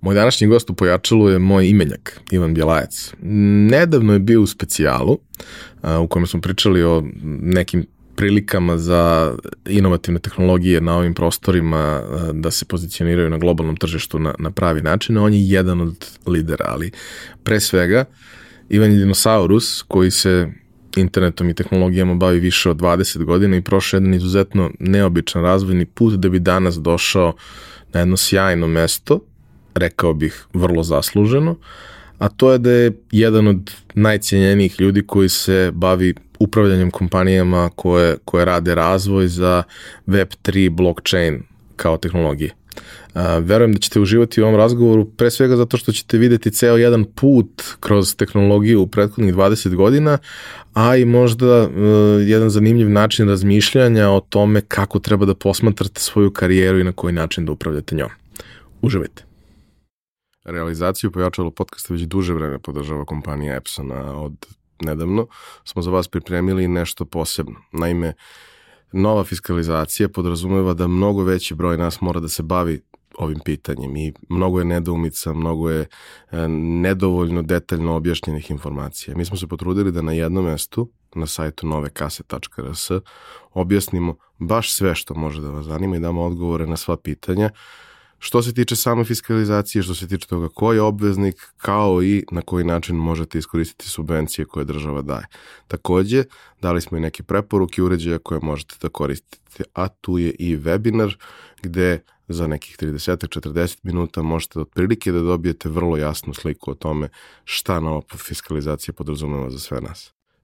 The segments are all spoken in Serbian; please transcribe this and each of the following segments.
Moj današnji gost u Pojačalu je moj imenjak, Ivan Bjelajac. Nedavno je bio u specijalu u kojem smo pričali o nekim prilikama za inovativne tehnologije na ovim prostorima da se pozicioniraju na globalnom tržištu na, na pravi način. On je jedan od lidera, ali pre svega Ivan je dinosaurus koji se internetom i tehnologijama bavi više od 20 godina i prošao jedan izuzetno neobičan razvojni put da bi danas došao na jedno sjajno mesto, rekao bih vrlo zasluženo, a to je da je jedan od najcijenjenijih ljudi koji se bavi upravljanjem kompanijama koje, koje rade razvoj za Web3 blockchain kao tehnologije. Uh, verujem da ćete uživati u ovom razgovoru, pre svega zato što ćete videti ceo jedan put kroz tehnologiju u prethodnih 20 godina, a i možda uh, jedan zanimljiv način razmišljanja o tome kako treba da posmatrate svoju karijeru i na koji način da upravljate njom. Uživajte. Realizaciju pojačalo podcasta već duže vreme podržava kompanija Epsona. Od nedavno smo za vas pripremili nešto posebno. Naime, nova fiskalizacija podrazumeva da mnogo veći broj nas mora da se bavi ovim pitanjem i mnogo je nedoumica, mnogo je e, nedovoljno detaljno objašnjenih informacija. Mi smo se potrudili da na jednom mestu, na sajtu novekase.rs, objasnimo baš sve što može da vas zanima i damo odgovore na sva pitanja što se tiče same fiskalizacije, što se tiče toga ko je obveznik, kao i na koji način možete iskoristiti subvencije koje država daje. Takođe, dali smo i neke preporuke uređaja koje možete da koristite, a tu je i webinar gde za nekih 30-40 minuta možete otprilike da dobijete vrlo jasnu sliku o tome šta nova fiskalizacija podrazumeva za sve nas.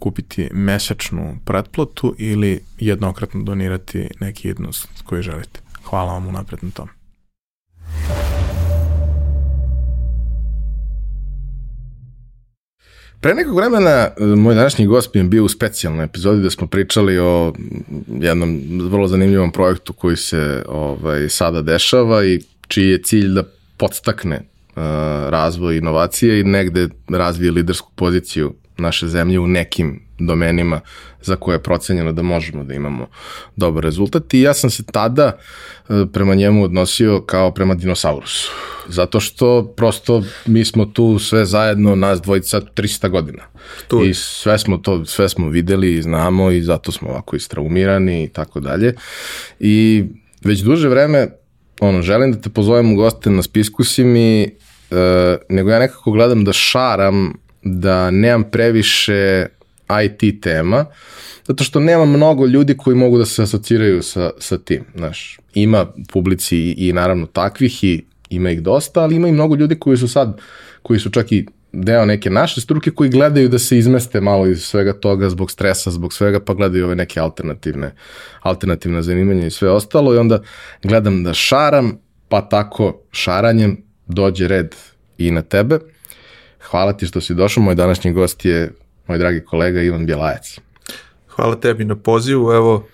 kupiti mesečnu pretplatu ili jednokratno donirati neki jednost koji želite. Hvala vam unapred na tome. Pre nekog vremena e, moj današnji gost je bio u specijalnoj epizodi da smo pričali o jednom vrlo zanimljivom projektu koji se ovaj, sada dešava i čiji je cilj da podstakne uh, razvoj inovacije i negde razvije lidersku poziciju naše zemlje u nekim domenima za koje je procenjeno da možemo da imamo dobar rezultat i ja sam se tada e, prema njemu odnosio kao prema dinosaurusu. Zato što prosto mi smo tu sve zajedno, nas dvojica 300 godina. Tu. I sve smo to, sve smo videli i znamo i zato smo ovako istraumirani i tako dalje. I već duže vreme ono, želim da te pozovem u goste na spisku si mi, e, nego ja nekako gledam da šaram da nemam previše IT tema, zato što nema mnogo ljudi koji mogu da se asociraju sa, sa tim. Znaš, ima publici i, i naravno takvih i ima ih dosta, ali ima i mnogo ljudi koji su sad, koji su čak i deo neke naše struke koji gledaju da se izmeste malo iz svega toga zbog stresa, zbog svega, pa gledaju ove neke alternativne, alternativne zanimanja i sve ostalo i onda gledam da šaram, pa tako šaranjem dođe red i na tebe. Hvala ti što si došao, moj današnji gost je moj dragi kolega Ivan Bjelajac. Hvala tebi na pozivu, evo,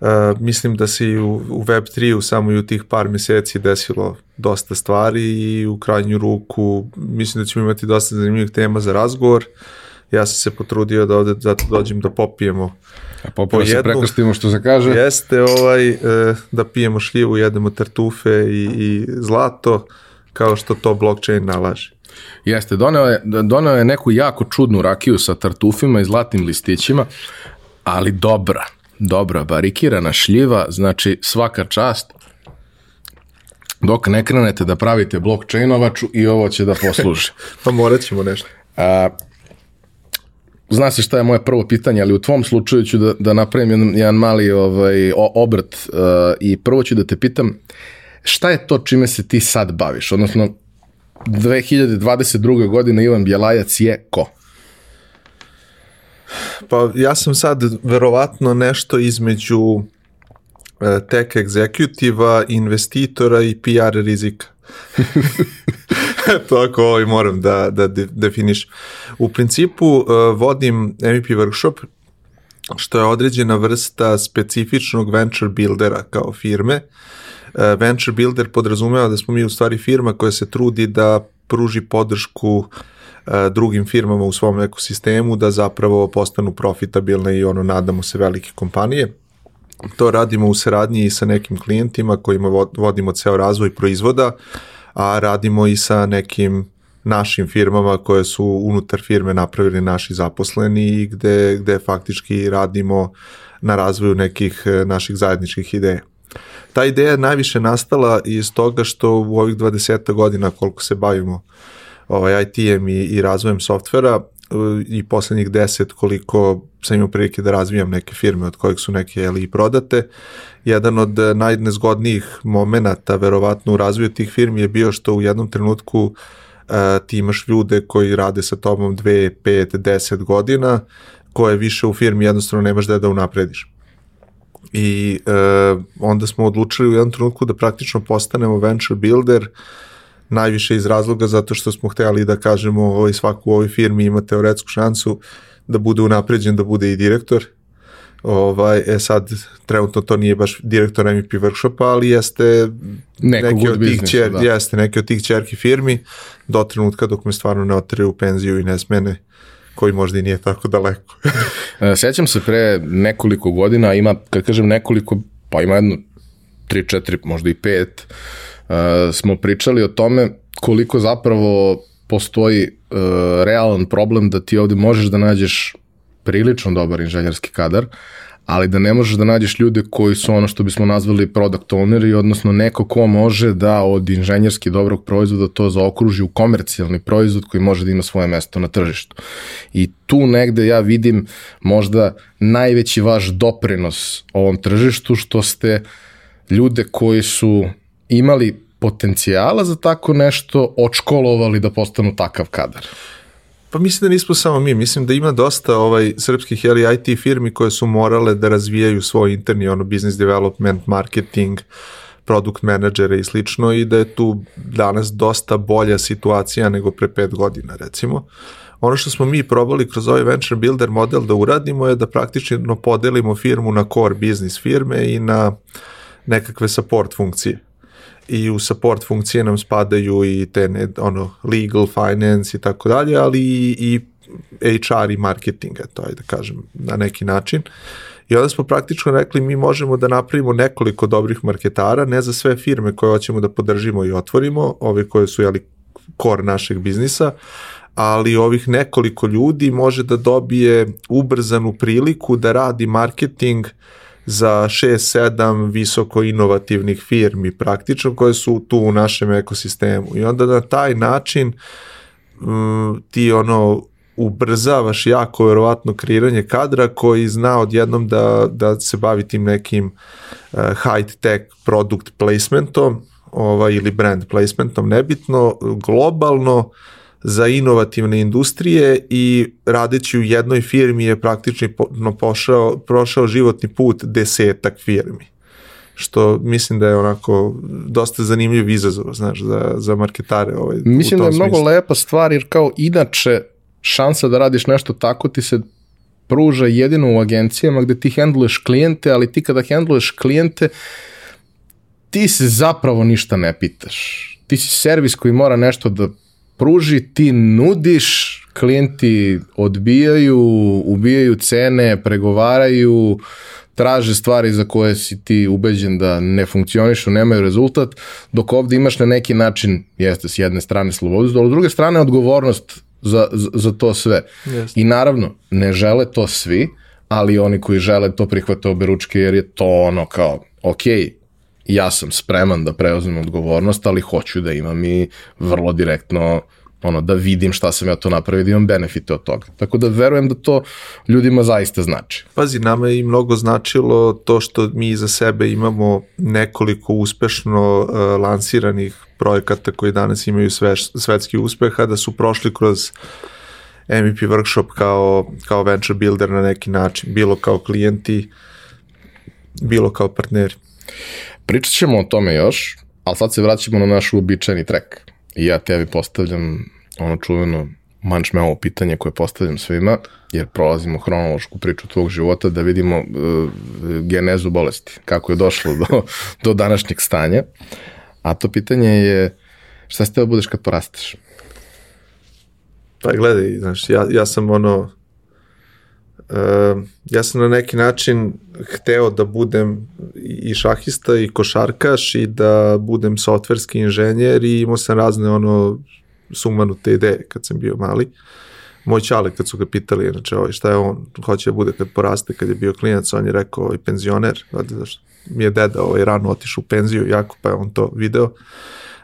Uh, mislim da se i u, u Web3 u samo i u tih par meseci desilo dosta stvari i u krajnju ruku mislim da ćemo imati dosta zanimljivih tema za razgovor. Ja sam se potrudio da ovde zato dođem da popijemo A popijemo se prekrstimo što se kaže. Jeste ovaj, uh, da pijemo šljivu, jedemo tartufe i, i zlato kao što to blockchain nalaže. Jeste, doneo je, doneo je neku jako čudnu rakiju sa tartufima i zlatnim listićima, ali dobra, dobra, barikirana šljiva, znači svaka čast, dok ne krenete da pravite blockchainovaču i ovo će da posluži. pa morat ćemo nešto. A, zna se šta je moje prvo pitanje, ali u tvom slučaju ću da, da napravim jedan, jedan mali ovaj, obrt uh, i prvo ću da te pitam šta je to čime se ti sad baviš? Odnosno, 2022. godine Ivan Bjelajac je ko? Pa ja sam sad verovatno nešto između e, tech executiva, investitora i PR rizika. to ako ovaj moram da, da de, definiš. U principu uh, vodim MVP workshop, što je određena vrsta specifičnog venture buildera kao firme. Uh, venture builder podrazumeva da smo mi u stvari firma koja se trudi da pruži podršku uh, drugim firmama u svom ekosistemu da zapravo postanu profitabilne i ono nadamo se velike kompanije. To radimo u saradnji i sa nekim klijentima kojima vodimo ceo razvoj proizvoda, a radimo i sa nekim našim firmama koje su unutar firme napravili naši zaposleni i gde, gde faktički radimo na razvoju nekih e, naših zajedničkih ideja. Ta ideja je najviše nastala iz toga što u ovih 20 godina koliko se bavimo ovaj, IT-em i, i razvojem softvera, i poslednjih deset koliko sam imao prilike da razvijam neke firme od kojih su neke ali i prodate. Jedan od najnezgodnijih momenata verovatno u razvoju tih firmi je bio što u jednom trenutku uh, ti imaš ljude koji rade sa tobom 2, 5, 10 godina koje više u firmi jednostavno nemaš da da unaprediš. I uh, onda smo odlučili u jednom trenutku da praktično postanemo venture builder najviše iz razloga zato što smo hteli da kažemo ovaj, svaku u ovoj firmi ima teoretsku šansu da bude unapređen, da bude i direktor. Ovaj, e sad, trenutno to nije baš direktor MVP workshopa, ali jeste Neko neki od tih čer, da. jeste neki od tih čerki firmi do trenutka dok me stvarno ne otere u penziju i ne smene koji možda i nije tako daleko. E, sećam se pre nekoliko godina, ima, kad kažem nekoliko, pa ima jedno 3, 4, možda i 5 uh, smo pričali o tome koliko zapravo postoji uh, realan problem da ti ovde možeš da nađeš prilično dobar inženjerski kadar, ali da ne možeš da nađeš ljude koji su ono što bismo nazvali product owneri, odnosno neko ko može da od inženjerski dobrog proizvoda to zaokruži u komercijalni proizvod koji može da ima svoje mesto na tržištu. I tu negde ja vidim možda najveći vaš doprinos ovom tržištu što ste ljude koji su imali potencijala za tako nešto odškolovali da postanu takav kadar? Pa mislim da nismo samo mi, mislim da ima dosta ovaj srpskih ili IT firmi koje su morale da razvijaju svoj interni ono business development, marketing, product menadžere i slično i da je tu danas dosta bolja situacija nego pre pet godina recimo. Ono što smo mi probali kroz ovaj venture builder model da uradimo je da praktično podelimo firmu na core business firme i na nekakve support funkcije i u support funkcije nam spadaju i te ne, ono legal, finance i tako dalje, ali i, i HR i marketing, to je da kažem na neki način. I onda smo praktično rekli mi možemo da napravimo nekoliko dobrih marketara, ne za sve firme koje hoćemo da podržimo i otvorimo, ove koje su jeli kor našeg biznisa, ali ovih nekoliko ljudi može da dobije ubrzanu priliku da radi marketing uh, za 6-7 visoko inovativnih firmi praktično koje su tu u našem ekosistemu. I onda na taj način um, ti ono ubrzavaš jako verovatno kreiranje kadra koji zna odjednom da, da se bavi tim nekim uh, high tech product placementom ovaj, ili brand placementom, nebitno, globalno za inovativne industrije i radeći u jednoj firmi je praktično pošao, prošao životni put desetak firmi što mislim da je onako dosta zanimljiv izazov, znaš, za, za marketare. Ovaj, mislim da je mnogo smislu. lepa stvar, jer kao inače šansa da radiš nešto tako ti se pruža jedino u agencijama gde ti hendluješ klijente, ali ti kada hendluješ klijente, ti se zapravo ništa ne pitaš. Ti si servis koji mora nešto da pruži, ti nudiš, klijenti odbijaju, ubijaju cene, pregovaraju, traže stvari za koje si ti ubeđen da ne funkcionišu, nemaju rezultat, dok ovde imaš na neki način, jeste s jedne strane slobodu, ali s druge strane odgovornost za, za, za to sve. Yes. I naravno, ne žele to svi, ali oni koji žele to prihvate obe ručke jer je to ono kao, ok, ja sam spreman da preuzmem odgovornost, ali hoću da imam i vrlo direktno ono, da vidim šta sam ja to napravio, da imam benefite od toga. Tako da verujem da to ljudima zaista znači. Pazi, nama je i mnogo značilo to što mi za sebe imamo nekoliko uspešno uh, lansiranih projekata koji danas imaju sve, svetski uspeh, a da su prošli kroz MVP workshop kao, kao venture builder na neki način, bilo kao klijenti, bilo kao partneri. Pričat ćemo o tome još, ali sad se vraćamo na naš uobičajeni trek. i ja tebi postavljam ono čuveno mančmeovo pitanje koje postavljam svima, jer prolazimo hronološku priču tvog života da vidimo uh, genezu bolesti, kako je došlo do, do današnjeg stanja. A to pitanje je šta ste da budeš kad porasteš? Pa gledaj, znaš, ja, ja sam ono, uh, ja sam na neki način hteo da budem i šahista i košarkaš i da budem softverski inženjer i imao sam razne ono sumanute ideje kad sam bio mali. Moj čale kad su ga pitali, znači ovaj, šta je on, hoće da bude kad poraste, kad je bio klinac, on je rekao ovaj, penzioner, zašto mi je deda ovaj, rano otišao u penziju, jako pa je on to video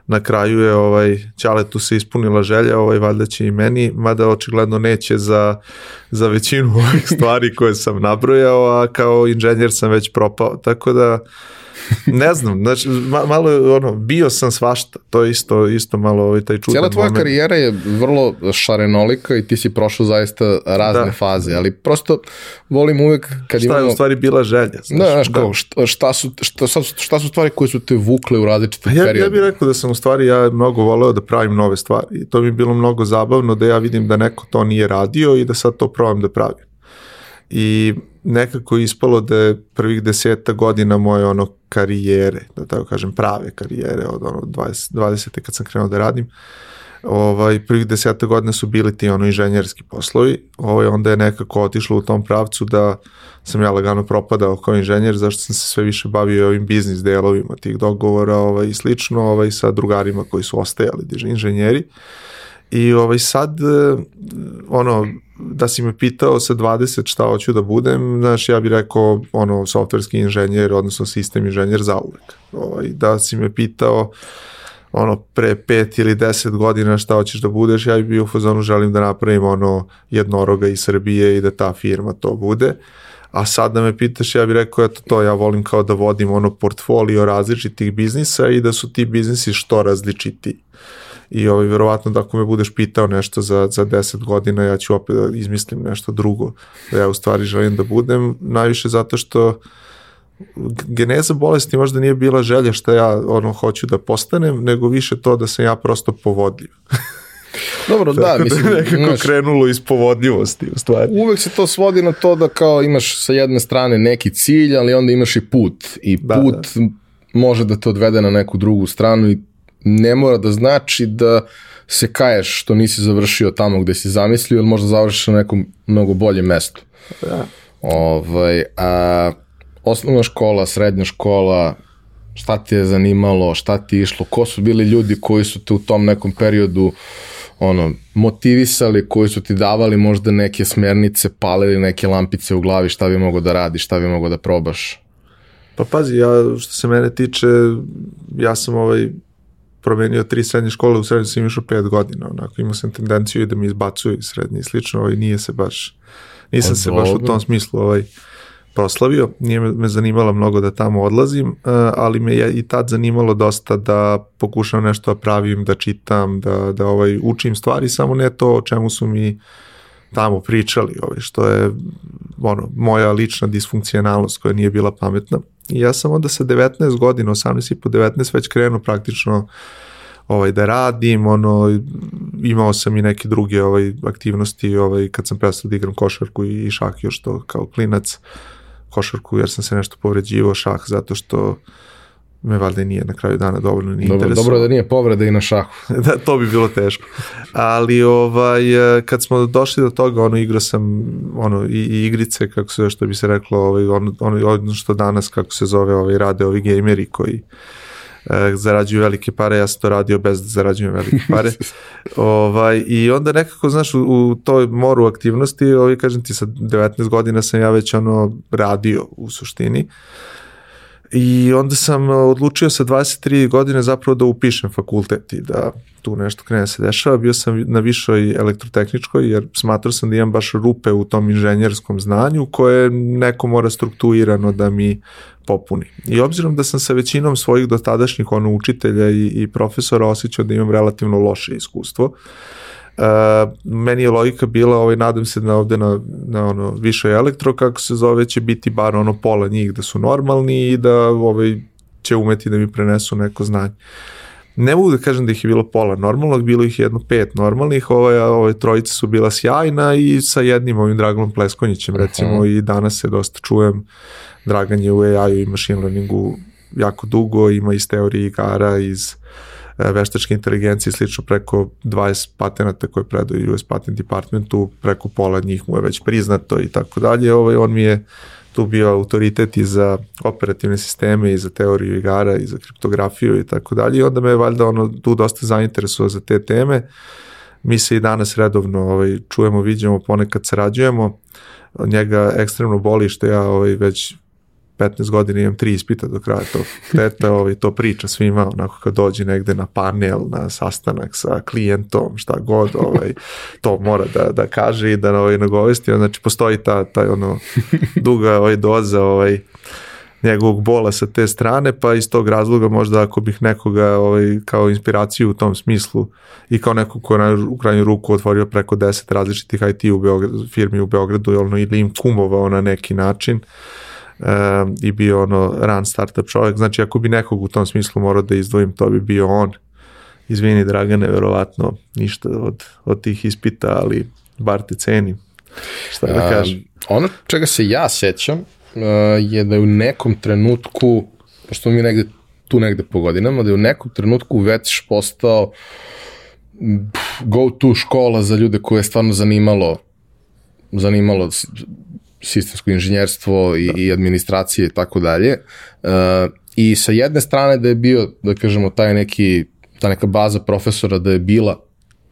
na kraju je ovaj Ćaletu se ispunila želja, ovaj valjda će i meni, mada očigledno neće za, za većinu ovih stvari koje sam nabrojao, a kao inženjer sam već propao, tako da ne znam, znači, malo ono, bio sam svašta, to je isto, isto malo ovaj, taj čudan Cijela tvoja moment. karijera je vrlo šarenolika i ti si prošao zaista razne da. faze, ali prosto volim uvek kad šta imamo... Šta je u stvari bila želja? Znaš, da, znaš, kao, šta, šta, su, šta, šta su stvari koje su te vukle u različite ja, periode? Ja bih rekao da sam u stvari ja mnogo voleo da pravim nove stvari i to mi je bilo mnogo zabavno da ja vidim da neko to nije radio i da sad to probam da pravim. I nekako ispalo da je prvih deseta godina moje ono karijere, da tako kažem prave karijere od ono 20, 20. kad sam krenuo da radim, ovaj, prvih deseta godina su bili ti ono inženjerski poslovi, ovaj, onda je nekako otišlo u tom pravcu da sam ja lagano propadao kao inženjer, zašto sam se sve više bavio ovim biznis delovima tih dogovora ovaj, i slično ovaj, sa drugarima koji su ostajali inženjeri. I ovaj sad, ono, da si me pitao sa 20 šta hoću da budem, znaš, ja bih rekao ono, softverski inženjer, odnosno sistem inženjer za uvek. Ovaj, da si me pitao ono, pre pet ili deset godina šta hoćeš da budeš, ja bih bio u fazonu želim da napravim ono jednoroga iz Srbije i da ta firma to bude. A sad da me pitaš, ja bih rekao, eto to, ja volim kao da vodim ono portfolio različitih biznisa i da su ti biznisi što različitiji i ovaj, verovatno da ako me budeš pitao nešto za, za 10 godina, ja ću opet da izmislim nešto drugo, da ja u stvari želim da budem, najviše zato što geneza bolesti možda nije bila želja šta ja ono hoću da postanem, nego više to da sam ja prosto povodljiv. Dobro, da, da mislim. Da nekako imaš, krenulo iz povodljivosti, u stvari. Uvek se to svodi na to da kao imaš sa jedne strane neki cilj, ali onda imaš i put. I da, put da. može da te odvede na neku drugu stranu i ne mora da znači da se kaješ što nisi završio tamo gde si zamislio ili možda završiš na nekom mnogo boljem mestu. Da. Ovaj, a, osnovna škola, srednja škola, šta ti je zanimalo, šta ti je išlo, ko su bili ljudi koji su te u tom nekom periodu ono, motivisali, koji su ti davali možda neke smernice, palili neke lampice u glavi, šta bi mogo da radiš, šta bi mogo da probaš? Pa pazi, ja što se mene tiče, ja sam ovaj promenio tri srednje škole, u srednje sam išao pet godina, onako, imao sam tendenciju da mi izbacuju iz srednje i slično, ovaj, nije se baš, nisam Od se baš u tom smislu ovaj, proslavio, nije me, me zanimalo mnogo da tamo odlazim, uh, ali me je i tad zanimalo dosta da pokušam nešto da pravim, da čitam, da, da ovaj, učim stvari, samo ne to o čemu su mi tamo pričali, ovaj, što je ono, moja lična disfunkcionalnost koja nije bila pametna. I ja sam onda sa 19 godina, 18 i po 19 već krenuo praktično ovaj da radim, ono imao sam i neke druge ovaj aktivnosti, ovaj kad sam prestao da igram košarku i šah još to kao klinac košarku jer sam se nešto povređivao šah zato što me valjda nije na kraju dana dovoljno ni dobro, Dobro da nije povreda i na šahu. da, to bi bilo teško. Ali ovaj, kad smo došli do toga, ono, igrao sam ono, i, i igrice, kako se, što bi se reklo, ovaj, ono, ono, ono što danas, kako se zove, ovaj, rade ovi gejmeri koji e, zarađuju velike pare, ja sam to radio bez da zarađujem velike pare. ovaj, I onda nekako, znaš, u, u toj moru aktivnosti, ovaj, kažem ti, sa 19 godina sam ja već ono radio u suštini. I onda sam odlučio sa 23 godine zapravo da upišem fakultet i da tu nešto krene da se dešava. Bio sam na višoj elektrotehničkoj jer smatrao sam da imam baš rupe u tom inženjerskom znanju koje neko mora strukturirano da mi popuni. I obzirom da sam sa većinom svojih dotadašnjih ono, učitelja i, i profesora osjećao da imam relativno loše iskustvo, Uh, meni je logika bila, ovaj, nadam se da ovde na, na ono, više elektro, kako se zove, će biti bar ono pola njih da su normalni i da ovaj, će umeti da mi prenesu neko znanje. ne mogu da kažem da ih je bilo pola normalnog, bilo ih jedno pet normalnih, ove, ove trojice su bila sjajna i sa jednim ovim Draganom Pleskonjićem recimo uh -huh. i danas se dosta čujem Dragan je u AI-u i machine learningu jako dugo, ima iz teorije igara, iz e, veštačke inteligencije slično preko 20 patenata koje predaju US Patent Departmentu, preko pola njih mu je već priznato i tako dalje. Ovaj, on mi je tu bio autoritet i za operativne sisteme i za teoriju igara i za kriptografiju i tako dalje i onda me je valjda ono tu dosta zainteresuo za te teme. Mi se i danas redovno ovaj, čujemo, viđamo, ponekad sarađujemo. Njega ekstremno boli što ja ovaj, već 15 godina imam tri ispita do kraja to teta ovaj, to priča svima onako kad dođe negde na panel, na sastanak sa klijentom, šta god, ovaj, to mora da, da kaže i da ovaj, nagovesti, znači postoji ta, ta ono, duga ovaj, doza ovaj, njegovog bola sa te strane, pa iz tog razloga možda ako bih nekoga ovaj, kao inspiraciju u tom smislu i kao nekog ko na u krajnju ruku otvorio preko 10 različitih IT u Beogradu, firmi u Beogradu ili im kumovao na neki način, uh, i bio ono ran startup čovjek, znači ako bi nekog u tom smislu morao da izdvojim, to bi bio on. Izvini Dragane, verovatno ništa od, od tih ispita, ali bar te cenim. Šta da kažem? Uh, ono čega se ja sećam uh, je da je u nekom trenutku, pošto mi negde tu negde po godinama, da je u nekom trenutku već postao go to škola za ljude koje je stvarno zanimalo zanimalo sistemsko inženjerstvo i, i administracije i tako dalje. Uh, I sa jedne strane da je bio, da kažemo, taj neki, ta neka baza profesora da je bila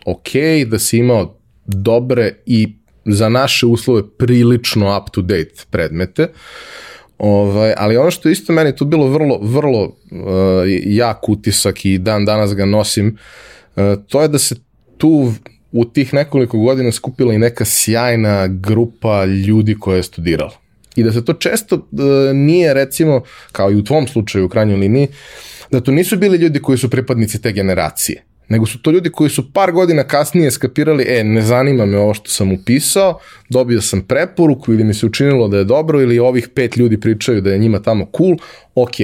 ok, da si imao dobre i za naše uslove prilično up to date predmete. Ovaj, ali ono što isto meni tu bilo vrlo, vrlo uh, jak utisak i dan danas ga nosim, uh, to je da se tu u tih nekoliko godina skupila i neka sjajna grupa ljudi koja je studirala. I da se to često e, nije recimo, kao i u tvom slučaju u krajnjoj liniji, da to nisu bili ljudi koji su pripadnici te generacije, nego su to ljudi koji su par godina kasnije skapirali, e, ne zanima me ovo što sam upisao, dobio sam preporuku ili mi se učinilo da je dobro ili ovih pet ljudi pričaju da je njima tamo cool, ok,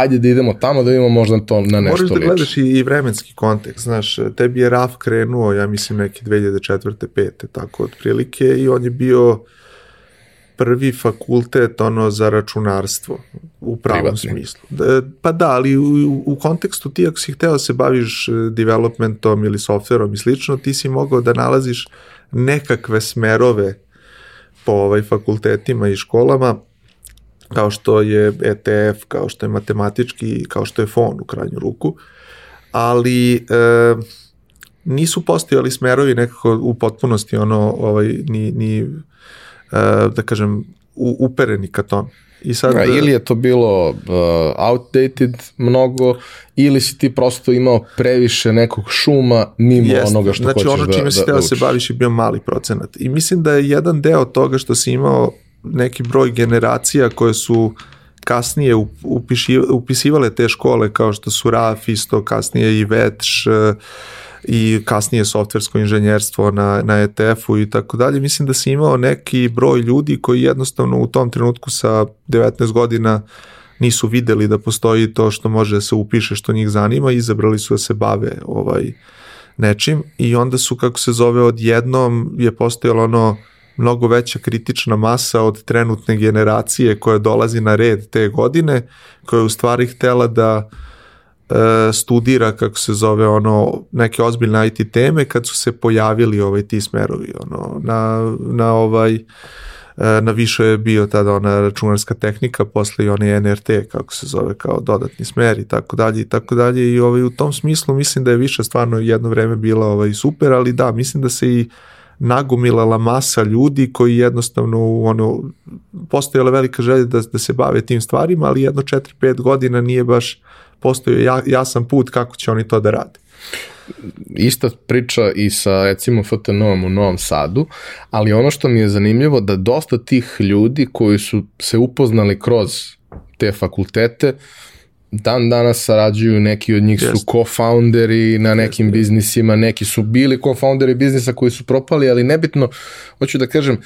ajde da idemo tamo da vidimo možda to na nešto Možeš da gledaš i, i vremenski kontekst, znaš, tebi je RAF krenuo, ja mislim, neke 2004. 5. tako otprilike i on je bio prvi fakultet ono za računarstvo u pravom Privatni. smislu. Da, pa da, ali u, u kontekstu ti ako si hteo da se baviš e, developmentom ili softverom i slično, ti si mogao da nalaziš nekakve smerove po ovaj fakultetima i školama kao što je ETF, kao što je matematički, kao što je fon u krajnju ruku, ali e, nisu postojali smerovi nekako u potpunosti ono, ovaj, ni, ni e, da kažem, u, upereni ka tome. I sad, ja, ili je to bilo uh, outdated mnogo, ili si ti prosto imao previše nekog šuma mimo jest, onoga što znači, hoćeš da Znači ono čime si da, da, da se baviš je bio mali procenat. I mislim da je jedan deo toga što si imao neki broj generacija koje su kasnije upisivale te škole kao što su RAF isto, kasnije i VETŠ i kasnije softversko inženjerstvo na, na ETF-u i tako dalje. Mislim da si imao neki broj ljudi koji jednostavno u tom trenutku sa 19 godina nisu videli da postoji to što može da se upiše što njih zanima i izabrali su da se bave ovaj nečim i onda su kako se zove odjednom je postojalo ono mnogo veća kritična masa od trenutne generacije koja dolazi na red te godine, koja je u stvari htela da e, studira, kako se zove, ono, neke ozbiljne IT teme kad su se pojavili ovaj ti smerovi, ono, na, na ovaj, e, na više je bio tada ona računarska tehnika, posle i onaj NRT, kako se zove, kao dodatni smer i tako dalje i tako dalje i ovaj, u tom smislu mislim da je više stvarno jedno vreme bila ovaj, super, ali da, mislim da se i nagomilala masa ljudi koji jednostavno ono, postojala velika želja da, da se bave tim stvarima, ali jedno 4-5 godina nije baš postojao ja, jasan put kako će oni to da rade. Ista priča i sa recimo FTN-om u Novom Sadu, ali ono što mi je zanimljivo da dosta tih ljudi koji su se upoznali kroz te fakultete, dan danas sarađuju, neki od njih su co-founderi na nekim biznisima, neki su bili co-founderi biznisa koji su propali, ali nebitno, hoću da kažem,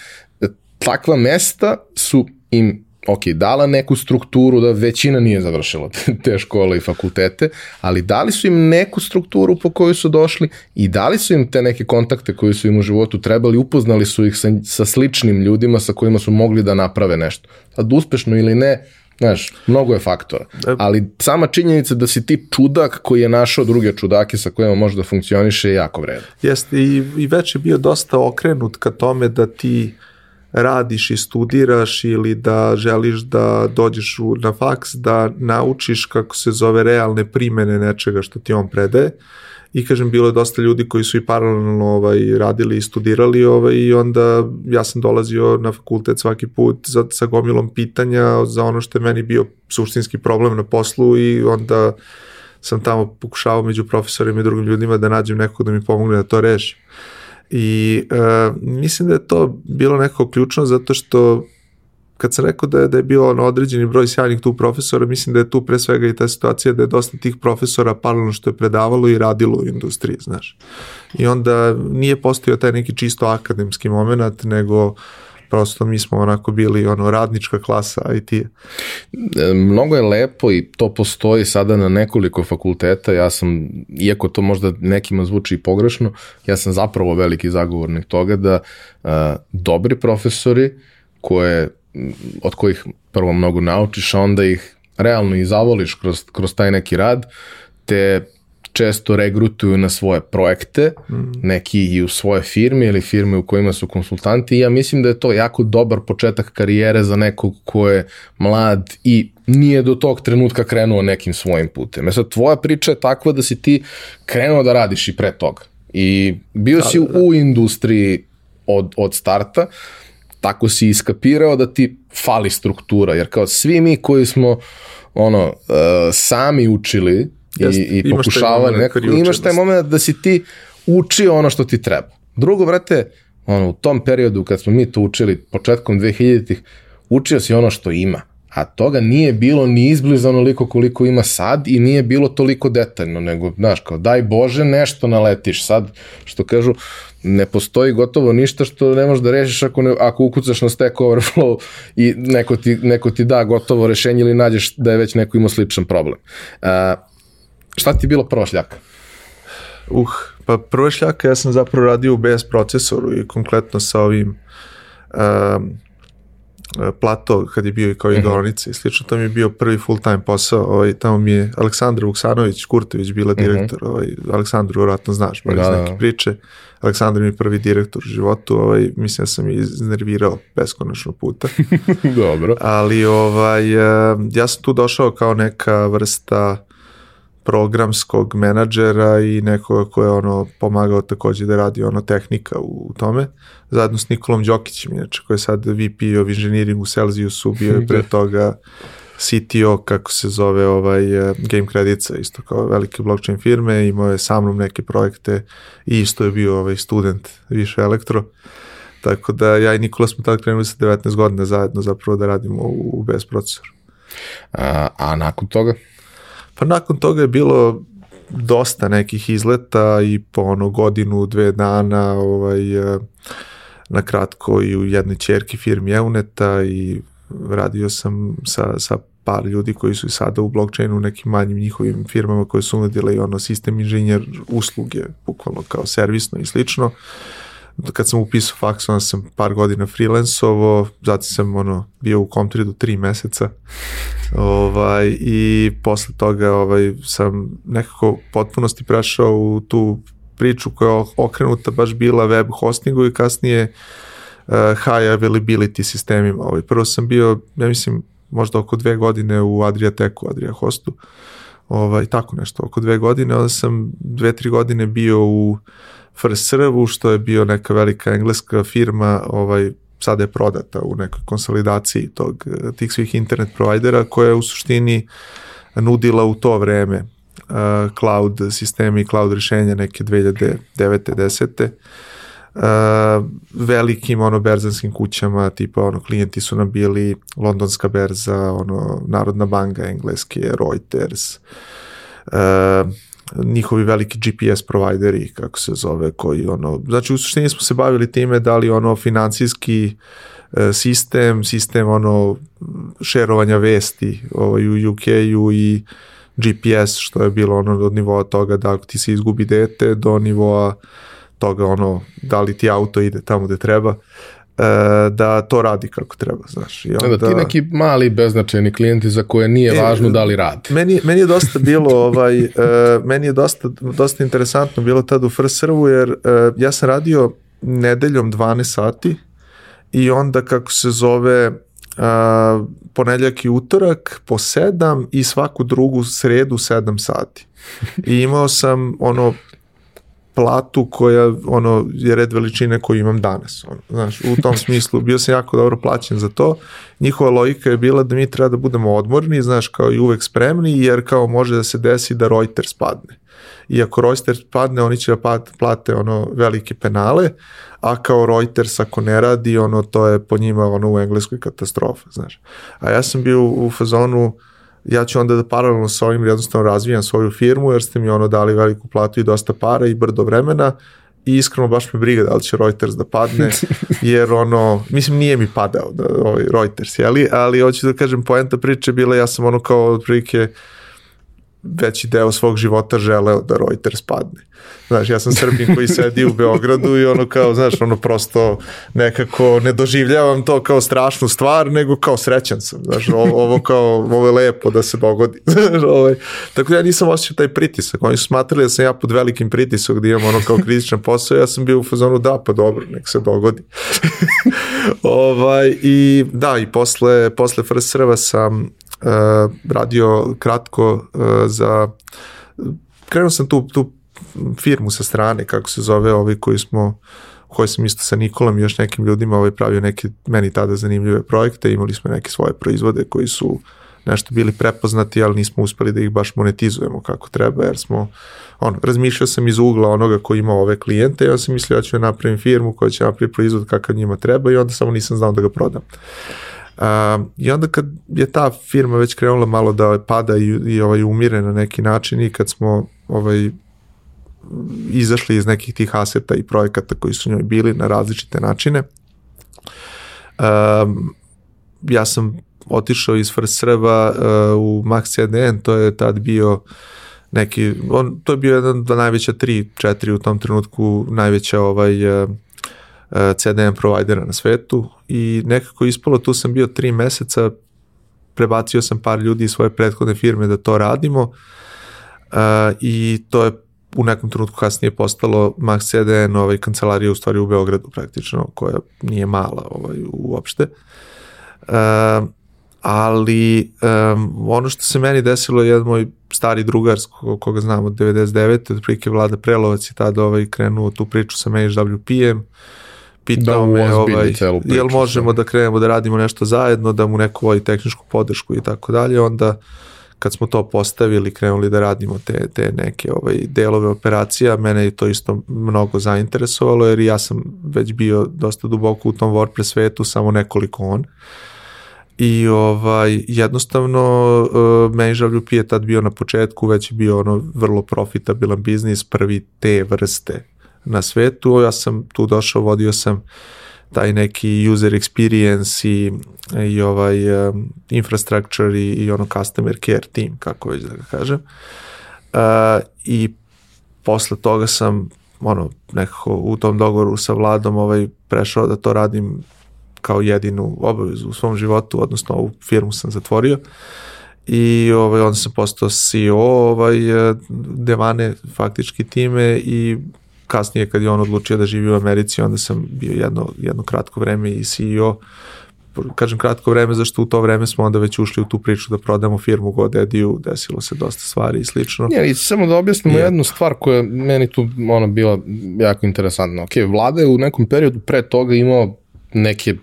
takva mesta su im ok, dala neku strukturu da većina nije završila te škole i fakultete, ali dali su im neku strukturu po kojoj su došli i dali su im te neke kontakte koji su im u životu trebali, upoznali su ih sa, sa sličnim ljudima sa kojima su mogli da naprave nešto. Sad uspešno ili ne, Znaš, mnogo je faktora. E, ali sama činjenica da si ti čudak koji je našao druge čudake sa kojima može da funkcioniše je jako vredno. Jeste, i, i već je bio dosta okrenut ka tome da ti radiš i studiraš ili da želiš da dođeš u, na faks, da naučiš kako se zove realne primene nečega što ti on predaje i kažem bilo je dosta ljudi koji su i paralelno ovaj radili i studirali ovaj i onda ja sam dolazio na fakultet svaki put za, sa gomilom pitanja za ono što je meni bio suštinski problem na poslu i onda sam tamo pokušavao među profesorima i drugim ljudima da nađem nekog da mi pomogne da to rešim. I uh, mislim da je to bilo neko ključno zato što kad sam rekao da je, da je bilo na određeni broj sjajnih tu profesora, mislim da je tu pre svega i ta situacija da je dosta tih profesora paralelno što je predavalo i radilo u industriji, znaš. I onda nije postojao taj neki čisto akademski moment, nego prosto mi smo onako bili ono radnička klasa IT. E, mnogo je lepo i to postoji sada na nekoliko fakulteta. Ja sam, iako to možda nekima zvuči i pogrešno, ja sam zapravo veliki zagovornik toga da uh, dobri profesori koje od kojih prvo mnogo naučiš, onda ih realno i zavoliš kroz, kroz taj neki rad, te često regrutuju na svoje projekte, mm. neki i u svoje firme ili firme u kojima su konsultanti i ja mislim da je to jako dobar početak karijere za nekog ko je mlad i nije do tog trenutka krenuo nekim svojim putem. E sad, tvoja priča je takva da si ti krenuo da radiš i pre toga. I bio da, si da, da. u industriji od, od starta, tako si iskapirao da ti fali struktura, jer kao svi mi koji smo ono, uh, sami učili Jest, i, i pokušavali, nekako, imaš taj moment da si ti učio ono što ti treba. Drugo, vrate, ono, u tom periodu kad smo mi to učili, početkom 2000-ih, učio si ono što ima a toga nije bilo ni izbliza onoliko koliko ima sad i nije bilo toliko detaljno, nego, znaš, kao daj Bože nešto naletiš sad, što kažu, ne postoji gotovo ništa što ne možeš da rešiš ako, ne, ako ukucaš na Stack Overflow i neko ti, neko ti da gotovo rešenje ili nađeš da je već neko imao sličan problem. Uh, šta ti je bilo prva šljaka? Uh, pa prva šljaka ja sam zapravo radio u BS procesoru i konkretno sa ovim um, plato kad je bio i kao mhm. i slično, to mi je bio prvi full time posao, ovaj, tamo mi je Aleksandra Vuksanović Kurtović bila mhm. direktor, ovaj, Aleksandru vratno znaš, da, iz da, neke da. priče, Aleksandar mi je prvi direktor u životu, ovaj, mislim da sam je iznervirao beskonačno puta. Dobro. Ali ovaj, e, ja sam tu došao kao neka vrsta programskog menadžera i nekoga ko je ono pomagao takođe da radi ono tehnika u tome, zajedno s Nikolom Đokićem, inače koji je sad VP of Engineering u Celsiusu, bio je pre toga CTO, kako se zove ovaj uh, Game Credica, isto kao velike blockchain firme, imao je sa mnom neke projekte i isto je bio ovaj student više elektro. Tako da ja i Nikola smo tada krenuli sa 19 godina zajedno zapravo da radimo u, u bez procesoru. A, a nakon toga? Pa nakon toga je bilo dosta nekih izleta i po ono godinu, dve dana ovaj, eh, na kratko i u jednoj čerki firmi Euneta i radio sam sa, sa par ljudi koji su sada u blockchainu u nekim manjim njihovim firmama koje su unudile i ono sistem inženjer usluge, bukvalno kao servisno i slično. Uh, kad sam upisao faks, onda sam par godina freelansovo, zatim sam ono, bio u Comtridu tri meseca. Ovaj, i posle toga ovaj, sam nekako potpunosti prešao u tu priču koja je okrenuta baš bila web hostingu i kasnije uh, high availability sistemima. Ovaj, prvo sam bio, ja mislim, možda oko dve godine u Adriateku, Adria Hostu, ovaj, tako nešto, oko dve godine, onda sam dve, tri godine bio u FrSrvu, što je bio neka velika engleska firma, ovaj, sada je prodata u nekoj konsolidaciji tog, tih svih internet provajdera, koja je u suštini nudila u to vreme uh, cloud sistemi i cloud rešenja neke 2009. 10. Uh, velikim ono berzanskim kućama tipa ono klijenti su nam bili londonska berza ono Narodna banka engleske Reuters uh, njihovi veliki GPS provajderi, kako se zove, koji ono, znači u suštini smo se bavili time da li ono financijski e, sistem, sistem ono šerovanja vesti ovaj, u UK-u i GPS što je bilo ono od nivoa toga da ako ti se izgubi dete do nivoa toga ono da li ti auto ide tamo gde treba da to radi kako treba, znaš. I onda, da ti neki mali beznačajni klijenti za koje nije e, važno da li radi. Meni, meni je dosta bilo, ovaj, uh, meni je dosta, dosta interesantno bilo tad u First Servu, jer uh, ja sam radio nedeljom 12 sati i onda kako se zove uh, ponedljak i utorak po 7 i svaku drugu sredu 7 sati. I imao sam ono platu koja ono je red veličine koju imam danas. Ono, znaš, u tom smislu bio sam jako dobro plaćen za to. Njihova logika je bila da mi treba da budemo odmorni, znaš, kao i uvek spremni, jer kao može da se desi da Reuters padne. I ako Reuters padne, oni će da plate ono velike penale, a kao Reuters ako ne radi, ono to je po njima ono u engleskoj katastrofa, znaš. A ja sam bio u fazonu uh, ja ću onda da paralelno sa ovim jednostavno razvijam svoju firmu jer ste mi ono dali veliku platu i dosta para i brdo vremena i iskreno baš me briga da li će Reuters da padne, jer ono, mislim nije mi padao da, ovaj Reuters, jeli, ali hoću da kažem, poenta priče bila, ja sam ono kao otprilike veći deo svog života želeo da Reuters padne. Znaš, ja sam Srbin koji sedi u Beogradu i ono kao, znaš, ono prosto nekako ne doživljavam to kao strašnu stvar, nego kao srećan sam. Znaš, ovo, kao, ovo je lepo da se dogodi. Znaš, ovaj. Tako da ja nisam osjećao taj pritisak. Oni su smatrali da sam ja pod velikim pritisom da imam ono kao kritičan posao, ja sam bio u fazonu da, pa dobro, nek se dogodi. ovaj, I da, i posle, posle First Serva sam radio kratko uh, za krenuo sam tu, tu firmu sa strane, kako se zove, ovaj koji smo koji sam isto sa Nikolom i još nekim ljudima ovaj pravio neke meni tada zanimljive projekte, imali smo neke svoje proizvode koji su nešto bili prepoznati, ali nismo uspeli da ih baš monetizujemo kako treba, jer smo, ono, razmišljao sam iz ugla onoga koji ima ove klijente onda sam mislio da ću da napravim firmu koja će napraviti proizvod kakav njima treba i onda samo nisam znao da ga prodam. Uh, I onda kad je ta firma već krenula malo da pada i, i ovaj umire na neki način i kad smo ovaj izašli iz nekih tih aseta i projekata koji su njoj bili na različite načine. Um, ja sam otišao iz First uh, u Max CDN, to je tad bio neki, on, to je bio jedan od najveća tri, četiri u tom trenutku najveća ovaj uh CDN provajdera na svetu i nekako ispalo, tu sam bio tri meseca, prebacio sam par ljudi iz svoje prethodne firme da to radimo uh, i to je u nekom trenutku kasnije postalo Max CDN ovaj, kancelarija u stvari u Beogradu praktično, koja nije mala ovaj, uopšte. Uh, ali um, ono što se meni desilo je jedan moj stari drugar koga znam od 99. otprilike Vlada Prelovac je tada ovaj, krenuo tu priču sa HWP-em pitao da, me ovaj, jel možemo da krenemo da radimo nešto zajedno, da mu neko vodi tehničku podršku i tako dalje, onda kad smo to postavili, krenuli da radimo te, te neke ovaj, delove operacija, mene je to isto mnogo zainteresovalo, jer ja sam već bio dosta duboko u tom WordPress svetu, samo nekoliko on. I ovaj, jednostavno uh, ManageWP je tad bio na početku, već je bio ono vrlo profitabilan biznis, prvi te vrste na svetu. Ja sam tu došao, vodio sam taj neki user experience i, i ovaj um, infrastructure i, i ono customer care team, kako već da ga kažem. Uh, I posle toga sam ono, nekako u tom dogovoru sa vladom ovaj, prešao da to radim kao jedinu obavezu u svom životu, odnosno ovu firmu sam zatvorio i ovaj, onda sam postao CEO ovaj, Devane faktički time i kasnije kad je on odlučio da živi u Americi, onda sam bio jedno, jedno kratko vreme i CEO kažem kratko vreme, zašto u to vreme smo onda već ušli u tu priču da prodamo firmu GoDaddy-u, desilo se dosta stvari i slično. Ja, i samo da objasnimo je. jednu stvar koja je meni tu ona bila jako interesantna. Ok, vlada je u nekom periodu pre toga imao neke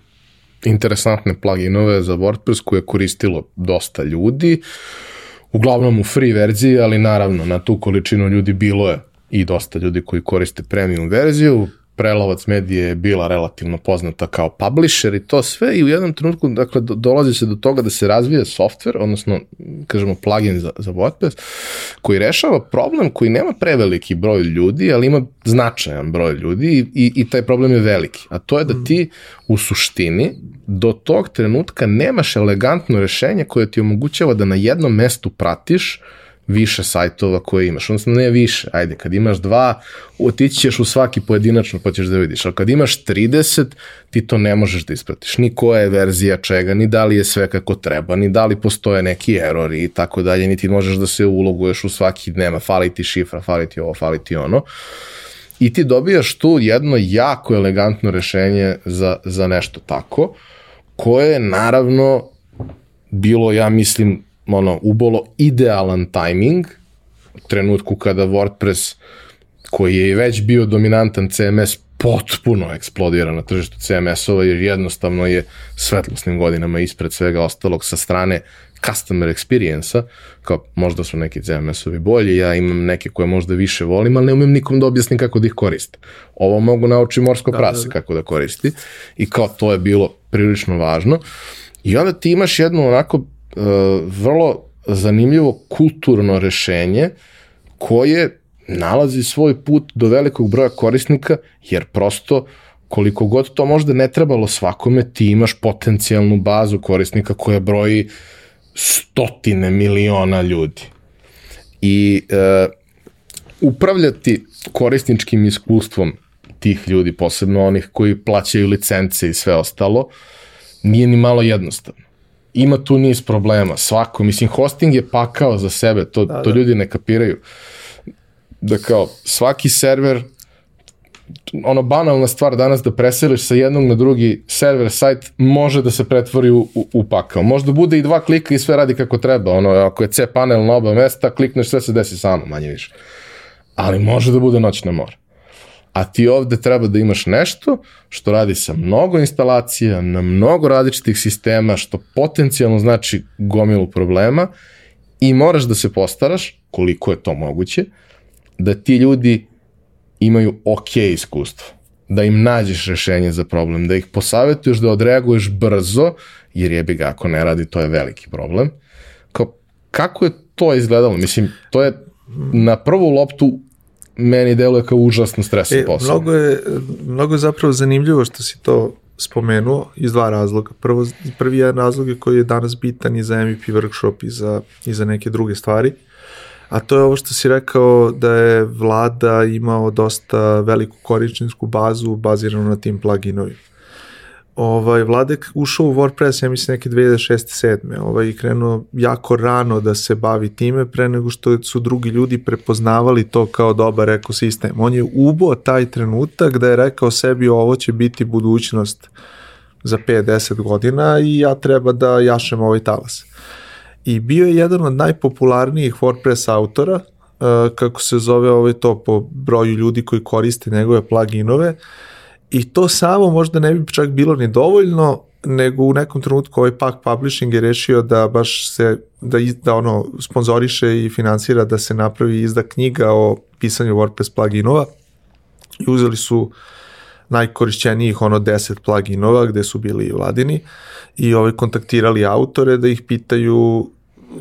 interesantne pluginove za WordPress koje je koristilo dosta ljudi, uglavnom u free verziji, ali naravno na tu količinu ljudi bilo je i dosta ljudi koji koriste premium verziju, Prelovac medije je bila relativno poznata kao publisher i to sve i u jednom trenutku dakle, do, dolazi se do toga da se razvije software, odnosno kažemo plugin za, za WordPress, koji rešava problem koji nema preveliki broj ljudi, ali ima značajan broj ljudi i, i, i taj problem je veliki. A to je da ti u suštini do tog trenutka nemaš elegantno rešenje koje ti omogućava da na jednom mestu pratiš više sajtova koje imaš, odnosno ne više, ajde, kad imaš dva, otići ćeš u svaki pojedinačno pa ćeš da vidiš, ali kad imaš 30, ti to ne možeš da ispratiš, ni koja je verzija čega, ni da li je sve kako treba, ni da li postoje neki erori i tako dalje, niti možeš da se uloguješ u svaki, nema, fali ti šifra, fali ti ovo, fali ti ono, i ti dobijaš tu jedno jako elegantno rešenje za, za nešto tako, koje je naravno bilo, ja mislim, ono, ubolo idealan tajming, trenutku kada WordPress, koji je već bio dominantan CMS, potpuno eksplodira na tržištu CMS-ova, jer jednostavno je svetlosnim godinama ispred svega ostalog sa strane customer experience-a, kao možda su neki CMS-ovi bolji, ja imam neke koje možda više volim, ali ne umem nikom da objasnim kako da ih koriste. Ovo mogu nauči morsko da, prase da, da. kako da koristi i kao to je bilo prilično važno. I onda ti imaš jednu onako vrlo zanimljivo kulturno rešenje koje nalazi svoj put do velikog broja korisnika, jer prosto koliko god to možda ne trebalo svakome, ti imaš potencijalnu bazu korisnika koja broji stotine miliona ljudi. I uh, upravljati korisničkim iskustvom tih ljudi, posebno onih koji plaćaju licence i sve ostalo, nije ni malo jednostavno ima tu niz problema, svako, mislim, hosting je pakao za sebe, to, da, to da. ljudi ne kapiraju. Da kao, svaki server, ono banalna stvar danas da preseliš sa jednog na drugi server, sajt, može da se pretvori u, u, u pakao. Možda bude i dva klika i sve radi kako treba, ono, ako je C panel na oba mesta, klikneš, sve se desi samo, manje više. Ali može da bude noćna mora a ti ovde treba da imaš nešto što radi sa mnogo instalacija, na mnogo različitih sistema, što potencijalno znači gomilu problema i moraš da se postaraš, koliko je to moguće, da ti ljudi imaju ok iskustvo, da im nađeš rešenje za problem, da ih posavetuješ da odreaguješ brzo, jer jebi ga ako ne radi, to je veliki problem. Kao, kako je to izgledalo? Mislim, to je na prvu loptu meni deluje kao užasno stresan e, posao. Mnogo je, mnogo je zapravo zanimljivo što si to spomenuo iz dva razloga. Prvo, prvi jedan razlog je koji je danas bitan i za MVP workshop i za, i za neke druge stvari. A to je ovo što si rekao da je vlada imao dosta veliku koričninsku bazu baziranu na tim pluginovima ovaj, Vladek ušao u WordPress, ja mislim, neke 2006. 7. Ovaj, krenuo jako rano da se bavi time, pre nego što su drugi ljudi prepoznavali to kao dobar ekosistem. On je ubo taj trenutak da je rekao sebi ovo će biti budućnost za 5-10 godina i ja treba da jašem ovaj talas. I bio je jedan od najpopularnijih WordPress autora, uh, kako se zove ovaj to po broju ljudi koji koriste njegove pluginove, I to samo možda ne bi čak bilo ni dovoljno, nego u nekom trenutku ovaj Pack Publishing je rešio da baš se, da, da ono, sponzoriše i finansira da se napravi izda knjiga o pisanju WordPress pluginova i uzeli su najkorišćenijih ono 10 pluginova gde su bili i vladini i ovaj kontaktirali autore da ih pitaju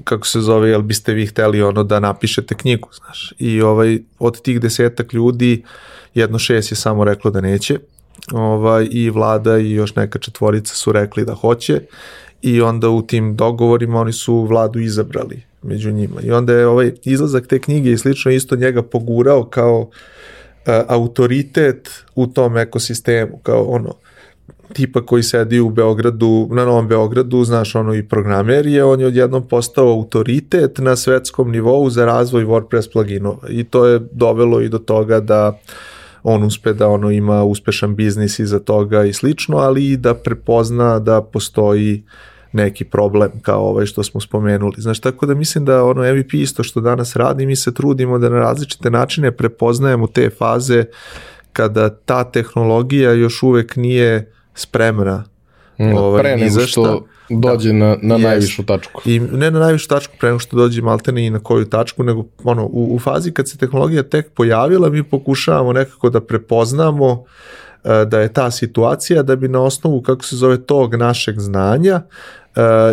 kako se zove, jel biste vi hteli ono da napišete knjigu, znaš. I ovaj, od tih desetak ljudi, jedno šest je samo reklo da neće, ovaj, i vlada i još neka četvorica su rekli da hoće. I onda u tim dogovorima oni su vladu izabrali među njima. I onda je ovaj izlazak te knjige i slično isto njega pogurao kao uh, autoritet u tom ekosistemu, kao ono, tipa koji sedi u Beogradu, na Novom Beogradu, znaš, ono i programer je, on je odjednom postao autoritet na svetskom nivou za razvoj WordPress pluginova. I to je dovelo i do toga da uh, on uspe da ono ima uspešan biznis iza toga i slično, ali i da prepozna da postoji neki problem kao ovaj što smo spomenuli. Znaš, tako da mislim da ono MVP isto što danas radi, mi se trudimo da na različite načine prepoznajemo te faze kada ta tehnologija još uvek nije spremna mm, ovaj, pre nego što dođe da. na, na Jest. najvišu tačku. I ne na najvišu tačku pre nego što dođe maltene i na koju tačku, nego ono, u, u fazi kad se tehnologija tek pojavila, mi pokušavamo nekako da prepoznamo e, da je ta situacija da bi na osnovu, kako se zove, tog našeg znanja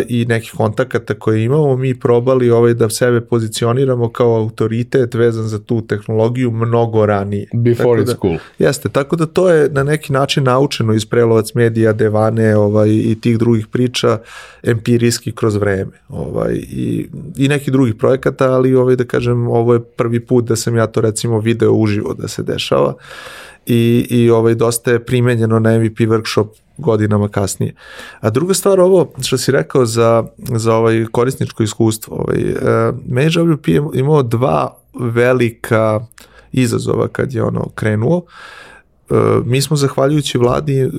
i nekih kontakata koje imamo, mi probali ovaj da sebe pozicioniramo kao autoritet vezan za tu tehnologiju mnogo ranije. Before tako it's da, cool. Jeste, tako da to je na neki način naučeno iz prelovac medija, devane ovaj, i tih drugih priča empirijski kroz vreme. Ovaj, i, I neki drugih projekata, ali ovaj, da kažem, ovo je prvi put da sam ja to recimo video uživo da se dešava i, i ovaj, dosta je primenjeno na MVP workshop godinama kasnije. A druga stvar, ovo što si rekao za, za ovaj korisničko iskustvo, ovaj, e, MageWP je imao dva velika izazova kad je ono krenuo. E, mi smo zahvaljujući vladi, e,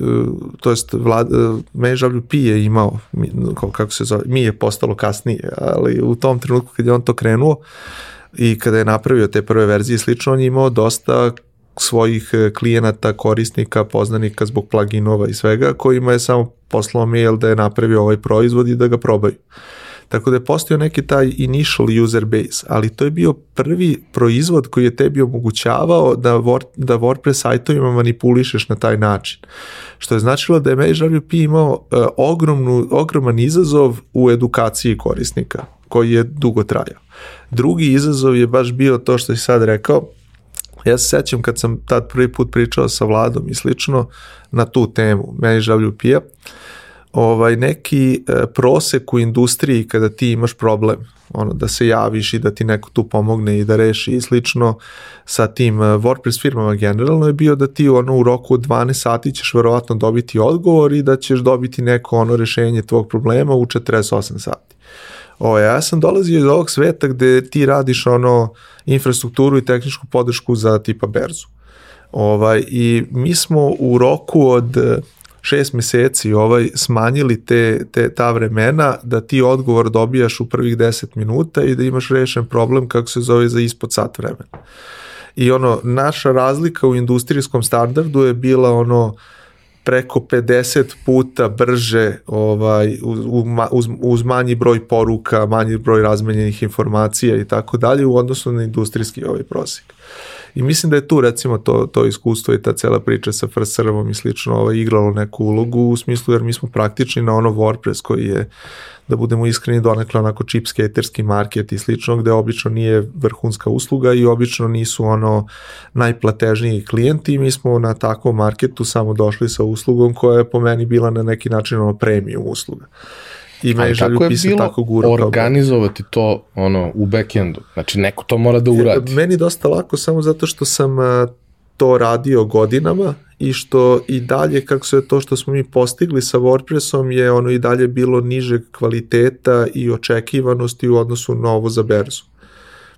to jest vlad, MageWP je imao, kako se zove, mi je postalo kasnije, ali u tom trenutku kad je on to krenuo, i kada je napravio te prve verzije slično, on je imao dosta svojih e, klijenata, korisnika, poznanika zbog pluginova i svega, kojima je samo poslao mail da je napravio ovaj proizvod i da ga probaju. Tako da je postao neki taj initial user base, ali to je bio prvi proizvod koji je tebi omogućavao da, Word, da WordPress sajtovima manipulišeš na taj način. Što je značilo da je MageWP imao uh, ogromnu, ogroman izazov u edukaciji korisnika, koji je dugo trajao. Drugi izazov je baš bio to što si sad rekao, Ja se sećam kad sam tad prvi put pričao sa Vladom i slično na tu temu, meni žavlju pija, ovaj, neki e, prosek u industriji kada ti imaš problem, ono, da se javiš i da ti neko tu pomogne i da reši i slično sa tim e, WordPress firmama generalno je bio da ti ono u roku od 12 sati ćeš verovatno dobiti odgovor i da ćeš dobiti neko ono rešenje tvog problema u 48 sati. O, ja sam dolazio iz ovog sveta gde ti radiš ono infrastrukturu i tehničku podršku za tipa berzu. Ovaj, I mi smo u roku od e, šest meseci ovaj, smanjili te, te, ta vremena da ti odgovor dobijaš u prvih 10 minuta i da imaš rešen problem kako se zove za ispod sat vremena. I ono, naša razlika u industrijskom standardu je bila ono preko 50 puta brže ovaj uz, uz manji broj poruka, manji broj razmenjenih informacija i tako dalje u odnosu na industrijski ovaj prosek. I mislim da je tu recimo to, to iskustvo i ta cela priča sa FrServom i slično ovaj, igralo neku ulogu u smislu jer mi smo praktični na ono WordPress koji je da budemo iskreni donekle onako chipskaterski market i slično gde obično nije vrhunska usluga i obično nisu ono najplatežniji klijenti i mi smo na takvom marketu samo došli sa uslugom koja je po meni bila na neki način ono premium usluga. I kako je bilo tako gura organizovati to ono u backendu? Znači neko to mora da e, uradi. Meni dosta lako samo zato što sam to radio godinama i što i dalje kako se to što smo mi postigli sa WordPressom je ono i dalje bilo nižeg kvaliteta i očekivanosti u odnosu na ovo za berzu.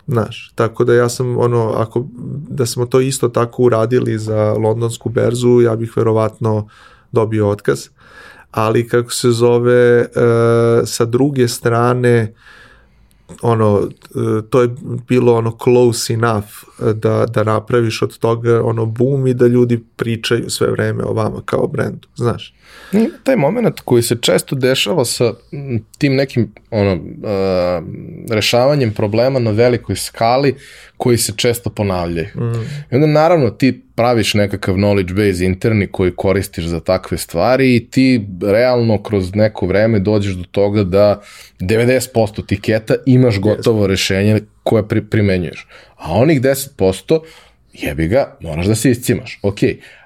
Znaš, tako da ja sam ono, ako da smo to isto tako uradili za londonsku berzu, ja bih verovatno dobio otkaz. Ali kako se zove, e, sa druge strane, ono, to je bilo ono close enough da, da napraviš od toga ono boom i da ljudi pričaju sve vreme o vama kao brendu, znaš. Taj moment koji se često dešava sa tim nekim ono, uh, rešavanjem problema na velikoj skali koji se često ponavljaju. Mm. I onda naravno ti praviš nekakav knowledge base interni koji koristiš za takve stvari i ti realno kroz neko vreme dođeš do toga da 90% tiketa imaš gotovo yes. rešenje koje pri, primenjuješ. A onih 10% jebi ga, moraš da se iscimaš. Ok,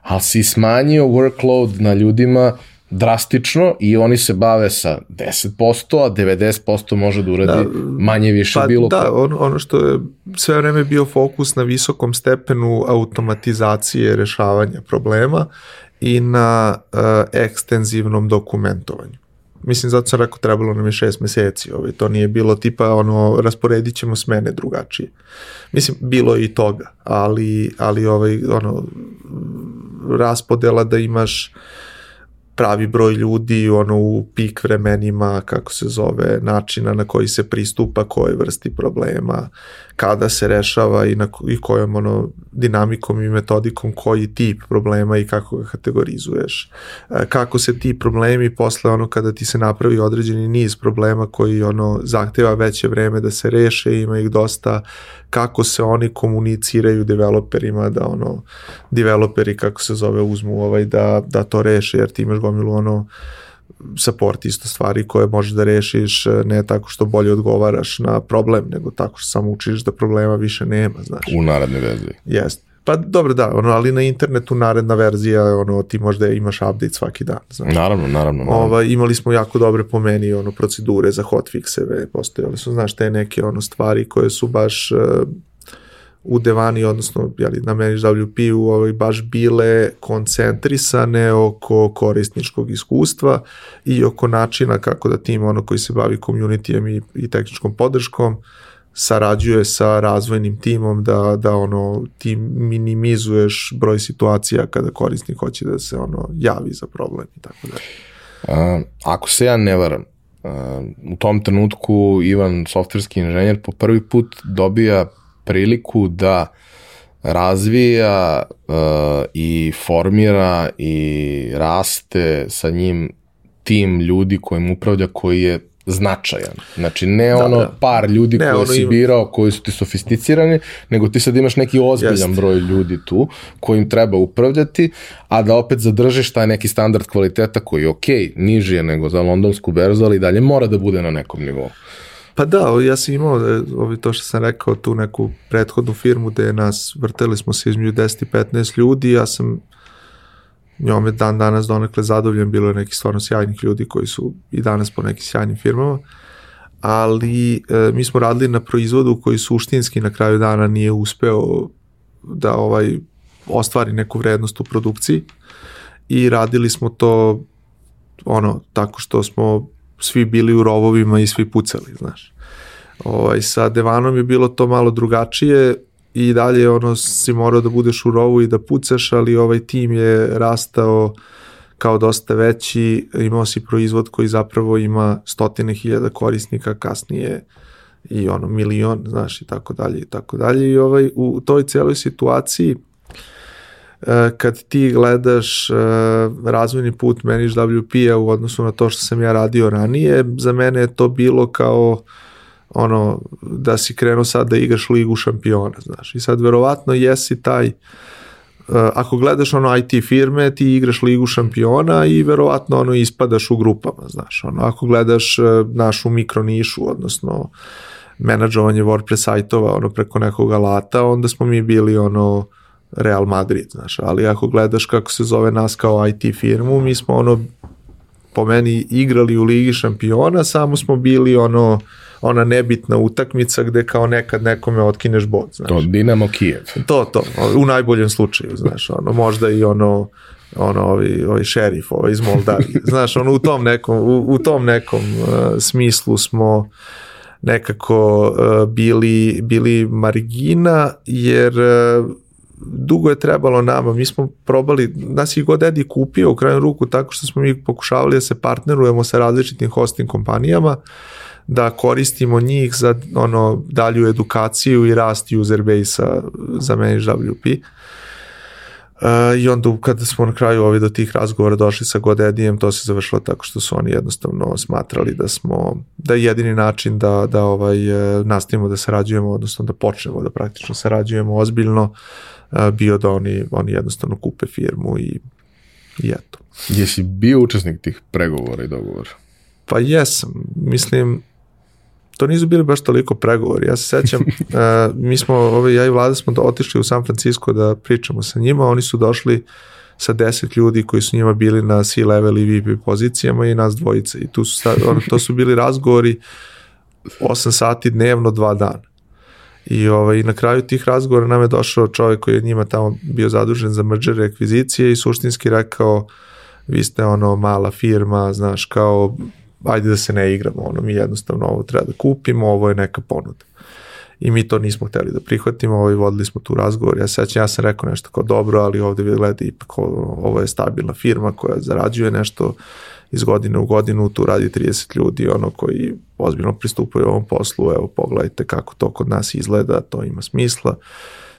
ali si smanjio workload na ljudima drastično i oni se bave sa 10%, a 90% može da uradi da, manje više pa, bilo da, ono, ono što je sve vreme bio fokus na visokom stepenu automatizacije rešavanja problema i na uh, ekstenzivnom dokumentovanju. Mislim, zato sam rekao, trebalo nam je šest meseci, ovaj, to nije bilo tipa, ono, rasporedit ćemo smene drugačije. Mislim, bilo je i toga, ali, ali ovaj, ono, raspodela da imaš pravi broj ljudi ono u pik vremenima, kako se zove, načina na koji se pristupa koje vrsti problema, kada se rešava i, na, i kojom ono, dinamikom i metodikom koji tip problema i kako ga kategorizuješ. E, kako se ti problemi posle ono kada ti se napravi određeni niz problema koji ono zahteva veće vreme da se reše, ima ih dosta, kako se oni komuniciraju developerima da ono developeri kako se zove uzmu ovaj da, da to reše jer ti imaš gomilu ono support isto stvari koje možeš da rešiš ne tako što bolje odgovaraš na problem, nego tako što samo učiš da problema više nema, znaš. U narednoj verziji. Jeste. Pa dobro da, ono, ali na internetu naredna verzija, ono, ti možda imaš update svaki dan. Znaš. Naravno, naravno. naravno. Ova, imali smo jako dobre po meni ono, procedure za hotfixeve, postojali su, znaš, te neke ono, stvari koje su baš uh, u Devani, odnosno jeli, na ManageWP-u ovaj, baš bile koncentrisane oko korisničkog iskustva i oko načina kako da tim ono koji se bavi komunitijem i, i tehničkom podrškom sarađuje sa razvojnim timom da, da ono ti minimizuješ broj situacija kada korisnik hoće da se ono javi za problem i tako dalje. A, ako se ja ne varam, u tom trenutku Ivan, softverski inženjer, po prvi put dobija priliku da razvija uh, i formira i raste sa njim tim ljudi kojim upravlja koji je značajan. Znači, ne da, ono da. par ljudi ne, koje si ima... birao, koji su ti sofisticirani, nego ti sad imaš neki ozbiljan Jest. broj ljudi tu kojim treba upravljati, a da opet zadržiš taj neki standard kvaliteta koji je okej, okay, niži je nego za londonsku berzu, ali dalje mora da bude na nekom nivou. Pa da, ja sam imao, e, ovi, to što sam rekao, tu neku prethodnu firmu gde nas, vrteli smo se između 10 i 15 ljudi, ja sam njome dan danas donekle zadovoljen, bilo je nekih stvarno sjajnih ljudi koji su i danas po nekim sjajnim firmama, ali e, mi smo radili na proizvodu koji suštinski na kraju dana nije uspeo da ovaj ostvari neku vrednost u produkciji i radili smo to ono tako što smo svi bili u rovovima i svi pucali, znaš. Ovaj, sa Devanom je bilo to malo drugačije i dalje ono si morao da budeš u rovu i da pucaš, ali ovaj tim je rastao kao dosta veći, imao si proizvod koji zapravo ima stotine hiljada korisnika kasnije i ono milion, znaš, i tako dalje i tako dalje. I ovaj, u toj celoj situaciji E, kad ti gledaš e, razvojni put Manage WP-a u odnosu na to što sam ja radio ranije, za mene je to bilo kao ono, da si krenuo sad da igraš ligu šampiona, znaš. I sad verovatno jesi taj e, ako gledaš ono IT firme, ti igraš ligu šampiona i verovatno ono ispadaš u grupama, znaš. Ono, ako gledaš našu mikronišu, odnosno menadžovanje WordPress sajtova ono preko nekog alata, onda smo mi bili ono Real Madrid, znaš, ali ako gledaš kako se zove nas kao IT firmu, mi smo ono po meni igrali u Ligi šampiona, samo smo bili ono ona nebitna utakmica gde kao nekad nekome otkineš bod, znaš. To Dinamo Kijev. To, to, u najboljem slučaju, znaš, ono, možda i ono, ono, ovi, ovi šerif, ovaj iz Moldavije, znaš, ono, u tom nekom, u, u tom nekom uh, smislu smo nekako uh, bili, bili margina, jer uh, dugo je trebalo nama, mi smo probali, nas je god Edi kupio u kraju ruku tako što smo mi pokušavali da se partnerujemo sa različitim hosting kompanijama, da koristimo njih za ono dalju edukaciju i rast user base-a za Manage WP. Uh, I onda kada smo na kraju ovi do tih razgovora došli sa GoDaddyjem, to se završilo tako što su oni jednostavno smatrali da smo, da je jedini način da, da ovaj, e, nastavimo da sarađujemo, odnosno da počnemo da praktično sarađujemo ozbiljno, bio da oni, oni jednostavno kupe firmu i, i eto. Jesi bio učesnik tih pregovora i dogovora? Pa jesam. Mislim, to nisu bili baš toliko pregovori. Ja se sećam, uh, mi smo, ovaj, ja i vlada smo otišli u San Francisco da pričamo sa njima, oni su došli sa deset ljudi koji su njima bili na C-level i VP pozicijama i nas dvojice. I tu su, on, to su bili razgovori 8 sati dnevno, dva dana. I ovaj, na kraju tih razgovora nam je došao čovjek koji je njima tamo bio zadužen za merger rekvizicije i suštinski rekao vi ste ono mala firma, znaš, kao ajde da se ne igramo, ono, mi jednostavno ovo treba da kupimo, ovo je neka ponuda. i mi to nismo hteli da prihvatimo, ovaj, vodili smo tu razgovor, ja sećam, ja sam rekao nešto kao dobro, ali ovde vi gledaj, ipak ovo je stabilna firma koja zarađuje nešto iz godine u godinu, tu radi 30 ljudi, ono koji ozbiljno pristupaju ovom poslu, evo pogledajte kako to kod nas izgleda, to ima smisla.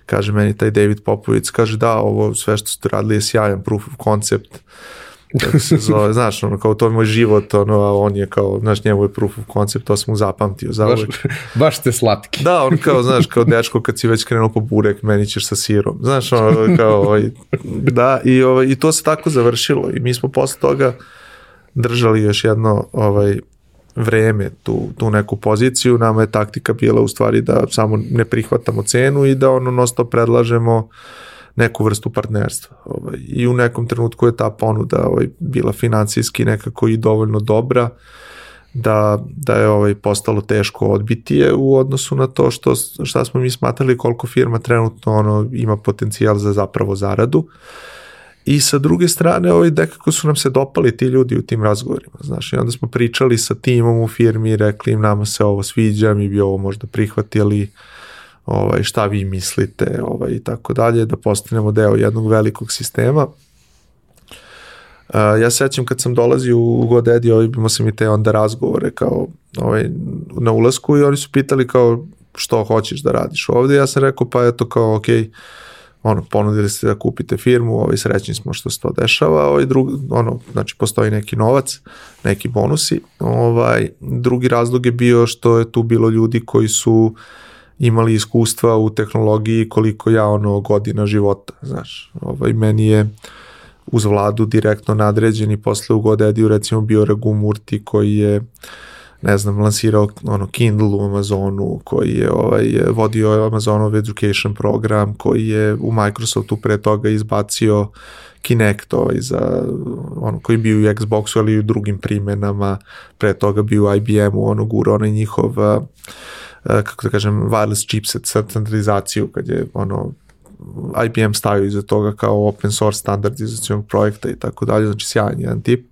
Kaže meni taj David Popovic, kaže da, ovo sve što ste radili je sjajan proof of concept, kako se zove, znaš, ono, kao to je moj život, ono, a on je kao, znaš, njemu je proof of concept, to sam mu zapamtio za baš, baš ste slatki. Da, on kao, znaš, kao dečko kad si već krenuo po burek, meni ćeš sa sirom, znaš, ono, kao, ovaj, da, i, ovaj, i to se tako završilo i mi smo posle toga držali još jedno, ovaj, vreme tu, tu neku poziciju, nama je taktika bila u stvari da samo ne prihvatamo cenu i da ono nosto predlažemo uh, neku vrstu partnerstva. Ovaj, I u nekom trenutku je ta ponuda ovaj, bila financijski nekako i dovoljno dobra da, da je ovaj postalo teško odbiti je u odnosu na to što, šta smo mi smatrali koliko firma trenutno ono ima potencijal za zapravo zaradu. I sa druge strane, ovaj, nekako su nam se dopali ti ljudi u tim razgovorima, znaš, i onda smo pričali sa timom u firmi i rekli im nama se ovo sviđa, mi bi ovo možda prihvatili, uh, ovaj, šta vi mislite ovaj, i tako dalje, da postanemo deo jednog velikog sistema. Ja sećam kad sam dolazio u GoDaddy, ovaj, imao sam i te onda razgovore kao ovaj, na ulasku i oni su pitali kao što hoćeš da radiš ovde. Ja sam rekao pa eto kao ok, ono, ponudili ste da kupite firmu, ovaj, srećni smo što se to dešava, ovaj, drug, ono, znači postoji neki novac, neki bonusi. Ovaj, drugi razlog je bio što je tu bilo ljudi koji su uh, imali iskustva u tehnologiji koliko ja ono godina života, znaš. Ovaj, meni je uz vladu direktno nadređen i posle u Godediju recimo bio Ragu Murti koji je ne znam, lansirao ono Kindle u Amazonu, koji je ovaj, vodio Amazonov education program, koji je u Microsoftu pre toga izbacio Kinect ovaj, za, ono, koji bio u Xboxu, ali i u drugim primenama, pre toga bio u IBM-u, ono, gura onaj njihov uh, kako da kažem, wireless chipset standardizaciju, kad je ono, IBM stavio iza toga kao open source standardizacijonog projekta i tako dalje, znači sjajan jedan tip.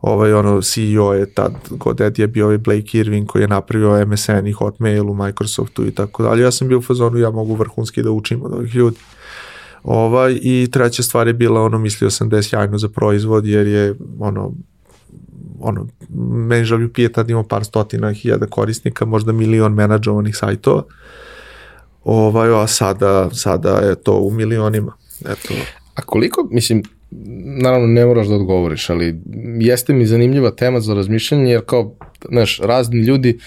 Ovaj, ono, CEO je tad, Goded je bio ovaj Blake Irving koji je napravio MSN i Hotmail u Microsoftu i tako dalje. Ja sam bio u fazonu, ja mogu vrhunski da učim od ovih ljudi. Ovaj, I treća stvar je bila, ono, mislio sam da je sjajno za proizvod, jer je, ono, ono, ManageWP tad imao par stotina hiljada korisnika, možda milion menadžovanih sajtova, ovaj, a sada, sada je to u milionima. Eto. A koliko, mislim, naravno ne moraš da odgovoriš, ali jeste mi zanimljiva tema za razmišljanje, jer kao, znaš, razni ljudi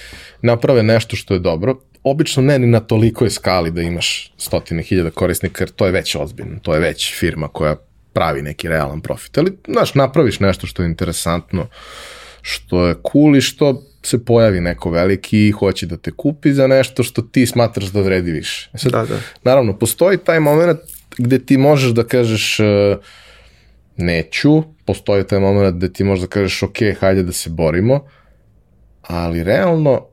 naprave nešto što je dobro, obično ne ni na tolikoj skali da imaš stotine hiljada korisnika, jer to je već ozbiljno, to je već firma koja pravi neki realan profit. Ali, znaš, napraviš nešto što je interesantno, što je cool i što se pojavi neko veliki i hoće da te kupi za nešto što ti smatraš da vredi više. E sad, da, da. Naravno, postoji taj moment gde ti možeš da kažeš uh, neću, postoji taj moment gde ti možeš da kažeš ok, hajde da se borimo, ali realno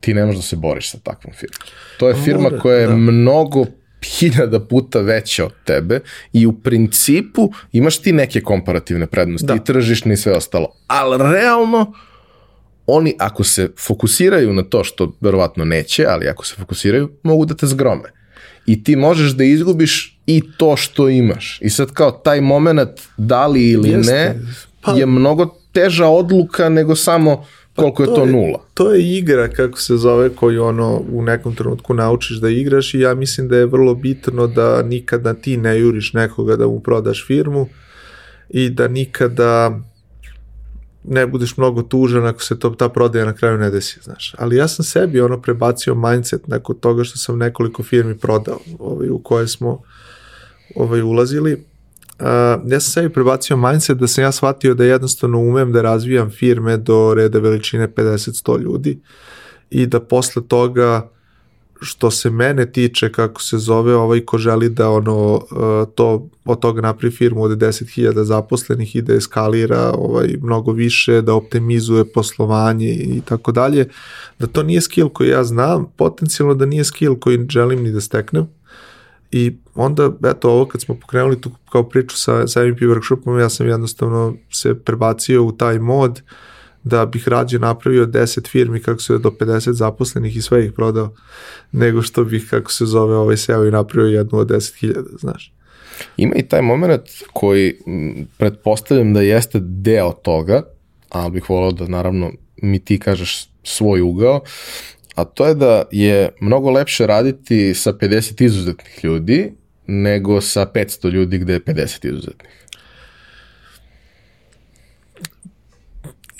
ti ne možeš da se boriš sa takvom firmom. To je firma koja je da. mnogo hiljada puta veća od tebe i u principu imaš ti neke komparativne prednosti da. i tržišne i sve ostalo. Ali realno oni ako se fokusiraju na to što verovatno neće, ali ako se fokusiraju, mogu da te zgrome. I ti možeš da izgubiš i to što imaš. I sad kao taj moment da li ili Jeste. ne pa... je mnogo teža odluka nego samo Pa koliko je to, to nula? To je igra, kako se zove, koju ono u nekom trenutku naučiš da igraš i ja mislim da je vrlo bitno da nikada ti ne juriš nekoga da mu prodaš firmu i da nikada ne budeš mnogo tužan ako se to, ta prodaja na kraju ne desi, znaš. Ali ja sam sebi ono prebacio mindset neko toga što sam nekoliko firmi prodao ovaj, u koje smo ovaj, ulazili Uh, ja sam sebi prebacio mindset da sam ja shvatio da jednostavno umem da razvijam firme do reda veličine 50-100 ljudi i da posle toga što se mene tiče kako se zove ovaj ko želi da ono to od toga napravi firmu od 10.000 zaposlenih i da eskalira ovaj mnogo više da optimizuje poslovanje i tako dalje da to nije skill koji ja znam potencijalno da nije skill koji želim ni da steknem I onda, eto, ovo kad smo pokrenuli tu kao priču sa, sa MVP workshopom, ja sam jednostavno se prebacio u taj mod da bih rađe napravio 10 firmi kako se do 50 zaposlenih i sve ih prodao, nego što bih, kako se zove, ovaj seo i napravio jednu od 10.000, znaš. Ima i taj moment koji pretpostavljam da jeste deo toga, ali bih volao da naravno mi ti kažeš svoj ugao, a to je da je mnogo lepše raditi sa 50 izuzetnih ljudi nego sa 500 ljudi gde je 50 izuzetnih.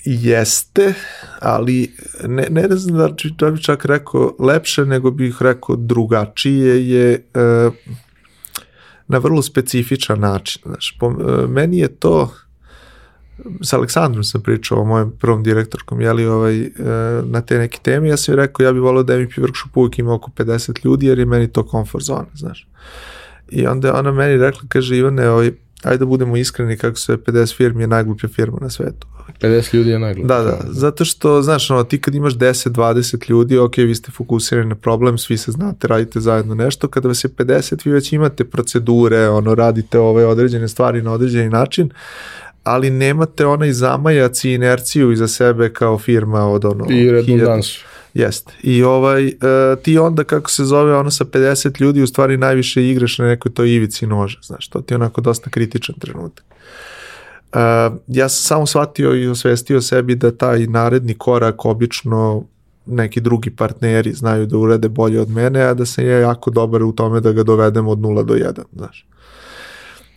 Jeste, ali ne, ne znam da, da bi čak rekao lepše, nego bih rekao drugačije je e, na vrlo specifičan način. Znaš, po, e, meni je to, s Aleksandrom sam pričao o mojem prvom direktorkom, jeli, ovaj, e, na te neke teme, ja sam joj rekao, ja bih volao da MVP workshop uvijek ima oko 50 ljudi, jer je meni to comfort zona, znaš. I onda ona meni rekla, kaže, Ivane, ovaj, ajde da budemo iskreni kako se 50 firmi je najgluplja firma na svetu. 50 ljudi je najglupo. Da, da, zato što, znaš, ono, ti kad imaš 10, 20 ljudi, ok, vi ste fokusirani na problem, svi se znate, radite zajedno nešto, kada vas je 50, vi već imate procedure, ono, radite ove određene stvari na određeni način, ali nemate onaj zamajac i inerciju iza sebe kao firma od ono... I redundansu. Jeste. I ovaj, e, ti onda, kako se zove, ono sa 50 ljudi, u stvari najviše igraš na nekoj toj ivici noža, znaš, to ti je onako dosta kritičan trenutak. E, ja sam samo shvatio i osvestio sebi da taj naredni korak obično neki drugi partneri znaju da urade bolje od mene, a da sam ja jako dobar u tome da ga dovedem od 0 do 1, znaš.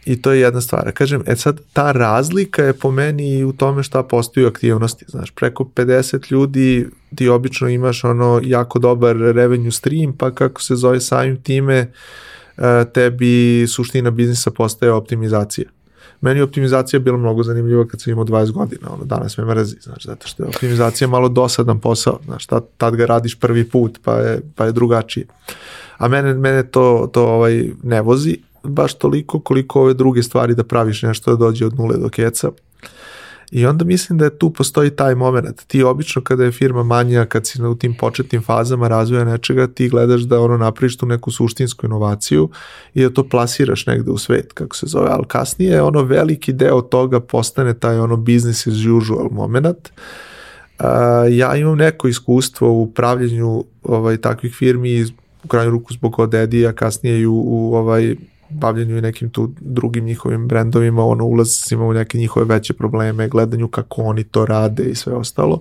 I to je jedna stvar. Kažem, e sad, ta razlika je po meni u tome šta postaju aktivnosti. Znaš, preko 50 ljudi ti obično imaš ono jako dobar revenue stream, pa kako se zove samim time, e, tebi suština biznisa postaje optimizacija. Meni je optimizacija bila mnogo zanimljiva kad sam imao 20 godina, ono, danas me mrzi, znaš, zato što je optimizacija malo dosadan posao, znaš, tad, tad ga radiš prvi put, pa je, pa je drugačije. A mene, mene to, to ovaj, ne vozi, baš toliko koliko ove druge stvari da praviš nešto da dođe od nule do keca. I onda mislim da je tu postoji taj moment. Ti obično kada je firma manja, kad si u tim početnim fazama razvoja nečega, ti gledaš da ono napraviš tu neku suštinsku inovaciju i da to plasiraš negde u svet, kako se zove. Ali kasnije ono veliki deo toga postane taj ono business as usual moment. Ja imam neko iskustvo u pravljenju ovaj, takvih firmi u krajnju ruku zbog Odedi, a kasnije i u, u ovaj bavljenju i nekim tu drugim njihovim brendovima, ono ulazimo u neke njihove veće probleme, gledanju kako oni to rade i sve ostalo.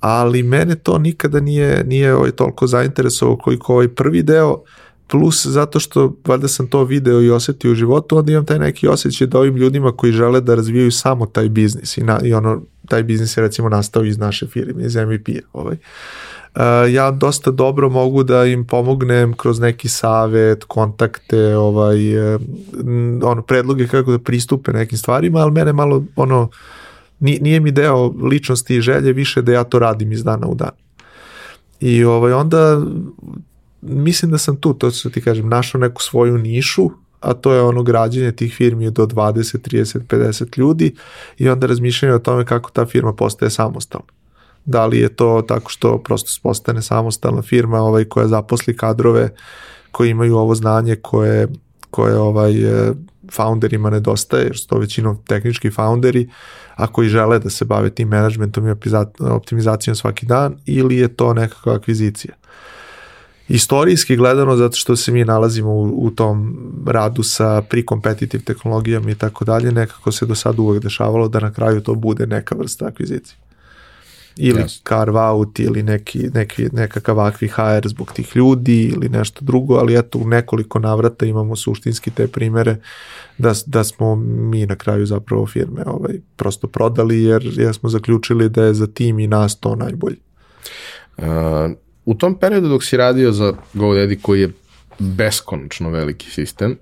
Ali mene to nikada nije, nije ovaj, toliko zainteresovao koliko ovaj prvi deo, plus zato što valjda sam to video i osetio u životu, onda imam taj neki osjećaj da ovim ljudima koji žele da razvijaju samo taj biznis i, na, i ono, taj biznis je recimo nastao iz naše firme, iz MVP-a. Ovaj. Uh, ja dosta dobro mogu da im pomognem kroz neki savet, kontakte, ovaj, uh, ono, predloge kako da pristupe nekim stvarima, ali mene malo, ono, nije, mi deo ličnosti i želje više da ja to radim iz dana u dan. I ovaj, onda mislim da sam tu, to što ti kažem, našao neku svoju nišu, a to je ono građenje tih firmi do 20, 30, 50 ljudi i onda razmišljanje o tome kako ta firma postaje samostalna da li je to tako što prosto postane samostalna firma ovaj koja zaposli kadrove koji imaju ovo znanje koje koje ovaj founderima nedostaje, jer su to većinom tehnički founderi, a koji žele da se bave tim managementom i optimizacijom svaki dan, ili je to nekakva akvizicija. Istorijski gledano, zato što se mi nalazimo u, u tom radu sa pre-competitive tehnologijama i tako dalje, nekako se do sada uvek dešavalo da na kraju to bude neka vrsta akvizicije ili yes. carve out ili neki, neki, nekakav akvi HR zbog tih ljudi ili nešto drugo, ali eto u nekoliko navrata imamo suštinski te primere da, da smo mi na kraju zapravo firme ovaj, prosto prodali jer, jer smo zaključili da je za tim i nas to najbolje. Uh, u tom periodu dok si radio za GoDaddy koji je beskonačno veliki sistem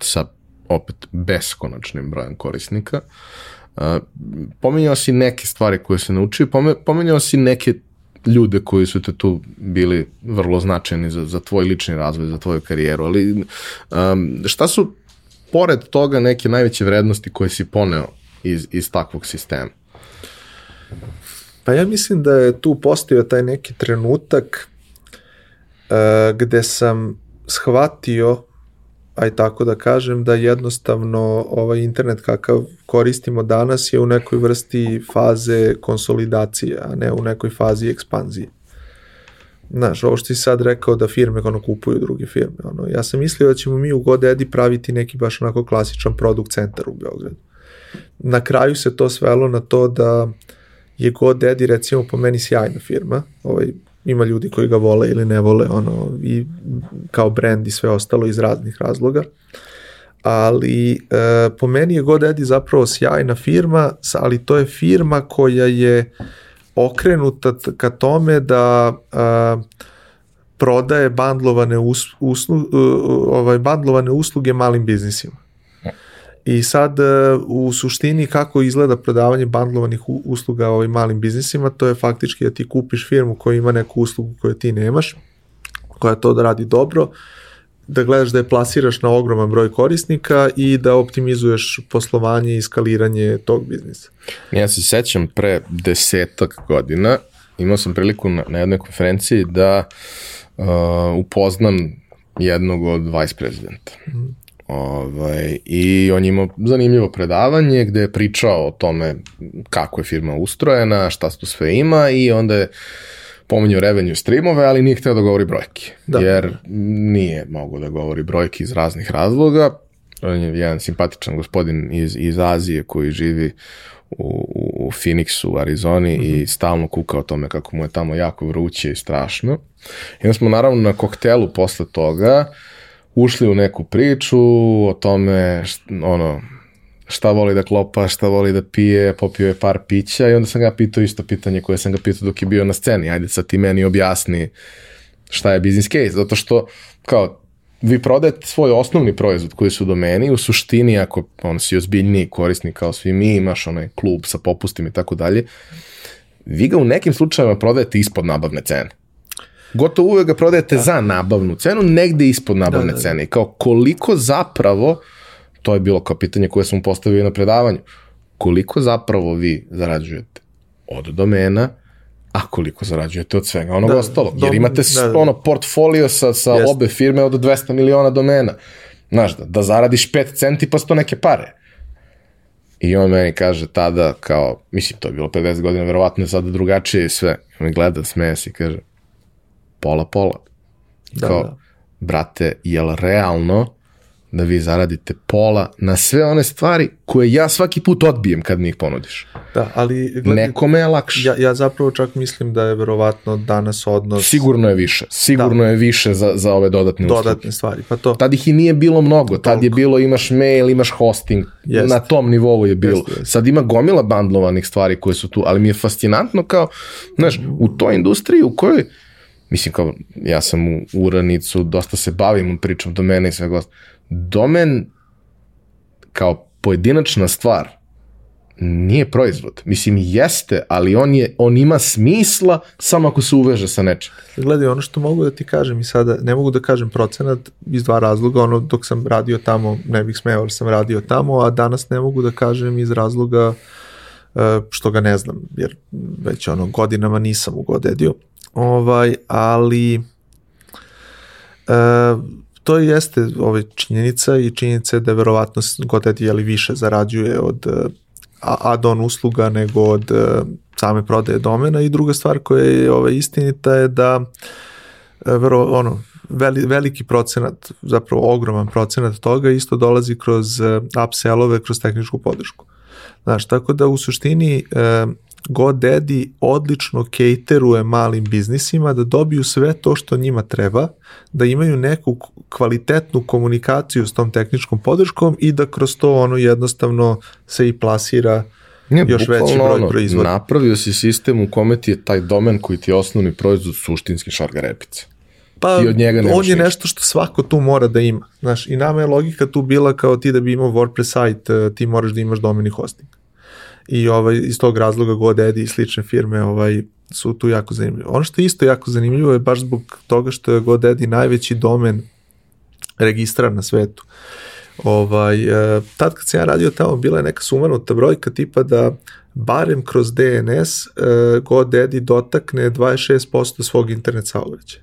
sa opet beskonačnim brojem korisnika, Uh, pominjao si neke stvari koje se naučio, pominjao si neke ljude koji su te tu bili vrlo značajni za, za tvoj lični razvoj, za tvoju karijeru, ali um, šta su pored toga neke najveće vrednosti koje si poneo iz, iz takvog sistema? Pa ja mislim da je tu postao taj neki trenutak uh, gde sam shvatio aj tako da kažem, da jednostavno ovaj internet kakav koristimo danas je u nekoj vrsti faze konsolidacije, a ne u nekoj fazi ekspanzije. Znaš, ovo što si sad rekao da firme ono kupuju druge firme, ono, ja sam mislio da ćemo mi u GoDaddy praviti neki baš onako klasičan produkt centar u Beogradu. Na kraju se to svelo na to da je GoDaddy recimo po meni sjajna firma, ovaj, ima ljudi koji ga vole ili ne vole, ono, i kao brand i sve ostalo iz raznih razloga. Ali e, po meni je GoDaddy zapravo sjajna firma, ali to je firma koja je okrenuta ka tome da a, prodaje bandlovane, us, uslu, ovaj, bandlovane usluge malim biznisima. I sad u suštini kako izgleda prodavanje bandlovanih usluga ovim malim biznisima, to je faktički da ti kupiš firmu koja ima neku uslugu koju ti nemaš, koja to da radi dobro, da gledaš da je plasiraš na ogroman broj korisnika i da optimizuješ poslovanje i skaliranje tog biznisa. Ja se sećam pre desetak godina, imao sam priliku na, na jednoj konferenciji da uh, upoznam jednog od vice prezidenta. Mm. Ovaj, I on je imao zanimljivo predavanje gde je pričao o tome kako je firma ustrojena, šta to sve ima i onda je pominjao revenue streamove, ali nije hteo da govori brojke. Da. Jer nije mogo da govori brojke iz raznih razloga. On je jedan simpatičan gospodin iz, iz Azije koji živi u, u Phoenixu, u Arizoni mm -hmm. i mhm. stalno kuka o tome kako mu je tamo jako vruće i strašno. I onda smo naravno na koktelu posle toga ušli u neku priču o tome, št, ono, šta voli da klopa, šta voli da pije, popio je par pića i onda sam ga pitao isto pitanje koje sam ga pitao dok je bio na sceni. Ajde sad ti meni objasni šta je business case, zato što kao vi prodajete svoj osnovni proizvod koji su do meni, u suštini ako on si ozbiljniji korisnik kao svi mi, imaš onaj klub sa popustima i tako dalje, vi ga u nekim slučajevima prodajete ispod nabavne cene. Gotovo uvek ga prodajete da. za nabavnu cenu, negde ispod nabavne da, da, da. cene. I kao koliko zapravo to je bilo kao pitanje koje sam postavio na predavanju. Koliko zapravo vi zarađujete od domena, a koliko zarađujete od svega onog da, ostalog? Jer imate da, da. ono portfolio sa, sa Jest. obe firme od 200 miliona domena. Znaš, da, da zaradiš 5 centi pa sto neke pare. I on meni kaže tada kao, mislim to je bilo 50 godina, verovatno je sada drugačije i sve. I on gleda, smeje se i kaže, pola pola. Da, kao, da. brate, jel realno da vi zaradite pola na sve one stvari koje ja svaki put odbijem kad mi ih ponudiš. Da, ali... Gledi, Nekome je lakše. Ja, ja zapravo čak mislim da je verovatno danas odnos... Sigurno je više. Sigurno da. je više za, za ove dodatne usluge. Dodatne stvari, pa to... Tad ih i nije bilo mnogo. Tad je bilo imaš mail, imaš hosting. Jest. Na tom nivou je bilo. Jest, jest. Sad ima gomila bandlovanih stvari koje su tu, ali mi je fascinantno kao, znaš, u toj industriji u kojoj mislim kao, ja sam u Uranicu, dosta se bavim pričam domena i svega domen kao pojedinačna stvar nije proizvod. Mislim, jeste, ali on, je, on ima smisla samo ako se uveže sa nečim. Gledaj, ono što mogu da ti kažem i sada, ne mogu da kažem procenat iz dva razloga, ono dok sam radio tamo, ne bih smeo, sam radio tamo, a danas ne mogu da kažem iz razloga e, što ga ne znam, jer već ono godinama nisam u Godedio. Ovaj, ali e, to jeste ovaj, činjenica i činjenica je da verovatno GoDaddy ali više zarađuje od uh, add-on usluga nego od uh, same prodaje domena i druga stvar koja je ovaj, istinita je da vero, ono, veli, veliki procenat, zapravo ogroman procenat toga isto dolazi kroz upsellove, kroz tehničku podršku. Znaš, tako da u suštini GoDaddy odlično cateruje malim biznisima da dobiju sve to što njima treba, da imaju neku kvalitetnu komunikaciju s tom tehničkom podrškom i da kroz to ono jednostavno se i plasira Nije, još veći broj ono, proizvoda. Napravio si sistem u kome ti je taj domen koji ti je osnovni proizvod suštinski šargarepice. Pa I od njega on je nešto što svako tu mora da ima. Znaš, I nama je logika tu bila kao ti da bi imao WordPress sajt, ti moraš da imaš domen i hosting i ovaj, iz tog razloga GoDaddy i slične firme ovaj, su tu jako zanimljive. Ono što je isto jako zanimljivo je baš zbog toga što je GoDaddy najveći domen registra na svetu. Ovaj, e, tad kad sam ja radio tamo bila je neka sumanuta brojka tipa da barem kroz DNS e, GoDaddy dotakne 26% svog internet saobraćaja.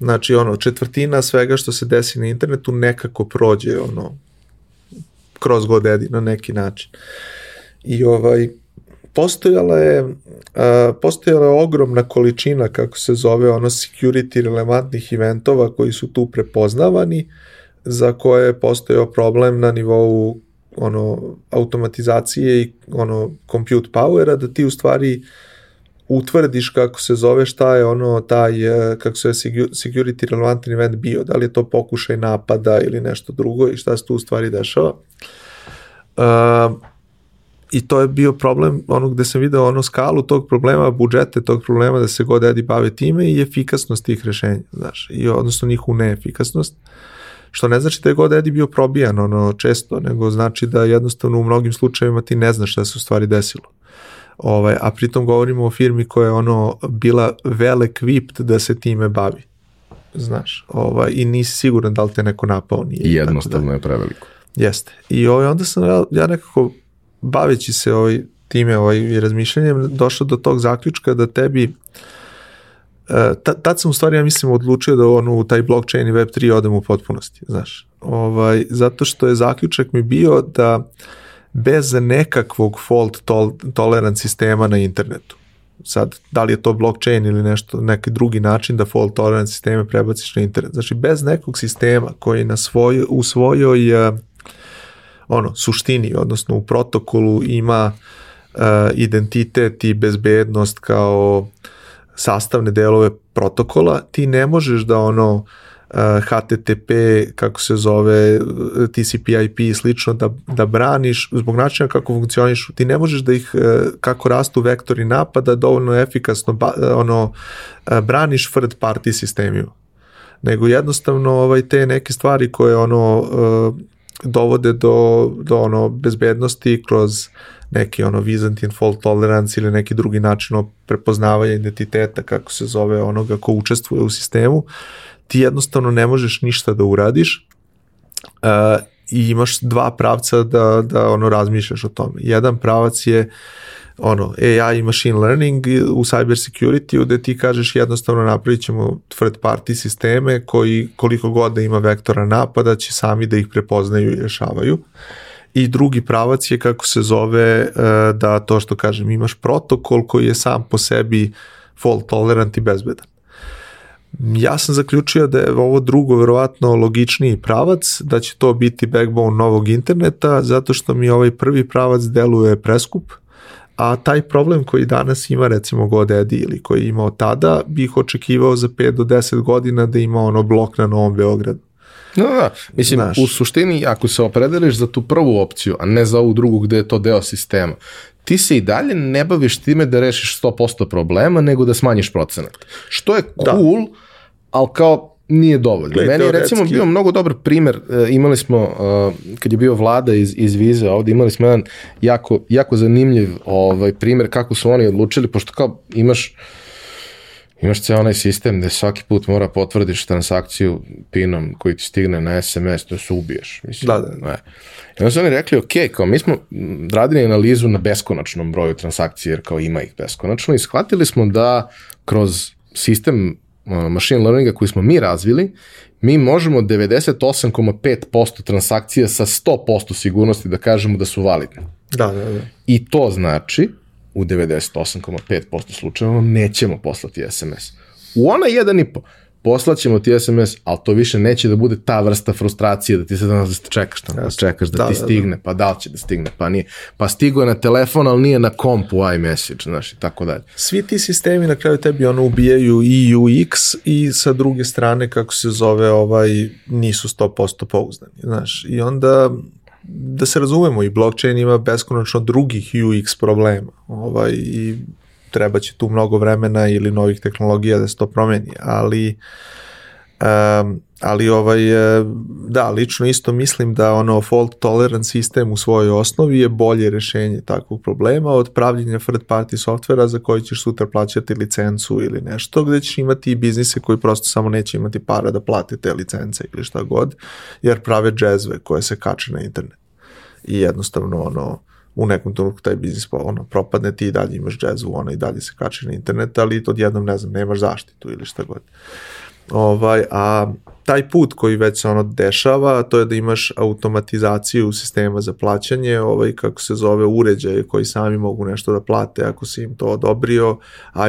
Znači, ono, četvrtina svega što se desi na internetu nekako prođe, ono, kroz GoDaddy na neki način. I ovaj, postojala je, uh, postojala je ogromna količina, kako se zove, ono, security relevantnih eventova koji su tu prepoznavani, za koje je postojao problem na nivou ono automatizacije i ono compute powera da ti u stvari utvrdiš kako se zove šta je ono taj e, kako se security relevant event bio, da li je to pokušaj napada ili nešto drugo i šta se tu u stvari dešava. Uh, I to je bio problem, ono gde sam video ono skalu tog problema, budžete tog problema da se god edi bave time i efikasnost tih rešenja, znaš, i odnosno njihovu neefikasnost. Što ne znači da je god Edi bio probijan ono, često, nego znači da jednostavno u mnogim slučajevima ti ne znaš šta se u stvari desilo. Ovaj, a pritom govorimo o firmi koja je ono bila well equipped da se time bavi. Znaš, ovaj, i nisi siguran da li te neko napao nije. I jednostavno da. je preveliko. Jeste. I ovaj, onda sam ja, ja nekako baveći se ovaj, time ovaj, razmišljanjem došao do tog zaključka da tebi E, tad sam u stvari, ja mislim, odlučio da ono, u taj blockchain i Web3 odem u potpunosti, znaš. Ovaj, zato što je zaključak mi bio da bez nekakvog fault tol tolerant sistema na internetu, sad, da li je to blockchain ili nešto, neki drugi način da fault tolerant sisteme prebaciš na internet. Znači, bez nekog sistema koji na svoj, u svojoj uh, ono, suštini, odnosno u protokolu ima uh, identitet i bezbednost kao sastavne delove protokola, ti ne možeš da ono uh, HTTP, kako se zove, TCP IP i slično, da, da braniš, zbog načina kako funkcioniš, ti ne možeš da ih, uh, kako rastu vektori napada, dovoljno efikasno ono, braniš third party sistemiju. Nego jednostavno ovaj, te neke stvari koje ono dovode do, do ono bezbednosti kroz neki ono Byzantine fault tolerance ili neki drugi način prepoznavanja identiteta kako se zove onoga ko učestvuje u sistemu, ti jednostavno ne možeš ništa da uradiš uh, i imaš dva pravca da, da ono razmišljaš o tome. Jedan pravac je ono, AI i machine learning u cyber security gde ti kažeš jednostavno napravit ćemo third party sisteme koji koliko god da ima vektora napada će sami da ih prepoznaju i rešavaju. I drugi pravac je kako se zove e, da to što kažem imaš protokol koji je sam po sebi fault tolerant i bezbedan. Ja sam zaključio da je ovo drugo verovatno logičniji pravac, da će to biti backbone novog interneta, zato što mi ovaj prvi pravac deluje preskup, a taj problem koji danas ima recimo GoDaddy ili koji je imao tada, bih očekivao za 5 do 10 godina da ima ono blok na Novom Beogradu. Da, da, mislim, Znaš. u suštini, ako se opredeliš za tu prvu opciju, a ne za ovu drugu gde je to deo sistema, ti se i dalje ne baviš time da rešiš 100% problema, nego da smanjiš procenat. Što je da. cool, da. ali kao nije dovoljno. Gle, Meni je recimo bio mnogo dobar primer, e, imali smo, uh, kad je bio vlada iz, iz Vize ovde, imali smo jedan jako, jako zanimljiv ovaj, primer kako su oni odlučili, pošto kao imaš imaš ceo onaj sistem gde svaki put mora potvrdiš transakciju pinom koji ti stigne na SMS, to se ubiješ. Mislim, da, da. Ne. I onda su oni rekli, ok, kao mi smo radili analizu na beskonačnom broju transakcije, jer kao ima ih beskonačno, i shvatili smo da kroz sistem machine learninga koji smo mi razvili, mi možemo 98,5% transakcija sa 100% sigurnosti da kažemo da su validne. Da, da, da. I to znači u 98,5% slučajeva nećemo poslati SMS. U ona 1,5 poslaćemo ti SMS, ali to više neće da bude ta vrsta frustracije da ti se danas da čekaš da čekaš da, da ti da, da. stigne, da. pa da li će da stigne, pa nije. Pa stigo je na telefon, ali nije na kompu iMessage, znaš, i tako dalje. Svi ti sistemi na kraju tebi ono ubijaju i UX i sa druge strane, kako se zove, ovaj, nisu 100% pouzdani, znaš. I onda da se razumemo i blockchain ima beskonačno drugih UX problema ovaj, i treba će tu mnogo vremena ili novih tehnologija da se to promeni, ali um, ali ovaj, e, da, lično isto mislim da ono fault tolerant sistem u svojoj osnovi je bolje rešenje takvog problema od pravljenja third party softvera za koji ćeš sutra plaćati licencu ili nešto, gde ćeš imati i biznise koji prosto samo neće imati para da plate te licence ili šta god, jer prave džezve koje se kače na internet. I jednostavno ono, u nekom trenutku taj biznis ono, propadne, ti i dalje imaš džezu, ono i dalje se kače na internet, ali odjednom, ne znam, nemaš zaštitu ili šta god. Ovaj, a taj put koji već se ono dešava, to je da imaš automatizaciju sistema za plaćanje, ovaj, kako se zove, uređaje koji sami mogu nešto da plate ako si im to odobrio,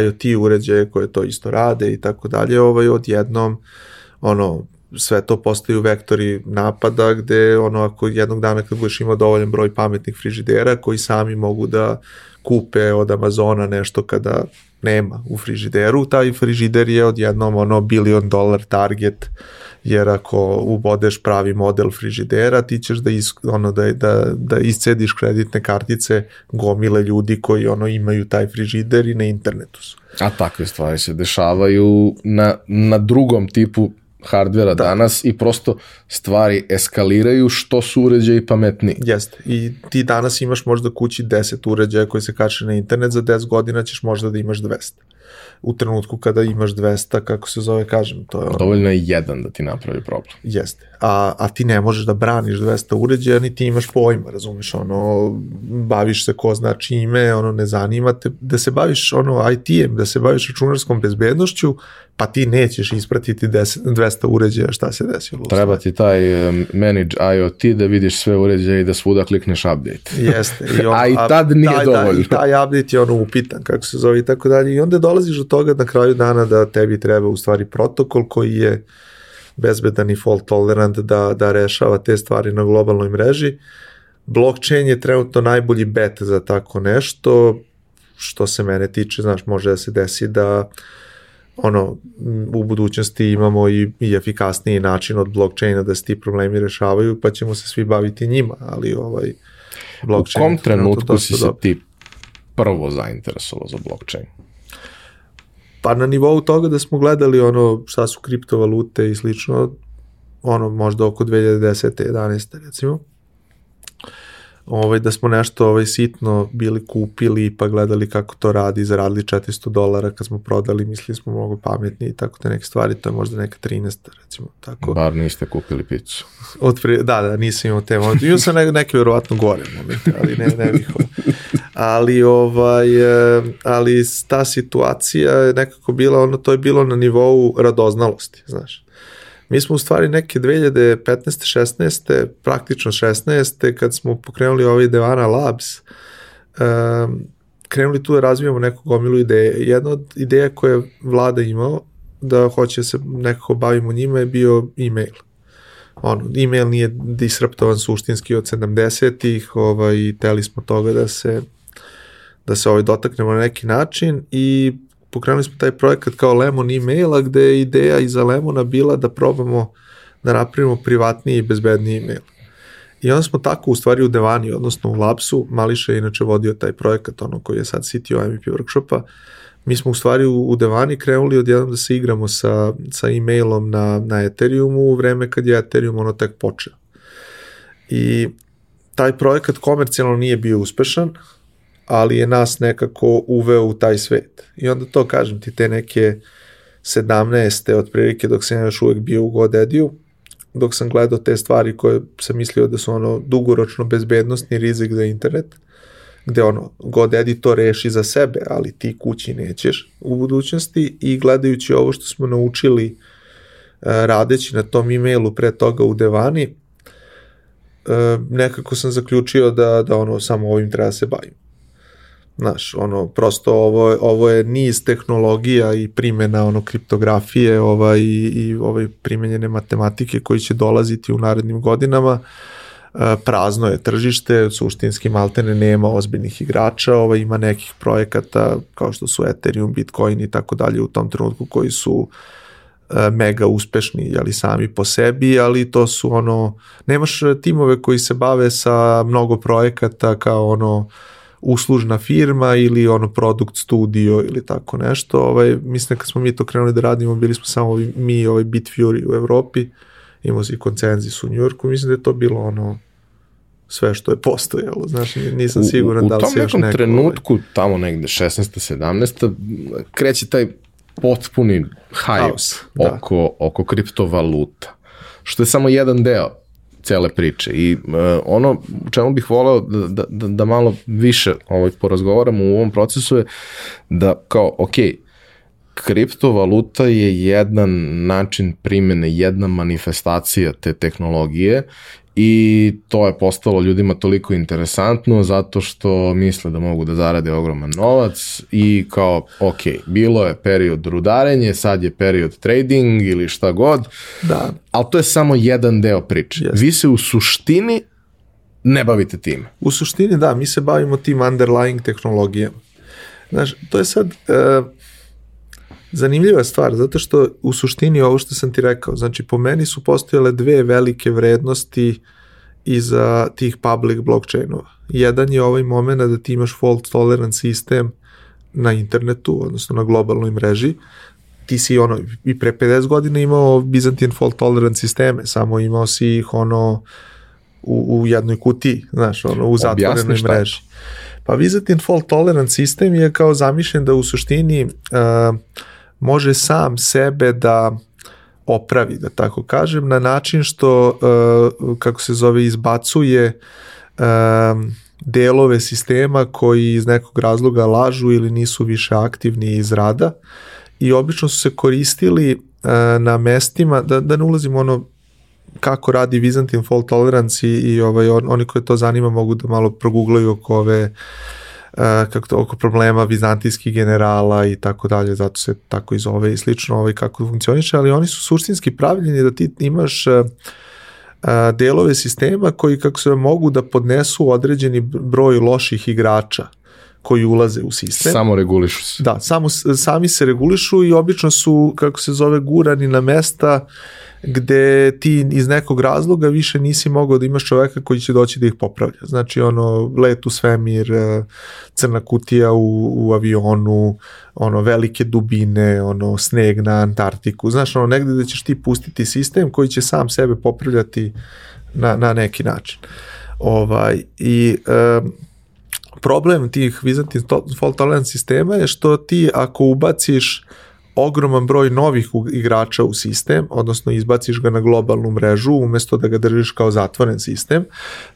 IoT uređaje koje to isto rade i tako dalje, ovaj, odjednom ono, sve to postaju vektori napada gde ono ako jednog dana kad budeš imao dovoljan broj pametnih frižidera koji sami mogu da kupe od Amazona nešto kada nema u frižideru, taj frižider je odjednom ono bilion dolar target jer ako ubodeš pravi model frižidera, ti ćeš da, is, ono, da, da, da iscediš kreditne kartice gomile ljudi koji ono imaju taj frižider i na internetu su. A takve stvari se dešavaju na, na drugom tipu hardvera da. danas i prosto stvari eskaliraju što su uređaji pametniji. Jeste. I ti danas imaš možda kući 10 uređaja koji se kače na internet, za 10 godina ćeš možda da imaš 200 u trenutku kada imaš 200, kako se zove, kažem, to je ono... Dovoljno je jedan da ti napravi problem. Jeste. A, a ti ne možeš da braniš 200 uređaja, ni ti imaš pojma, razumeš, ono, baviš se ko zna čime, ono, ne zanima te, da se baviš, ono, IT-em, da se baviš računarskom bezbednošću, pa ti nećeš ispratiti 10, 200 uređaja šta se desilo. Treba ti taj manage IoT da vidiš sve uređaje i da svuda klikneš update. Jeste. I on, a i tad nije taj, dovoljno. Da, taj update je ono upitan, kako se zove i tako dalje. I onda dolaziš do toga na kraju dana da tebi treba u stvari protokol koji je bezbedan i fault tolerant da, da rešava te stvari na globalnoj mreži. Blockchain je trenutno najbolji bet za tako nešto, što se mene tiče, znaš, može da se desi da ono, u budućnosti imamo i, i efikasniji način od blockchaina da se ti problemi rešavaju, pa ćemo se svi baviti njima, ali ovaj blockchain... U kom trenutku si se ti prvo zainteresovao za blockchain? Pa na nivou toga da smo gledali ono šta su kriptovalute i slično, ono možda oko 2010. 11. recimo ovaj, da smo nešto ovaj, sitno bili kupili pa gledali kako to radi, zaradili 400 dolara kad smo prodali, mislili smo mnogo pametni i tako te neke stvari, to je možda neka 13. recimo. Tako. Bar niste kupili picu. Od pri, da, da, nisam imao te momente. Imao sam neke, neke verovatno gore momente, ali ne, ne bih ali ovaj ali ta situacija je nekako bila ono to je bilo na nivou radoznalosti znaš Mi smo u stvari neke 2015. 16. praktično 16. kad smo pokrenuli ovaj Devana Labs, um, krenuli tu da razvijamo neku gomilu ideje. Jedna od ideja koje je vlada imao da hoće da se nekako bavimo njima je bio e-mail. Ono, e-mail nije disruptovan suštinski od 70-ih, ovaj, teli smo toga da se da se ovaj dotaknemo na neki način i pokrenuli smo taj projekat kao Lemon e-maila gde je ideja iza Lemona bila da probamo da napravimo privatniji i bezbedniji e-mail. I onda smo tako u stvari u Devani, odnosno u Labsu, Mališa je inače vodio taj projekat, ono koji je sad CTO MVP workshopa, mi smo u stvari u, u Devani krenuli odjednom da se igramo sa, sa e-mailom na, na Ethereumu u vreme kad je Ethereum ono tek počeo. I taj projekat komercijalno nije bio uspešan, ali je nas nekako uveo u taj svet. I onda to kažem ti, te neke 17. otprilike dok sam još uvek bio u GoDaddy-u, dok sam gledao te stvari koje sam mislio da su ono dugoročno bezbednostni rizik za internet, gde ono GoDaddy to reši za sebe, ali ti kući nećeš u budućnosti i gledajući ovo što smo naučili e, radeći na tom e-mailu pre toga u Devani, e, nekako sam zaključio da, da ono samo ovim treba da se bavim. Znaš, ono, prosto ovo, ovo je niz tehnologija i primjena ono, kriptografije ovaj, i, i ovaj, primenjene matematike koji će dolaziti u narednim godinama. E, prazno je tržište, suštinski maltene nema ozbiljnih igrača, ovaj, ima nekih projekata kao što su Ethereum, Bitcoin i tako dalje u tom trenutku koji su e, mega uspešni jeli sami po sebi, ali to su ono nemaš timove koji se bave sa mnogo projekata kao ono uslužna firma ili ono produkt studio ili tako nešto. Ovaj, mislim kad smo mi to krenuli da radimo, bili smo samo mi ovaj Bitfury u Evropi, imao si koncenzis u Njurku, mislim da je to bilo ono sve što je postojalo, znaš, nisam siguran u, u da li se još neko... U tom nekom trenutku, ovaj... tamo negde 16. 17. kreće taj potpuni hype da. oko, oko kriptovaluta, što je samo jedan deo cele priče. I uh, ono u čemu bih voleo da, da, da, malo više ovaj, porazgovaramo u ovom procesu je da kao, ok, kriptovaluta je jedan način primene, jedna manifestacija te tehnologije i to je postalo ljudima toliko interesantno zato što misle da mogu da zarade ogroman novac i kao, ok, bilo je period rudarenje, sad je period trading ili šta god, Da, ali to je samo jedan deo priče. Jeste. Vi se u suštini ne bavite time. U suštini da, mi se bavimo tim underlying tehnologijama. Znaš, to je sad e, zanimljiva stvar, zato što u suštini ovo što sam ti rekao, znači po meni su postojale dve velike vrednosti iza tih public blockchainova. Jedan je ovaj moment da ti imaš fault tolerant sistem na internetu, odnosno na globalnoj mreži, ti si ono, i pre 50 godina imao Byzantine fault tolerant sisteme, samo imao si ih ono u, u jednoj kutiji, znaš, ono, u zatvorenoj mreži. Pa Byzantine fault tolerant sistem je kao zamišljen da u suštini uh, može sam sebe da opravi, da tako kažem, na način što, uh, kako se zove, izbacuje um, delove sistema koji iz nekog razloga lažu ili nisu više aktivni iz rada. I obično su se koristili uh, na mestima, da, da ne ulazimo ono kako radi Byzantine fault tolerance i, i ovaj, on, oni koji to zanima mogu da malo proguglaju oko ove Uh, kako to, oko problema vizantijskih generala i tako dalje, zato se tako i zove i slično ovaj, kako funkcioniše, ali oni su suštinski pravljeni da ti imaš uh, uh, delove sistema koji kako se mogu da podnesu određeni broj loših igrača koji ulaze u sistem. Samo regulišu se. Da, samo, sami se regulišu i obično su, kako se zove, gurani na mesta gde ti iz nekog razloga više nisi mogao da imaš čoveka koji će doći da ih popravlja. Znači ono let u svemir, eh, crna kutija u, u avionu, ono velike dubine, ono sneg na Antarktiku. Znaš ono negde da ćeš ti pustiti sistem koji će sam sebe popravljati na, na neki način. Ovaj, I um, problem tih Byzantine fault tolerance sistema je što ti ako ubaciš ogroman broj novih igrača u sistem, odnosno izbaciš ga na globalnu mrežu umesto da ga držiš kao zatvoren sistem,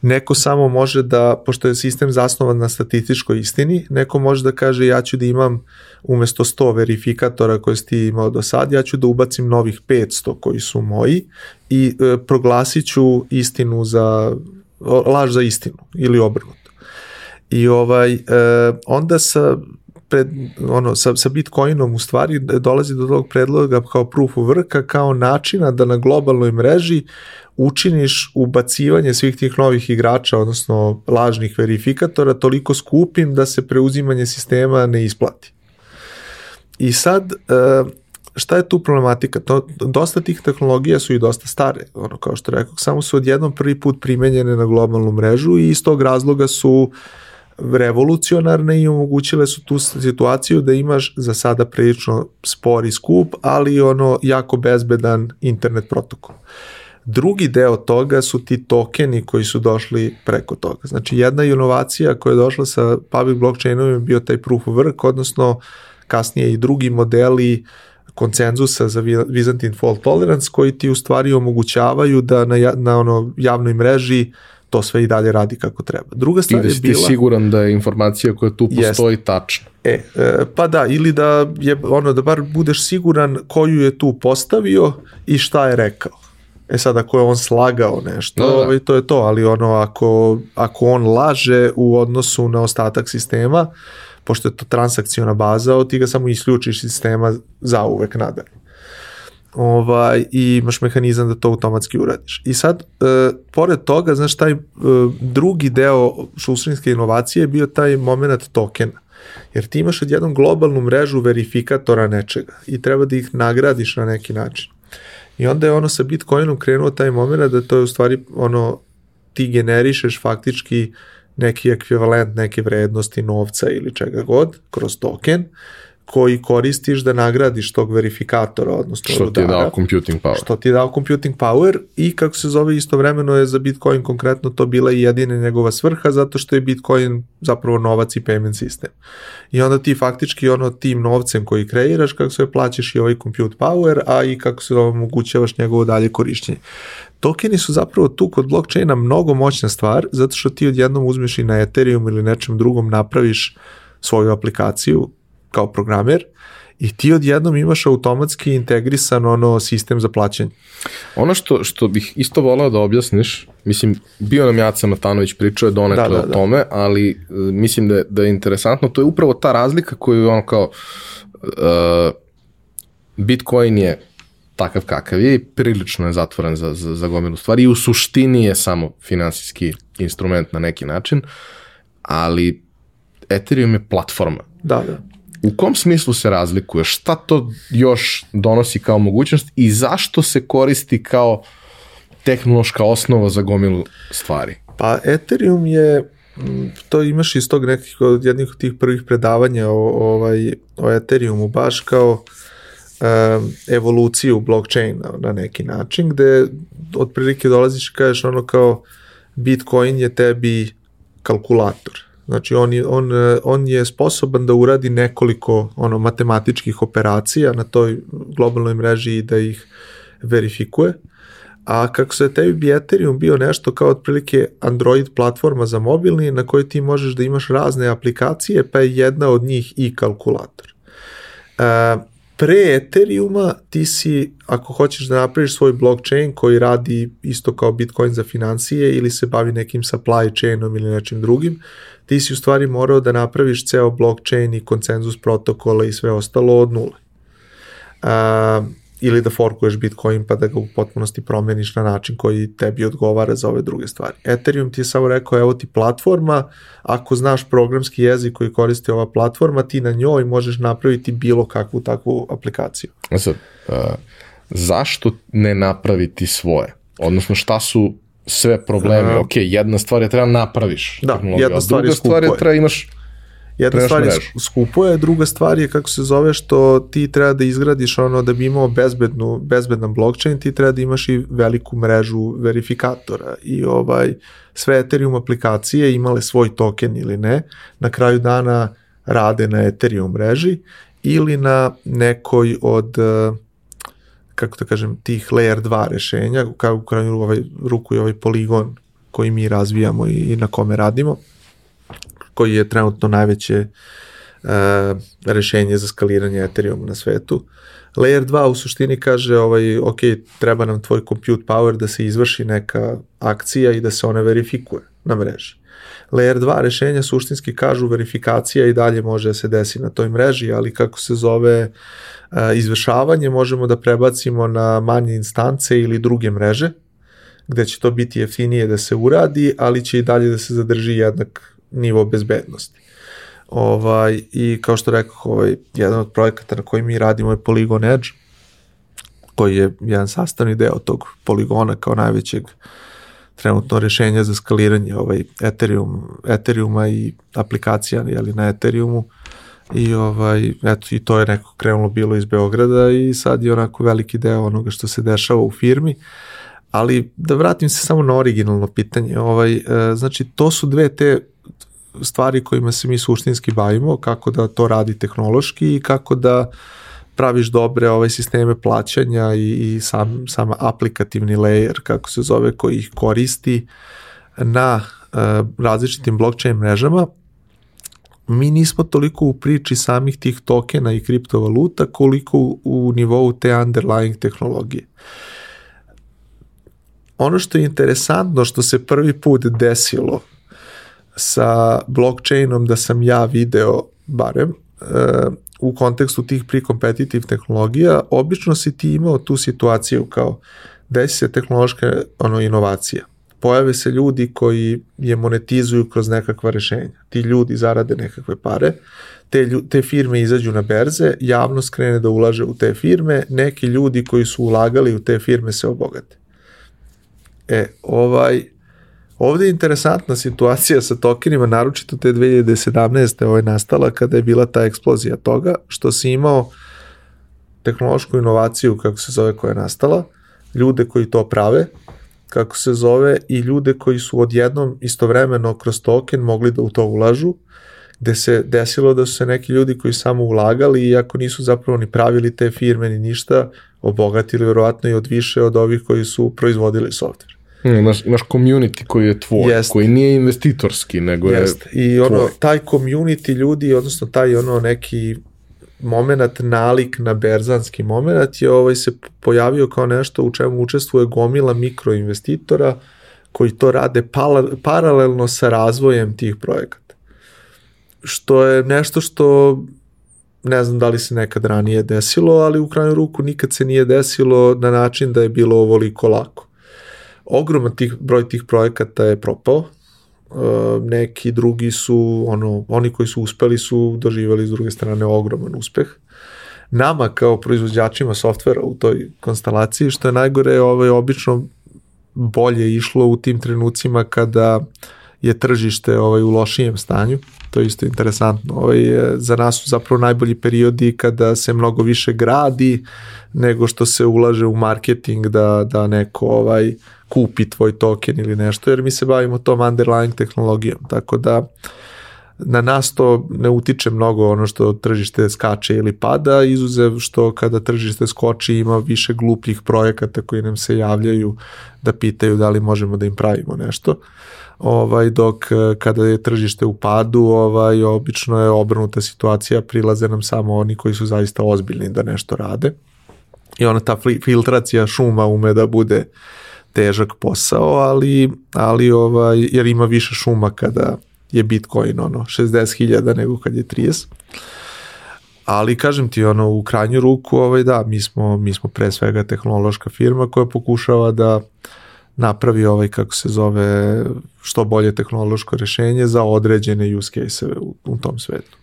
neko samo može da, pošto je sistem zasnovan na statističkoj istini, neko može da kaže ja ću da imam umesto 100 verifikatora koje si ti imao do sad, ja ću da ubacim novih 500 koji su moji i e, proglasit ću istinu za, laž za istinu ili obrnuto. I ovaj, e, onda sa pred, ono, sa, sa Bitcoinom u stvari dolazi do tog predloga kao proof of worka, kao načina da na globalnoj mreži učiniš ubacivanje svih tih novih igrača, odnosno lažnih verifikatora, toliko skupim da se preuzimanje sistema ne isplati. I sad, šta je tu problematika? To, dosta tih tehnologija su i dosta stare, ono kao što rekao, samo su odjednom prvi put primenjene na globalnu mrežu i iz tog razloga su uh, revolucionarne i omogućile su tu situaciju da imaš za sada prilično spor i skup, ali ono jako bezbedan internet protokol. Drugi deo toga su ti tokeni koji su došli preko toga. Znači jedna inovacija koja je došla sa public blockchainom je bio taj proof of work, odnosno kasnije i drugi modeli koncenzusa za Byzantine fault tolerance koji ti u stvari omogućavaju da na, na ono javnoj mreži to sve i dalje radi kako treba. Druga stvar I da je bila... ti siguran da je informacija koja tu postoji Jest. tačna. E, e, pa da, ili da je ono da bar budeš siguran koju je tu postavio i šta je rekao. E sad ako je on slagao nešto, Da, da. ovaj, to je to, ali ono ako, ako on laže u odnosu na ostatak sistema, pošto je to transakciona baza, ti ga samo isključiš iz sistema za uvek nadalje ovaj, i imaš mehanizam da to automatski uradiš. I sad, e, pored toga, znaš, taj e, drugi deo šusrinske inovacije je bio taj moment tokena. Jer ti imaš odjednom globalnu mrežu verifikatora nečega i treba da ih nagradiš na neki način. I onda je ono sa Bitcoinom krenuo taj moment da to je u stvari ono ti generišeš faktički neki ekvivalent neke vrednosti novca ili čega god kroz token koji koristiš da nagradiš tog verifikatora, odnosno Što ti je rudara, dao computing power. što ti je dao computing power i kako se zove istovremeno je za Bitcoin konkretno to bila i jedina njegova svrha zato što je Bitcoin zapravo novac i payment sistem. I onda ti faktički ono tim novcem koji kreiraš kako se plaćaš i ovaj compute power, a i kako se omogućavaš njegovo dalje korišćenje. Tokeni su zapravo tu kod blockchaina mnogo moćna stvar zato što ti odjednom uzmeš i na Ethereum ili nečem drugom napraviš svoju aplikaciju kao programer i ti odjednom imaš automatski integrisan ono sistem za plaćanje. Ono što, što bih isto volao da objasniš, mislim, bio nam Jaca Matanović pričao je donekle da, da, da. o tome, ali uh, mislim da je, da je interesantno, to je upravo ta razlika koju ono kao uh, Bitcoin je takav kakav je i prilično je zatvoren za, za, za gomilu stvari i u suštini je samo finansijski instrument na neki način, ali Ethereum je platforma. Da, da. U kom smislu se razlikuje? Šta to još donosi kao mogućnost i zašto se koristi kao tehnološka osnova za gomilu stvari? Pa Ethereum je to imaš iz tog nekih od jednih od tih prvih predavanja o, ovaj, o Ethereumu baš kao um, evoluciju blockchaina na neki način, gde otprilike dolaziš i kažeš ono kao Bitcoin je tebi kalkulator. Znači on je, on, on je sposoban da uradi nekoliko ono matematičkih operacija na toj globalnoj mreži i da ih verifikuje. A kako se tebi bi Ethereum bio nešto kao otprilike Android platforma za mobilni na kojoj ti možeš da imaš razne aplikacije, pa je jedna od njih i kalkulator. E, pre Ethereuma ti si, ako hoćeš da napraviš svoj blockchain koji radi isto kao Bitcoin za financije ili se bavi nekim supply chainom ili nečim drugim, ti si u stvari morao da napraviš ceo blockchain i konsenzus protokola i sve ostalo od nule. Uh, ili da forkuješ Bitcoin pa da ga u potpunosti promeniš na način koji tebi odgovara za ove druge stvari. Ethereum ti je samo rekao, evo ti platforma, ako znaš programski jezik koji koristi ova platforma, ti na njoj možeš napraviti bilo kakvu takvu aplikaciju. Sad, uh, zašto ne napraviti svoje? Odnosno šta su sve probleme? Uh, ok, jedna stvar je treba napraviš. Da, jedna stvar je skupo. Druga stvar je treba imaš Jedna stvar je skupo je, druga stvar je kako se zove što ti treba da izgradiš ono da bi imao bezbednu, bezbedan blockchain, ti treba da imaš i veliku mrežu verifikatora i ovaj sve Ethereum aplikacije imale svoj token ili ne, na kraju dana rade na Ethereum mreži ili na nekoj od kako da kažem, tih layer 2 rešenja, kao u kraju ovaj, ruku i ovaj poligon koji mi razvijamo i, i na kome radimo koji je trenutno najveće uh, rešenje za skaliranje Ethereum na svetu. Layer 2 u suštini kaže, ovaj, ok, treba nam tvoj compute power da se izvrši neka akcija i da se ona verifikuje na mreži. Layer 2 rešenja suštinski kažu verifikacija i dalje može da se desi na toj mreži, ali kako se zove uh, izvršavanje možemo da prebacimo na manje instance ili druge mreže, gde će to biti jeftinije da se uradi, ali će i dalje da se zadrži jednak nivo bezbednosti. Ovaj, I kao što rekao, ovaj, jedan od projekata na koji mi radimo je Polygon Edge, koji je jedan sastavni deo tog poligona kao najvećeg trenutno rešenja za skaliranje ovaj Ethereum, Ethereuma i aplikacija jeli, na Ethereumu i ovaj, eto, i to je neko krenulo bilo iz Beograda i sad je onako veliki deo onoga što se dešava u firmi, ali da vratim se samo na originalno pitanje, ovaj, e, znači to su dve te stvari kojima se mi suštinski bavimo, kako da to radi tehnološki i kako da praviš dobre ove sisteme plaćanja i, i sam, sam aplikativni layer, kako se zove, koji ih koristi na uh, različitim blockchain mrežama, mi nismo toliko u priči samih tih tokena i kriptovaluta koliko u, u nivou te underlying tehnologije. Ono što je interesantno, što se prvi put desilo sa blockchainom da sam ja video barem uh, u kontekstu tih pre-competitive tehnologija, obično si ti imao tu situaciju kao desi se tehnološka ono, inovacija. Pojave se ljudi koji je monetizuju kroz nekakva rešenja. Ti ljudi zarade nekakve pare, te, te firme izađu na berze, javnost krene da ulaže u te firme, neki ljudi koji su ulagali u te firme se obogate. E, ovaj, Ovde je interesantna situacija sa tokenima, naročito te 2017. ovo je nastala kada je bila ta eksplozija toga, što si imao tehnološku inovaciju, kako se zove, koja je nastala, ljude koji to prave, kako se zove, i ljude koji su odjednom istovremeno kroz token mogli da u to ulažu, gde se desilo da su se neki ljudi koji samo ulagali, iako nisu zapravo ni pravili te firme ni ništa, obogatili verovatno i od više od ovih koji su proizvodili software. Imaš, imaš community koji je tvoj, Jest. koji nije investitorski, nego Jest. je I ono, tvoj. taj community ljudi, odnosno taj ono neki moment nalik na berzanski moment je ovaj se pojavio kao nešto u čemu učestvuje gomila mikroinvestitora koji to rade paralelno sa razvojem tih projekata. Što je nešto što ne znam da li se nekad ranije desilo, ali u krajnju ruku nikad se nije desilo na način da je bilo ovoliko lako. Ogroman tih, broj tih projekata je propao, Uh, neki drugi su, ono, oni koji su uspeli su doživali s druge strane ogroman uspeh. Nama kao proizvođačima softvera u toj konstelaciji, što je najgore, ovaj, obično bolje išlo u tim trenucima kada je tržište ovaj, u lošijem stanju. To je isto interesantno. Ovaj, za nas su zapravo najbolji periodi kada se mnogo više gradi nego što se ulaže u marketing da, da neko ovaj, kupi tvoj token ili nešto, jer mi se bavimo tom underlying tehnologijom. Tako da na nas to ne utiče mnogo ono što tržište skače ili pada, izuzev što kada tržište skoči ima više glupljih projekata koji nam se javljaju da pitaju da li možemo da im pravimo nešto. Ovaj dok eh, kada je tržište u padu, ovaj obično je obrnuta situacija, prilaze nam samo oni koji su zaista ozbiljni da nešto rade. I ona ta filtracija šuma ume da bude težak posao, ali ali ovaj jer ima više šuma kada je Bitcoin ono 60.000 nego kad je 30. Ali kažem ti ono u krajnju ruku ovaj da mi smo mi smo pre svega tehnološka firma koja pokušava da napravi ovaj kako se zove što bolje tehnološko rešenje za određene use case u, u tom svetu.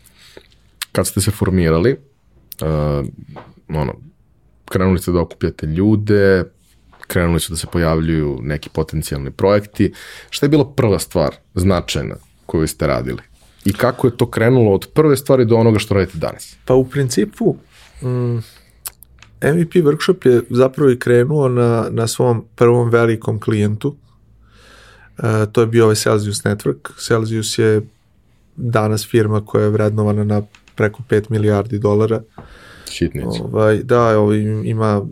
Kad ste se formirali, uh, ono, krenuli ste da okupljate ljude, krenuli su da se pojavljuju neki potencijalni projekti. Šta je bila prva stvar značajna koju ste radili? I kako je to krenulo od prve stvari do onoga što radite danas? Pa u principu mm, MVP workshop je zapravo i krenuo na, na svom prvom velikom klijentu. E, to je bio ovaj Celsius Network. Celsius je danas firma koja je vrednovana na preko 5 milijardi dolara. Šitnici. Ovaj, da, ovaj, ima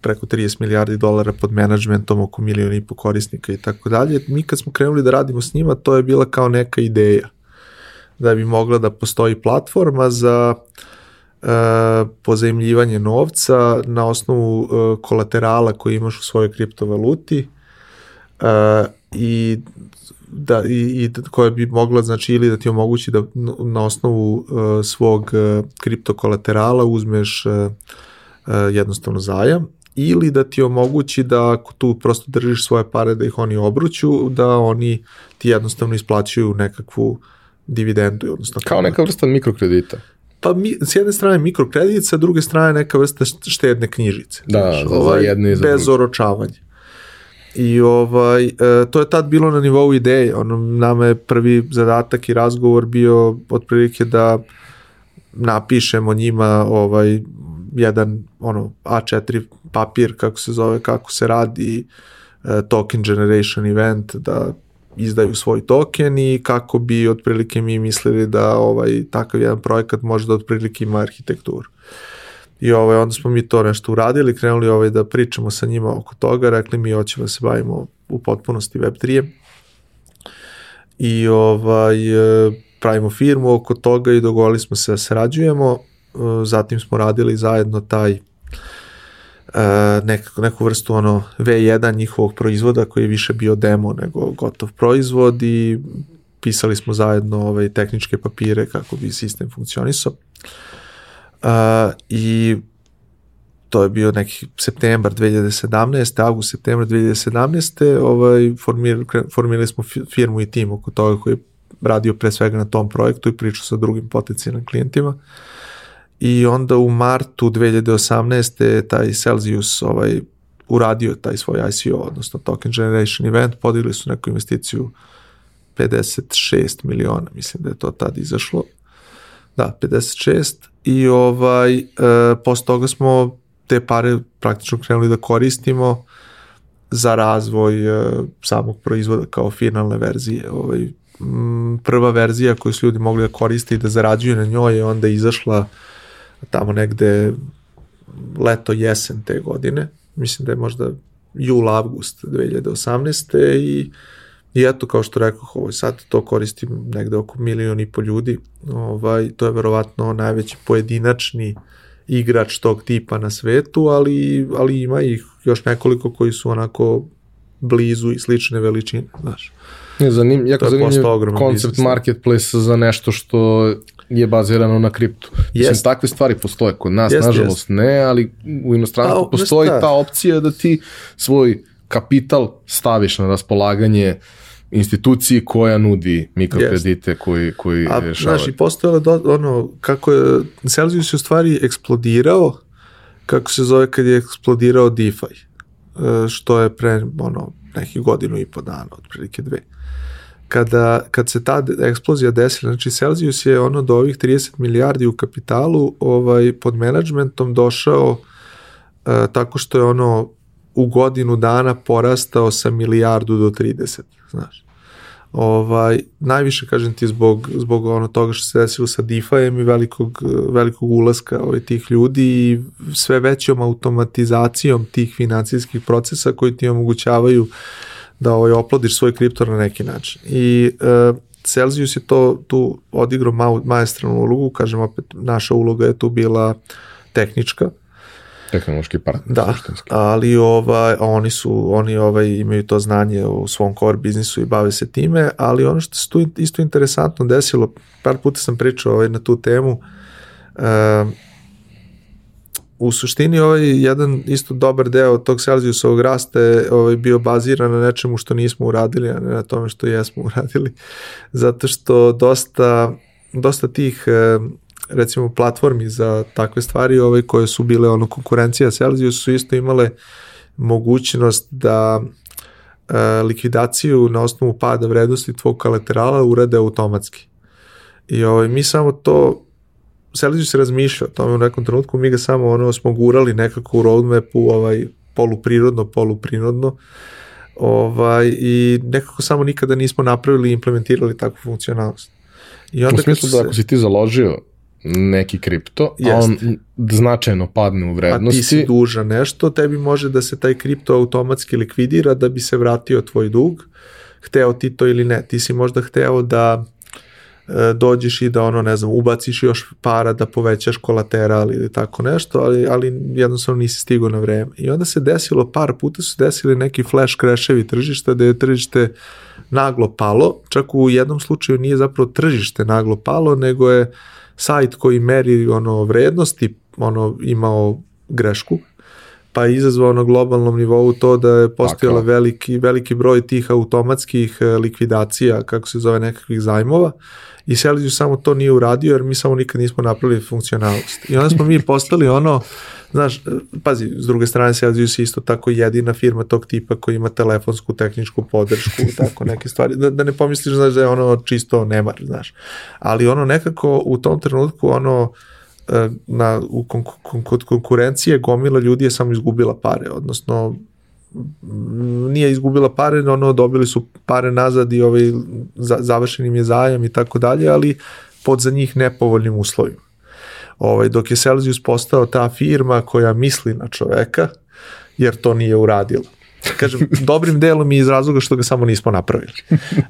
preko 30 milijardi dolara pod menadžmentom, oko milijon i po korisnika i tako dalje. Mi kad smo krenuli da radimo s njima, to je bila kao neka ideja da bi mogla da postoji platforma za e, pozajemljivanje novca na osnovu e, kolaterala koji imaš u svojoj kriptovaluti e, i da i, i koja bi mogla znači ili da ti omogući da na osnovu uh, svog uh, kriptokolaterala uzmeš uh, uh, jednostavno zajam ili da ti omogući da ako tu prosto držiš svoje pare da ih oni obruću, da oni ti jednostavno isplaćuju nekakvu dividendu. Odnosno Kao neka vrsta mikrokredita. Pa mi, s jedne strane mikrokredit, sa druge strane neka vrsta štedne knjižice. Da, znaš, za, ovaj, za jedne i za Bez druge. oročavanja. I ovaj, e, to je tad bilo na nivou ideje. Ono, nama je prvi zadatak i razgovor bio otprilike da napišemo njima ovaj, jedan ono A4 papir kako se zove, kako se radi e, token generation event da izdaju svoj token i kako bi otprilike mi mislili da ovaj takav jedan projekat može da otprilike ima arhitekturu. I ovaj, onda smo mi to nešto uradili, krenuli ovaj da pričamo sa njima oko toga, rekli mi hoćemo da se bavimo u potpunosti Web3. I ovaj, e, pravimo firmu oko toga i dogovorili smo se da sarađujemo zatim smo radili zajedno taj uh, nekako, neku vrstu ono V1 njihovog proizvoda koji je više bio demo nego gotov proizvod i pisali smo zajedno ove tehničke papire kako bi sistem funkcionisao. I to je bio neki septembar 2017. avgust septembar 2017. Ovaj, formir, formirali smo firmu i tim oko toga koji je radio pre svega na tom projektu i pričao sa drugim potencijalnim klijentima. Uh, i onda u martu 2018. taj Celsius ovaj, uradio taj svoj ICO, odnosno Token Generation Event, podigli su neku investiciju 56 miliona, mislim da je to tad izašlo. Da, 56 i ovaj, e, posle toga smo te pare praktično krenuli da koristimo za razvoj e, samog proizvoda kao finalne verzije. Ovaj, m, prva verzija koju su ljudi mogli da koriste i da zarađuju na njoj je onda izašla tamo negde leto, jesen te godine, mislim da je možda jul, avgust 2018. i I eto, kao što rekao, ovaj, sad to koristim negde oko milion i po ljudi. Ovaj, to je verovatno najveći pojedinačni igrač tog tipa na svetu, ali, ali ima ih još nekoliko koji su onako blizu i slične veličine, znaš. Je zanim, jako zanimljiv koncept biznis. marketplace za nešto što je bazirano na kriptu. Yes. Mislim, takve stvari postoje kod nas, yes, nažalost yes. ne, ali u inostranstvu pa, postoji ta opcija da ti svoj kapital staviš na raspolaganje instituciji koja nudi mikrokredite yes. koji, koji A, rešavaju. Znaš, i postojalo do, ono, kako je, Celsius je u stvari eksplodirao, kako se zove kad je eksplodirao DeFi, e, što je pre, ono, nekih godinu i po dana, otprilike dve. Kada, kad se ta eksplozija desila, znači Celsius je ono do ovih 30 milijardi u kapitalu ovaj, pod menadžmentom došao uh, tako što je ono u godinu dana porastao sa milijardu do 30, znaš. Ovaj, najviše, kažem ti, zbog, zbog ono toga što se desilo sa DeFi-em i velikog, velikog ulaska ovaj, tih ljudi i sve većom automatizacijom tih financijskih procesa koji ti omogućavaju da ovaj, oplodiš svoj kripto na neki način. I uh, Celsius je to tu odigrao ma, majestranu ulogu, kažem opet, naša uloga je tu bila tehnička, tehnološki partner. Da, suštinski. ali ovaj, oni su, oni ovaj, imaju to znanje u svom core biznisu i bave se time, ali ono što se tu isto interesantno desilo, par puta sam pričao ovaj, na tu temu, uh, u suštini ovaj jedan isto dobar deo tog Celsiusovog rasta je ovaj, bio baziran na nečemu što nismo uradili, a ne na tome što jesmo uradili, zato što dosta, dosta tih recimo platformi za takve stvari ovaj, koje su bile ono konkurencija Celsius su isto imale mogućnost da e, likvidaciju na osnovu pada vrednosti tvog kolaterala urade automatski. I ovaj, mi samo to Celsius se razmišlja o tome u nekom trenutku, mi ga samo ono smo gurali nekako u roadmapu ovaj, poluprirodno, poluprinodno ovaj, i nekako samo nikada nismo napravili i implementirali takvu funkcionalnost. I onda u smislu da ako si ti založio neki kripto, Jest. a on značajno padne u vrednosti. A ti si duža nešto, tebi može da se taj kripto automatski likvidira da bi se vratio tvoj dug, hteo ti to ili ne. Ti si možda hteo da e, dođeš i da ono, ne znam, ubaciš još para da povećaš kolateral ili tako nešto, ali, ali jednostavno nisi stigao na vreme. I onda se desilo, par puta su desili neki flash crashevi tržišta da je tržište naglo palo, čak u jednom slučaju nije zapravo tržište naglo palo, nego je uh, sajt koji meri ono vrednosti ono imao grešku pa je izazvao na globalnom nivou to da je postojala veliki, veliki broj tih automatskih e, likvidacija, kako se zove, nekakvih zajmova i Celsius samo to nije uradio jer mi samo nikad nismo napravili funkcionalnost. I onda smo mi postali ono, znaš, pazi, s druge strane Celsius je isto tako jedina firma tog tipa koja ima telefonsku tehničku podršku, tako neke stvari, da, da ne pomisliš znaš, da je ono čisto nemar, znaš. Ali ono nekako u tom trenutku ono, e, na, u kon, kon, kod konkurencije gomila ljudi je samo izgubila pare, odnosno nije izgubila pare, ono dobili su pare nazad i ovaj, za, završen im je zajam i tako dalje, ali pod za njih nepovoljnim uslovima. Ovaj, dok je Celsius postao ta firma koja misli na čoveka, jer to nije uradilo. Kažem, dobrim delom i iz razloga što ga samo nismo napravili.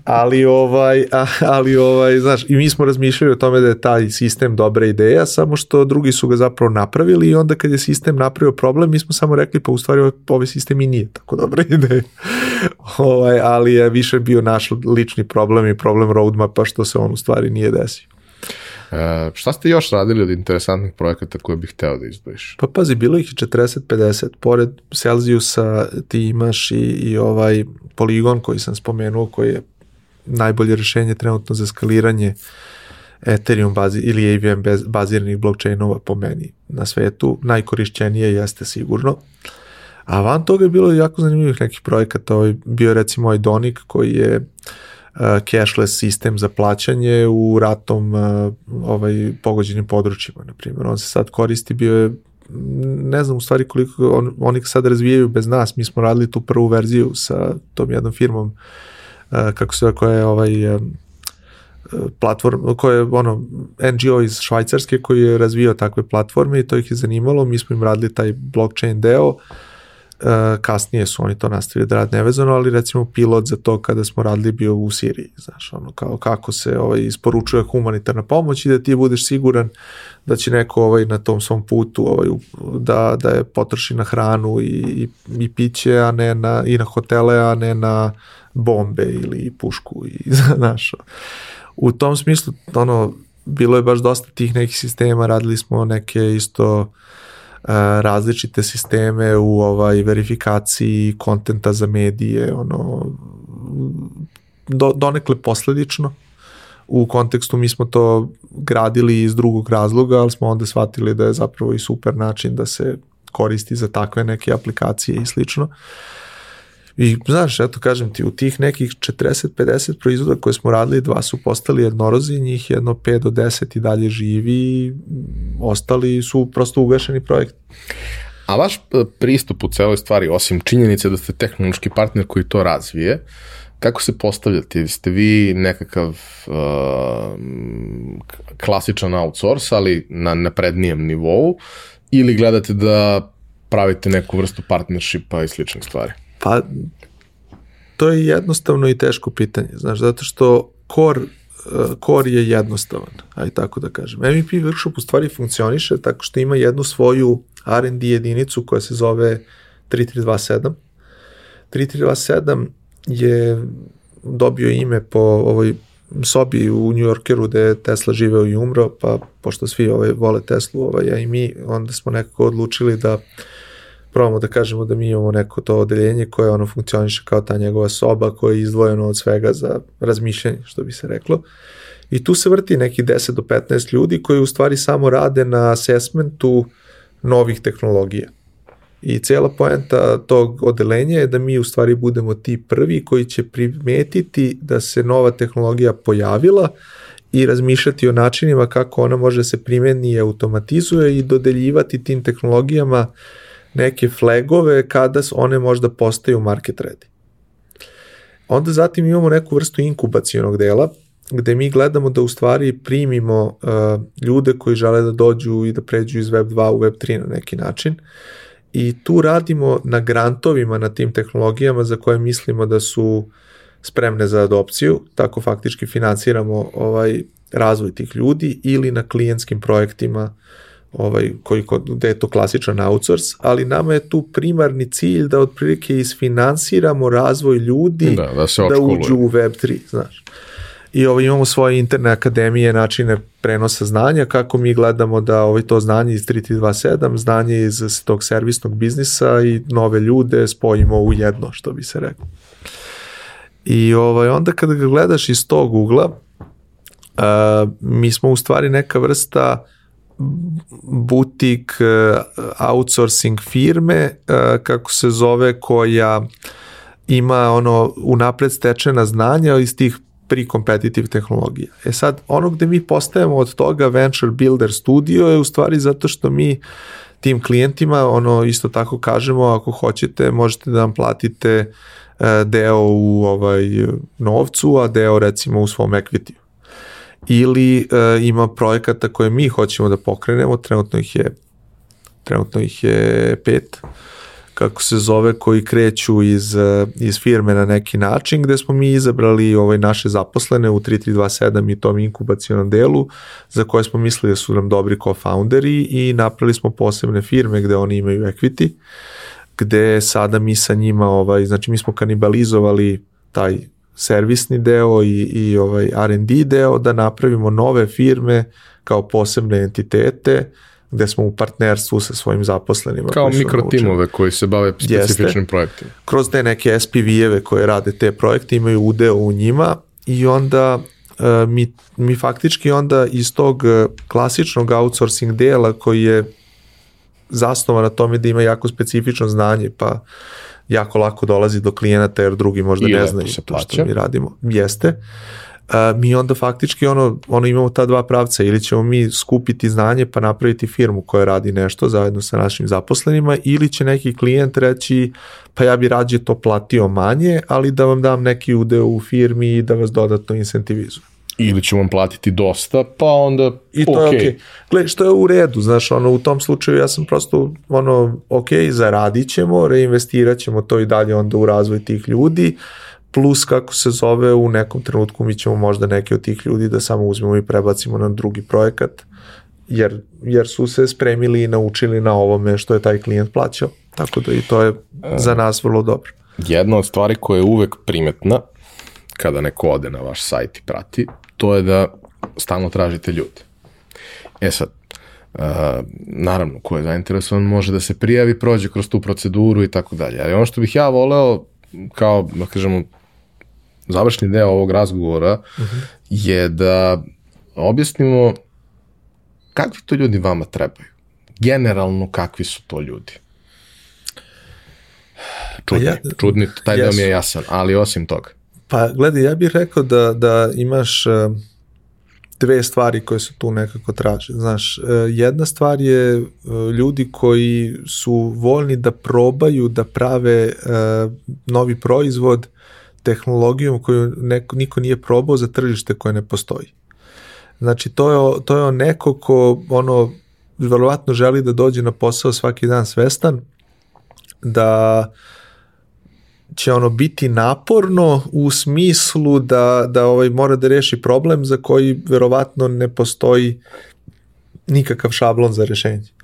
Ali ovaj, ali ovaj, znaš, i mi smo razmišljali o tome da je taj sistem dobra ideja, samo što drugi su ga zapravo napravili i onda kad je sistem napravio problem, mi smo samo rekli pa u stvari ovaj sistem i nije tako dobra ideja. ovaj, ali je više bio naš lični problem i problem roadmapa što se on u stvari nije desio. E, šta ste još radili od interesantnih projekata koje bih hteo da izdvojiš? Pa pazi, bilo ih 40-50. Pored Celsiusa ti imaš i, i ovaj poligon koji sam spomenuo, koji je najbolje rešenje trenutno za skaliranje Ethereum bazi, ili AVM baziranih blockchainova po meni na svetu. Najkorišćenije jeste sigurno. A van toga je bilo jako zanimljivih nekih projekata. Ovaj, bio recimo Idonik koji je Uh, cashless sistem za plaćanje u ratom uh, ovaj, pogođenim područjima, na primjer. On se sad koristi, bio je ne znam u stvari koliko on, oni sad razvijaju bez nas, mi smo radili tu prvu verziju sa tom jednom firmom uh, kako se koja je ovaj platform, koja je ono NGO iz Švajcarske koji je razvijao takve platforme i to ih je zanimalo, mi smo im radili taj blockchain deo Uh, kasnije su oni to nastavili da rade nevezano, ali recimo pilot za to kada smo radili bio u Siriji, znaš, ono kao kako se ovaj, isporučuje humanitarna pomoć i da ti budeš siguran da će neko ovaj, na tom svom putu ovaj, da, da je potroši na hranu i, i, i piće, a ne na, i na hotele, a ne na bombe ili pušku i znaš. U tom smislu, ono, bilo je baš dosta tih nekih sistema, radili smo neke isto uh, različite sisteme u ovaj verifikaciji kontenta za medije, ono do, donekle posledično. U kontekstu mi smo to gradili iz drugog razloga, ali smo onda shvatili da je zapravo i super način da se koristi za takve neke aplikacije i slično. Uh, I znaš, eto kažem ti, u tih nekih 40-50 proizvoda koje smo radili, dva su postali jednorozi, njih jedno 5 do 10 i dalje živi, ostali su prosto ugašeni projekt. A vaš e, pristup u celoj stvari, osim činjenice da ste tehnološki partner koji to razvije, kako se postavljate? Ste vi nekakav uh, klasičan outsource, ali na naprednijem nivou, ili gledate da pravite neku vrstu partnershipa i sličnih stvari? Pa, to je jednostavno i teško pitanje, znaš, zato što core, core je jednostavan, aj tako da kažem. MVP workshop u stvari funkcioniše tako što ima jednu svoju R&D jedinicu koja se zove 3327. 3327 je dobio ime po ovoj sobi u New Yorkeru gde je Tesla živeo i umro, pa pošto svi ovaj, vole Teslu, ovaj, ja i mi, onda smo nekako odlučili da uh, probamo da kažemo da mi imamo neko to odeljenje koje ono funkcioniše kao ta njegova soba koja je izdvojena od svega za razmišljanje, što bi se reklo. I tu se vrti neki 10 do 15 ljudi koji u stvari samo rade na assessmentu novih tehnologija. I cela poenta tog odelenja je da mi u stvari budemo ti prvi koji će primetiti da se nova tehnologija pojavila i razmišljati o načinima kako ona može da se primeni i automatizuje i dodeljivati tim tehnologijama uh, neke flagove kada one možda postaju market ready. Onda zatim imamo neku vrstu inkubacijonog dela, gde mi gledamo da u stvari primimo uh, ljude koji žele da dođu i da pređu iz Web 2 u Web 3 na neki način. I tu radimo na grantovima na tim tehnologijama za koje mislimo da su spremne za adopciju, tako faktički finansiramo ovaj razvoj tih ljudi ili na klijentskim projektima uh, ovaj, koji, gde je to klasičan outsource, ali nama je tu primarni cilj da otprilike isfinansiramo razvoj ljudi da, da, se da uđu u Web3, znaš. I ovaj, imamo svoje interne akademije, načine prenosa znanja, kako mi gledamo da ovaj, to znanje iz 3327, znanje iz tog servisnog biznisa i nove ljude spojimo u jedno, što bi se rekao. I ovaj, onda kada ga gledaš iz tog ugla, uh, mi smo u stvari neka vrsta butik e, outsourcing firme e, kako se zove koja ima ono unapred stečena znanja iz tih pre-competitive tehnologija. E sad, ono gde mi postajemo od toga Venture Builder Studio je u stvari zato što mi tim klijentima ono isto tako kažemo ako hoćete možete da nam platite e, deo u ovaj novcu, a deo recimo u svom equity ili uh, ima projekata koje mi hoćemo da pokrenemo, trenutno ih je trenutno ih je pet kako se zove, koji kreću iz, e, iz firme na neki način, gde smo mi izabrali ovaj naše zaposlene u 3327 i tom inkubacijonom delu, za koje smo mislili da su nam dobri co-founderi i napravili smo posebne firme gde oni imaju equity, gde sada mi sa njima, ovaj, znači mi smo kanibalizovali taj servisni deo i, i ovaj R&D deo da napravimo nove firme kao posebne entitete gde smo u partnerstvu sa svojim zaposlenima. Kao mikrotimove koji se bave specifičnim Jeste. projektima. Kroz te neke SPV-eve koje rade te projekte imaju udeo u njima i onda uh, mi, mi faktički onda iz tog e, klasičnog outsourcing dela koji je zasnovan na tome da ima jako specifično znanje, pa jako lako dolazi do klijenata jer drugi možda I ne znaju to plaća. što mi radimo. Jeste. Uh, mi onda faktički ono, ono imamo ta dva pravca ili ćemo mi skupiti znanje pa napraviti firmu koja radi nešto zajedno sa našim zaposlenima ili će neki klijent reći pa ja bi rađe to platio manje ali da vam dam neki udeo u firmi i da vas dodatno incentivizujem. Ili ću vam platiti dosta, pa onda I to okay. je okej. Okay. Gle, što je u redu, znaš, ono, u tom slučaju ja sam prosto, ono, ok, zaradit ćemo, reinvestirat ćemo to i dalje onda u razvoj tih ljudi, plus kako se zove u nekom trenutku mi ćemo možda neke od tih ljudi da samo uzmemo i prebacimo na drugi projekat, jer, jer su se spremili i naučili na ovome što je taj klijent plaćao. Tako da i to je za nas vrlo dobro. Jedna od stvari koja je uvek primetna kada neko ode na vaš sajt i prati, to je da stalno tražite ljude. E sad, uh, naravno, ko je zainteresovan može da se prijavi, prođe kroz tu proceduru i tako dalje. Ali ono što bih ja voleo, kao, da kažemo, završni deo ovog razgovora uh -huh. je da objasnimo kakvi to ljudi vama trebaju. Generalno, kakvi su to ljudi? Čudni, ja, čudni taj yes. deo mi je jasan, ali osim toga. Pa gledaj, ja bih rekao da, da imaš uh, dve stvari koje se tu nekako traže. Znaš, uh, jedna stvar je uh, ljudi koji su voljni da probaju da prave novi proizvod tehnologijom koju neko, niko nije probao za tržište koje ne postoji. Znači, to je, to je neko ko ono, verovatno želi da dođe na posao svaki dan svestan, da uh, će ono biti naporno u smislu da, da ovaj mora da reši problem za koji verovatno ne postoji nikakav šablon za rešenje.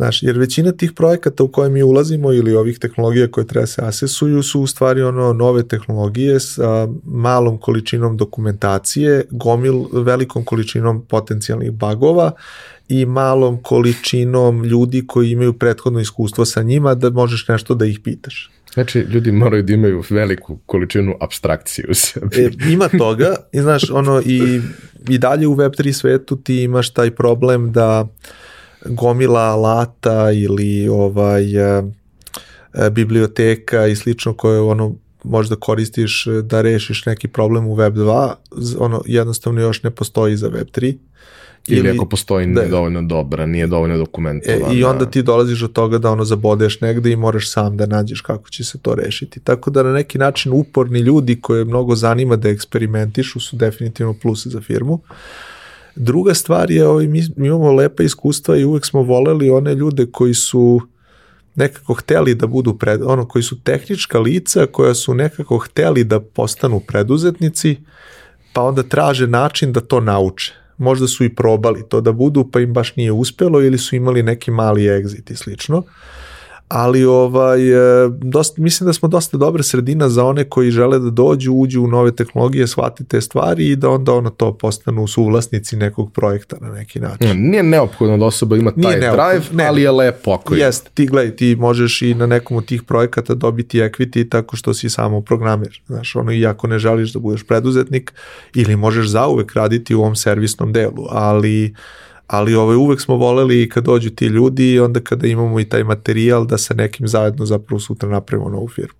Znaš, jer većina tih projekata u koje mi ulazimo ili ovih tehnologija koje treba se asesuju su u stvari ono nove tehnologije sa malom količinom dokumentacije, gomil velikom količinom potencijalnih bagova i malom količinom ljudi koji imaju prethodno iskustvo sa njima da možeš nešto da ih pitaš. Znači, ljudi moraju da imaju veliku količinu abstrakcije u sebi. E, ima toga, i znaš, ono, i, i dalje u Web3 svetu ti imaš taj problem da gomila alata ili ovaj e, e, biblioteka i slično koje ono možda koristiš da rešiš neki problem u Web 2, ono jednostavno još ne postoji za Web 3 Ili, ili ako postoji da, nije dovoljno dobra, nije dovoljno dokumentovana. E, I onda ti dolaziš od toga da ono zabodeš negde i moraš sam da nađeš kako će se to rešiti. Tako da na neki način uporni ljudi koje mnogo zanima da eksperimentišu su definitivno plus za firmu. Druga stvar je, ovaj, mi, mi imamo lepa iskustva i uvek smo voleli one ljude koji su nekako hteli da budu pred, ono koji su tehnička lica koja su nekako hteli da postanu preduzetnici pa onda traže način da to nauče. Možda su i probali to da budu, pa im baš nije uspelo ili su imali neki mali exit i slično ali ovaj, e, dosta, mislim da smo dosta dobra sredina za one koji žele da dođu, uđu u nove tehnologije, shvati te stvari i da onda ono to postanu suvlasnici nekog projekta na neki način. Nije neophodno da osoba ima taj drive, ne, ali je lepo ako je. Jeste, ti gledaj, ti možeš i na nekom od tih projekata dobiti equity tako što si samo programer. Znaš, ono, i ako ne želiš da budeš preduzetnik, ili možeš zauvek raditi u ovom servisnom delu, ali ali ovaj, uvek smo voleli kad dođu ti ljudi i onda kada imamo i taj materijal da sa nekim zajedno zapravo sutra napravimo novu firmu.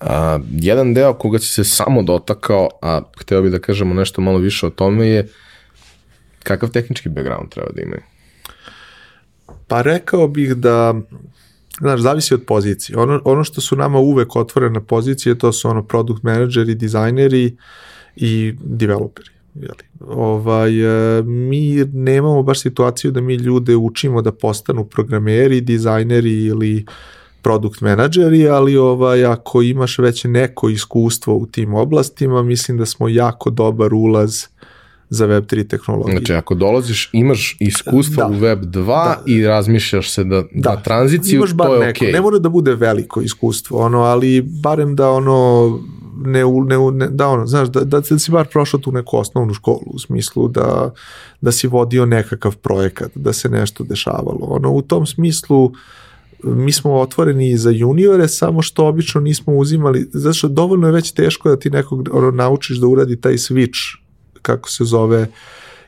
A, jedan deo koga si se samo dotakao, a hteo bih da kažemo nešto malo više o tome je kakav tehnički background treba da imaju? Pa rekao bih da znaš, zavisi od pozicije. Ono, ono što su nama uvek otvorene pozicije, to su ono product manageri, dizajneri i developeri. Jeli. Ovaj, e, mi nemamo baš situaciju da mi ljude učimo da postanu programeri, dizajneri ili produkt menadžeri, ali ovaj, ako imaš već neko iskustvo u tim oblastima, mislim da smo jako dobar ulaz za Web3 tehnologiju. Znači, ako dolaziš, imaš iskustvo da, u Web2 da, i razmišljaš se da, da, da tranziciju, imaš bar to je neko. Okay. Ne mora da bude veliko iskustvo, ono, ali barem da ono ne, ne, ne da ono, znaš, da, da, da si bar prošao tu neku osnovnu školu u smislu da, da si vodio nekakav projekat, da se nešto dešavalo. Ono, u tom smislu mi smo otvoreni za juniore, samo što obično nismo uzimali, zato što dovoljno je već teško da ti nekog ono, naučiš da uradi taj switch, kako se zove, uh,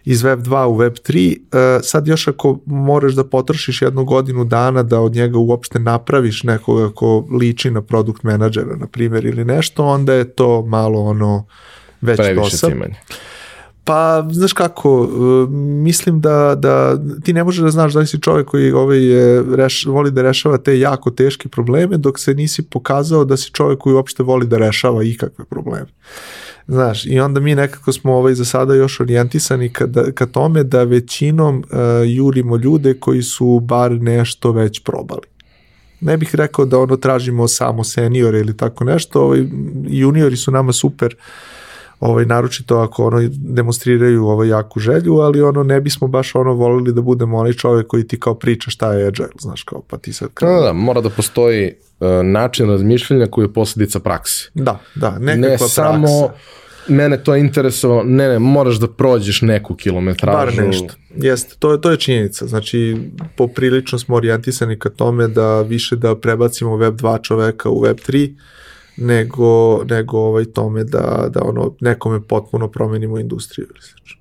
iz Web 2 u Web 3, e, sad još ako moraš da potrošiš jednu godinu dana da od njega uopšte napraviš nekoga ko liči na produkt menadžera, na primjer, ili nešto, onda je to malo ono već Previše cimanje. Pa, znaš kako, e, mislim da, da ti ne možeš da znaš da li si čovjek koji ovaj, reš, voli da rešava te jako teške probleme, dok se nisi pokazao da si čovjek koji uopšte voli da rešava ikakve probleme. Znaš, i onda mi nekako smo ovaj, za sada još orijentisani ka, da, ka tome da većinom uh, jurimo ljude koji su bar nešto već probali. Ne bih rekao da ono tražimo samo seniore ili tako nešto, ovaj, juniori su nama super uh, ovaj, naročito ako ono demonstriraju ovaj, jaku želju, ali ono ne bismo baš ono volili da budemo onaj čovjek koji ti kao priča šta je agile, znaš kao, pa ti sad kao... Da, da, mora da postoji uh, način razmišljanja koji je posljedica praksi. Da, da, nekakva ne praksa. samo mene to interesovalo, ne, ne, moraš da prođeš neku kilometražu. Bar nešto, jeste, to je, to je činjenica, znači poprilično smo orijentisani ka tome da više da prebacimo web 2 čoveka u web 3, nego, nego ovaj tome da, da ono nekome potpuno promenimo industriju ili slično.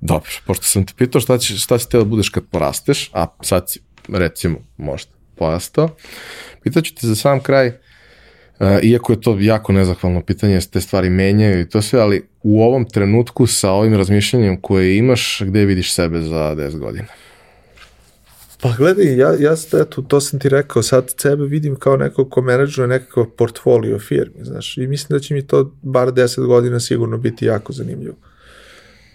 Dobro, pošto sam te pitao šta, će, šta će te da budeš kad porasteš, a sad si recimo možda porastao, pitaću te za sam kraj, uh, iako je to jako nezahvalno pitanje, te stvari menjaju i to sve, ali u ovom trenutku sa ovim razmišljanjem koje imaš, gde vidiš sebe za 10 godina? Pa gledaj, ja, ja eto, to sam ti rekao, sad sebe vidim kao nekog ko menadžuje nekakav portfolio firmi, znaš, i mislim da će mi to bar 10 godina sigurno biti jako zanimljivo.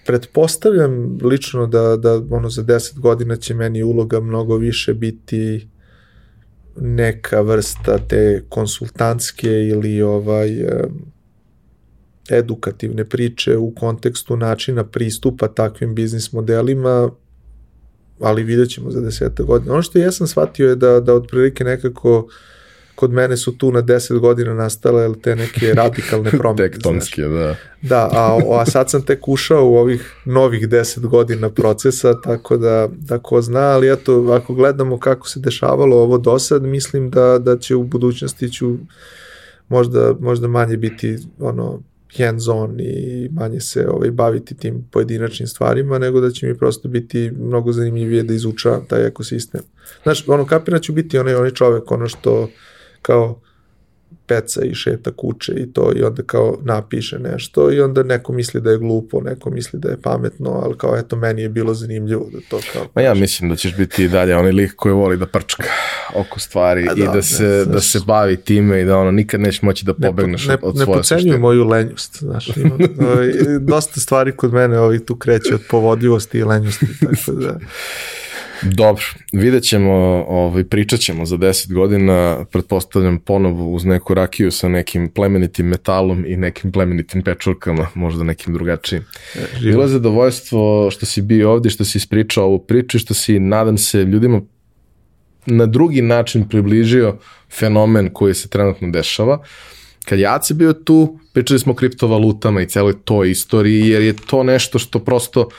Pretpostavljam lično da, da ono za 10 godina će meni uloga mnogo više biti neka vrsta te konsultantske ili ovaj edukativne priče u kontekstu načina pristupa takvim biznis modelima ali vidjet ćemo za deseta godina. Ono što ja sam shvatio je da, da otprilike nekako kod mene su tu na 10 godina nastale te neke radikalne promene. Tektonske, da. Da, a, a sad sam tek ušao u ovih novih 10 godina procesa, tako da, da ko zna, ali eto, ako gledamo kako se dešavalo ovo do sad, mislim da, da će u budućnosti ću možda, možda manje biti ono hands-on i manje se ovaj, baviti tim pojedinačnim stvarima, nego da će mi prosto biti mnogo zanimljivije da izučavam taj ekosistem. Znaš, ono, kapira ću biti onaj, onaj čovek, ono što kao peca i šeta kuće i to i onda kao napiše nešto i onda neko misli da je glupo, neko misli da je pametno, ali kao eto meni je bilo zanimljivo da to kao... Ma ja mislim da ćeš biti i dalje onaj lik koji voli da prčka oko stvari da, i da se, ne, da se bavi time i da ono nikad nećeš moći da pobegneš ne, ne, od, ne svoje pocenjuju moju lenjost, znaš, ima, ovaj, dosta stvari kod mene ovih tu kreće od povodljivosti i lenjosti, tako da... Dobro, vidjet ćemo, ovaj, pričat ćemo za 10 godina, pretpostavljam ponovo uz neku rakiju sa nekim plemenitim metalom i nekim plemenitim pečurkama, možda nekim drugačijim. E, Bilo je zadovoljstvo što si bio ovdje, što si ispričao ovu priču i što si, nadam se, ljudima na drugi način približio fenomen koji se trenutno dešava. Kad je Ace bio tu, pričali smo o kriptovalutama i celoj toj istoriji, jer je to nešto što prosto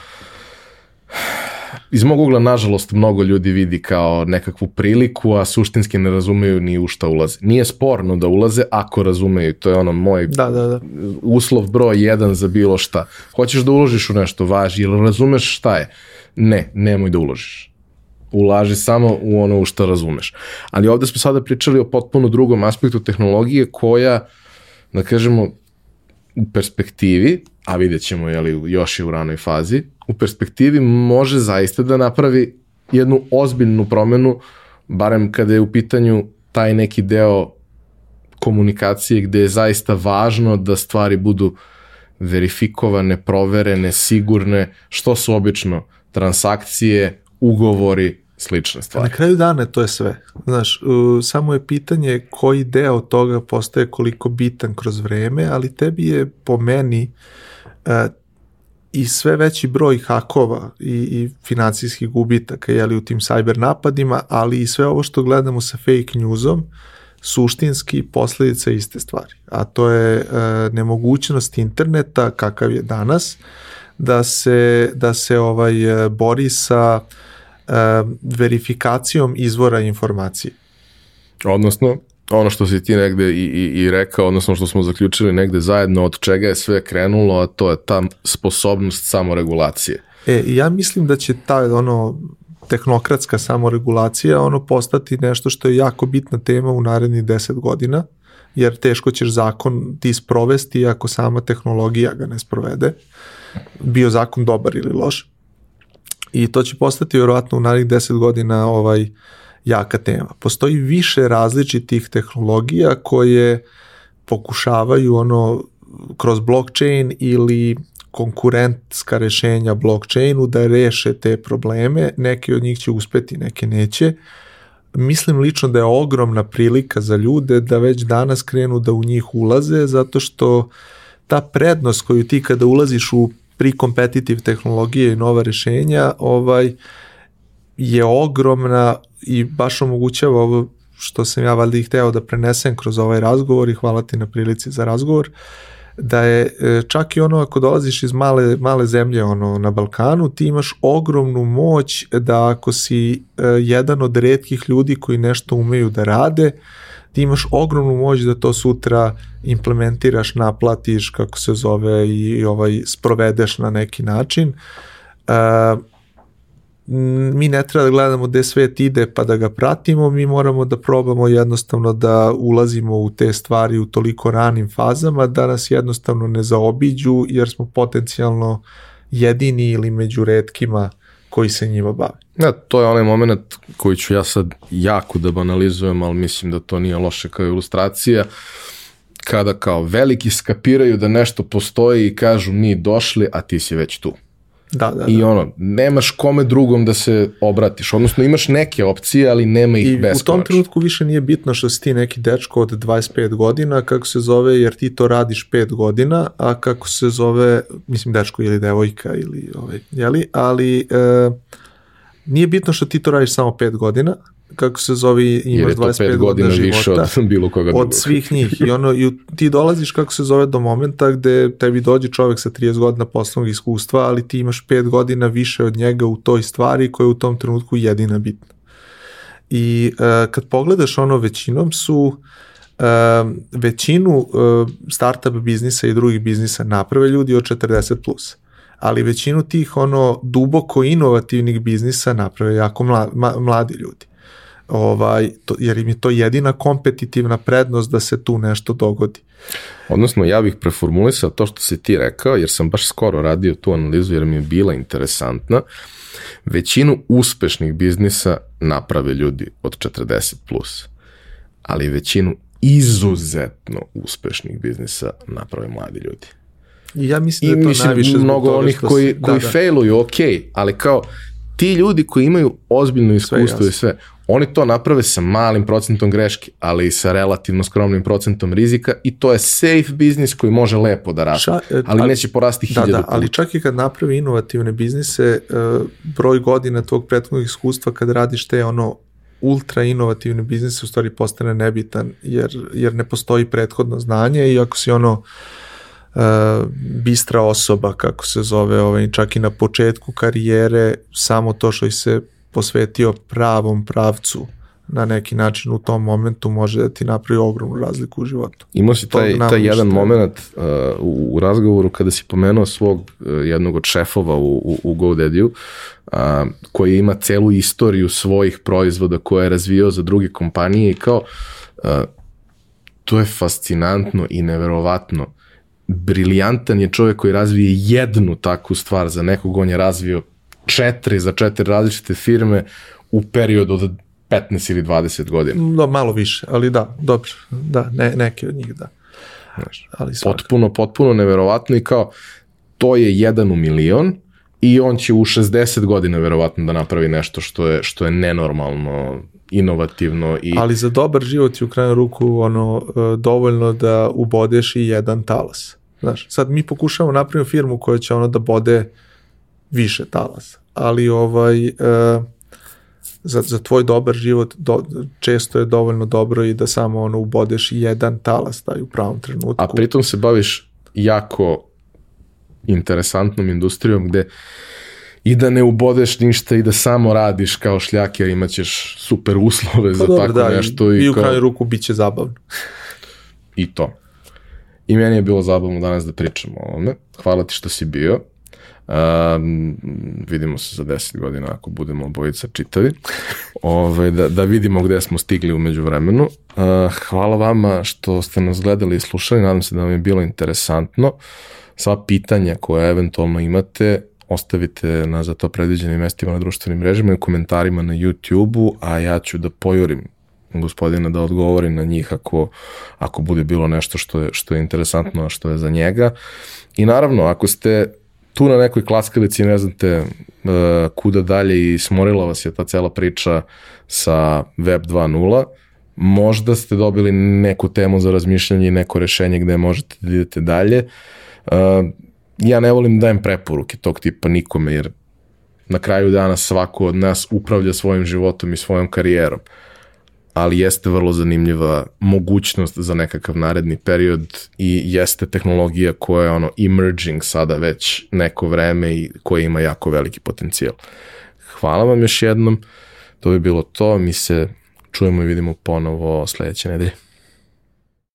iz mog ugla, nažalost, mnogo ljudi vidi kao nekakvu priliku, a suštinski ne razumeju ni u šta ulaze. Nije sporno da ulaze ako razumeju, to je ono moj da, da, da. uslov broj jedan za bilo šta. Hoćeš da uložiš u nešto, važi, ili razumeš šta je? Ne, nemoj da uložiš. Ulaži samo u ono u što razumeš. Ali ovde smo sada pričali o potpuno drugom aspektu tehnologije koja, da kažemo, u perspektivi, a vidjet ćemo je li još je u ranoj fazi, u perspektivi može zaista da napravi jednu ozbiljnu promenu, barem kada je u pitanju taj neki deo komunikacije gde je zaista važno da stvari budu verifikovane, proverene, sigurne, što su obično transakcije, ugovori, slične stvari. Na kraju dana to je sve. Znaš, uh, samo je pitanje koji deo toga postaje koliko bitan kroz vreme, ali tebi je po meni uh, i sve veći broj hakova i, i financijskih gubitaka jeli, u tim cyber napadima, ali i sve ovo što gledamo sa fake newsom, suštinski posledica iste stvari. A to je e, nemogućnost interneta kakav je danas da se da se ovaj bori sa e, verifikacijom izvora informacije. Odnosno ono što si ti negde i, i, i rekao, odnosno što smo zaključili negde zajedno od čega je sve krenulo, a to je ta sposobnost samoregulacije. E, ja mislim da će ta ono tehnokratska samoregulacija ono postati nešto što je jako bitna tema u narednih 10 godina jer teško ćeš zakon ti sprovesti ako sama tehnologija ga ne sprovede, bio zakon dobar ili loš. I to će postati vjerovatno u narednih 10 godina ovaj jaka tema. Postoji više različitih tehnologija koje pokušavaju ono kroz blockchain ili konkurentska rešenja blockchainu da reše te probleme, neke od njih će uspeti, neke neće. Mislim lično da je ogromna prilika za ljude da već danas krenu da u njih ulaze, zato što ta prednost koju ti kada ulaziš u pre-competitive tehnologije i nova rešenja, ovaj, je ogromna i baš omogućava ovo što sam ja valjda i hteo da prenesem kroz ovaj razgovor i hvala ti na prilici za razgovor, da je e, čak i ono ako dolaziš iz male, male zemlje ono na Balkanu, ti imaš ogromnu moć da ako si e, jedan od redkih ljudi koji nešto umeju da rade, ti imaš ogromnu moć da to sutra implementiraš, naplatiš, kako se zove, i ovaj sprovedeš na neki način. Uh, mi ne treba da gledamo gde svet ide pa da ga pratimo, mi moramo da probamo jednostavno da ulazimo u te stvari u toliko ranim fazama da nas jednostavno ne zaobiđu jer smo potencijalno jedini ili među redkima koji se njima bave. Ja, to je onaj moment koji ću ja sad jako da banalizujem, ali mislim da to nije loše kao ilustracija. Kada kao veliki skapiraju da nešto postoji i kažu mi došli, a ti si već tu. Da, da, I da. ono, nemaš kome drugom da se obratiš, odnosno imaš neke opcije, ali nema ih I beskonačno. u tom trenutku više nije bitno što si ti neki dečko od 25 godina, kako se zove, jer ti to radiš 5 godina, a kako se zove, mislim dečko ili devojka ili ovaj, jeli, ali e, nije bitno što ti to radiš samo 5 godina, kako se zove, imaš je to 25 pet godina godina više života. od bilo koga drugog. od svih njih i ono i ti dolaziš kako se zove do momenta gde tebi dođe čovek sa 30 godina poslovnog iskustva, ali ti imaš 5 godina više od njega u toj stvari koja je u tom trenutku jedina bitna. I uh, kad pogledaš ono većinom su uh, većinu uh, startup biznisa i drugih biznisa naprave ljudi od 40 plus ali većinu tih ono duboko inovativnih biznisa naprave jako mla, ma, mladi ljudi ovaj, to, jer im je to jedina kompetitivna prednost da se tu nešto dogodi. Odnosno, ja bih preformulisao to što si ti rekao, jer sam baš skoro radio tu analizu jer mi je bila interesantna. Većinu uspešnih biznisa naprave ljudi od 40+, plus, ali većinu izuzetno uspešnih biznisa naprave mladi ljudi. I ja mislim I da je to mislim, najviše zbog mnogo toga onih koji, se- koji da, da. failuju, ok, ali kao ti ljudi koji imaju ozbiljno iskustvo i jasno. sve, oni to naprave sa malim procentom greške, ali i sa relativno skromnim procentom rizika i to je safe biznis koji može lepo da raste, e, ali ali- neće porasti Da, hiljadu da, ali čak i kad napravi inovativne biznise, e, broj godina tog prethodnog iskustva kad radiš te ono ultra inovativne biznise u stvari postane nebitan jer, jer ne postoji prethodno znanje i ako si ono e, bistra osoba kako se zove ovaj, čak i na početku karijere samo to što se posvetio pravom pravcu na neki način u tom momentu može da ti napravi ogromnu razliku u životu. Imao si taj, taj jedan moment uh, u, u razgovoru kada si pomenuo svog uh, jednog od šefova u, u, u GoDaddy-u, uh, koji ima celu istoriju svojih proizvoda koje je razvio za druge kompanije i kao uh, to je fascinantno i neverovatno. Briljantan je čovjek koji razvije jednu takvu stvar za nekog, on je razvio četiri za četiri različite firme u periodu od 15 ili 20 godina. Da, malo više, ali da, dobro, da, ne, neke od njih da. Znaš, Ali svakako. potpuno, potpuno neverovatno i kao to je jedan u milion i on će u 60 godina verovatno da napravi nešto što je, što je nenormalno, inovativno i Ali za dobar život je u krajnju ruku ono, e, dovoljno da ubodeš i jedan talas. Znaš, sad mi pokušavamo napraviti firmu koja će ono da bode više talasa, ali ovaj, e, za, za tvoj dobar život do, često je dovoljno dobro i da samo ono ubodeš jedan talas taj u pravom trenutku. a pritom se baviš jako interesantnom industrijom gde i da ne ubodeš ništa i da samo radiš kao šljaker, imaćeš super uslove za Pa dobro, tako da, nešto i, i, i u kao, krajnju ruku bit će zabavno. i to. I meni je bilo zabavno danas da pričamo o ovome. Hvala ti što si bio. Um, vidimo se za 10 godina ako budemo obojica čitavi. Ove, da, da vidimo gde smo stigli umeđu vremenu. Uh, hvala vama što ste nas gledali i slušali. Nadam se da vam je bilo interesantno. Sva pitanja koje eventualno imate ostavite na za to predviđenim mestima na društvenim mrežama i komentarima na YouTube-u, a ja ću da pojurim gospodina da odgovori na njih ako, ako bude bilo nešto što je, što je interesantno, a što je za njega. I naravno, ako ste tu na nekoj klaskalici ne znate uh, kuda dalje i smorila vas je ta cela priča sa Web 2.0, možda ste dobili neku temu za razmišljanje i neko rešenje gde možete da idete dalje. Uh, ja ne volim da dajem preporuke tog tipa nikome, jer na kraju dana svako od nas upravlja svojim životom i svojom karijerom ali jeste vrlo zanimljiva mogućnost za nekakav naredni period i jeste tehnologija koja je ono emerging sada već neko vreme i koja ima jako veliki potencijal. Hvala vam još jednom, to bi bilo to, mi se čujemo i vidimo ponovo sledeće nedelje.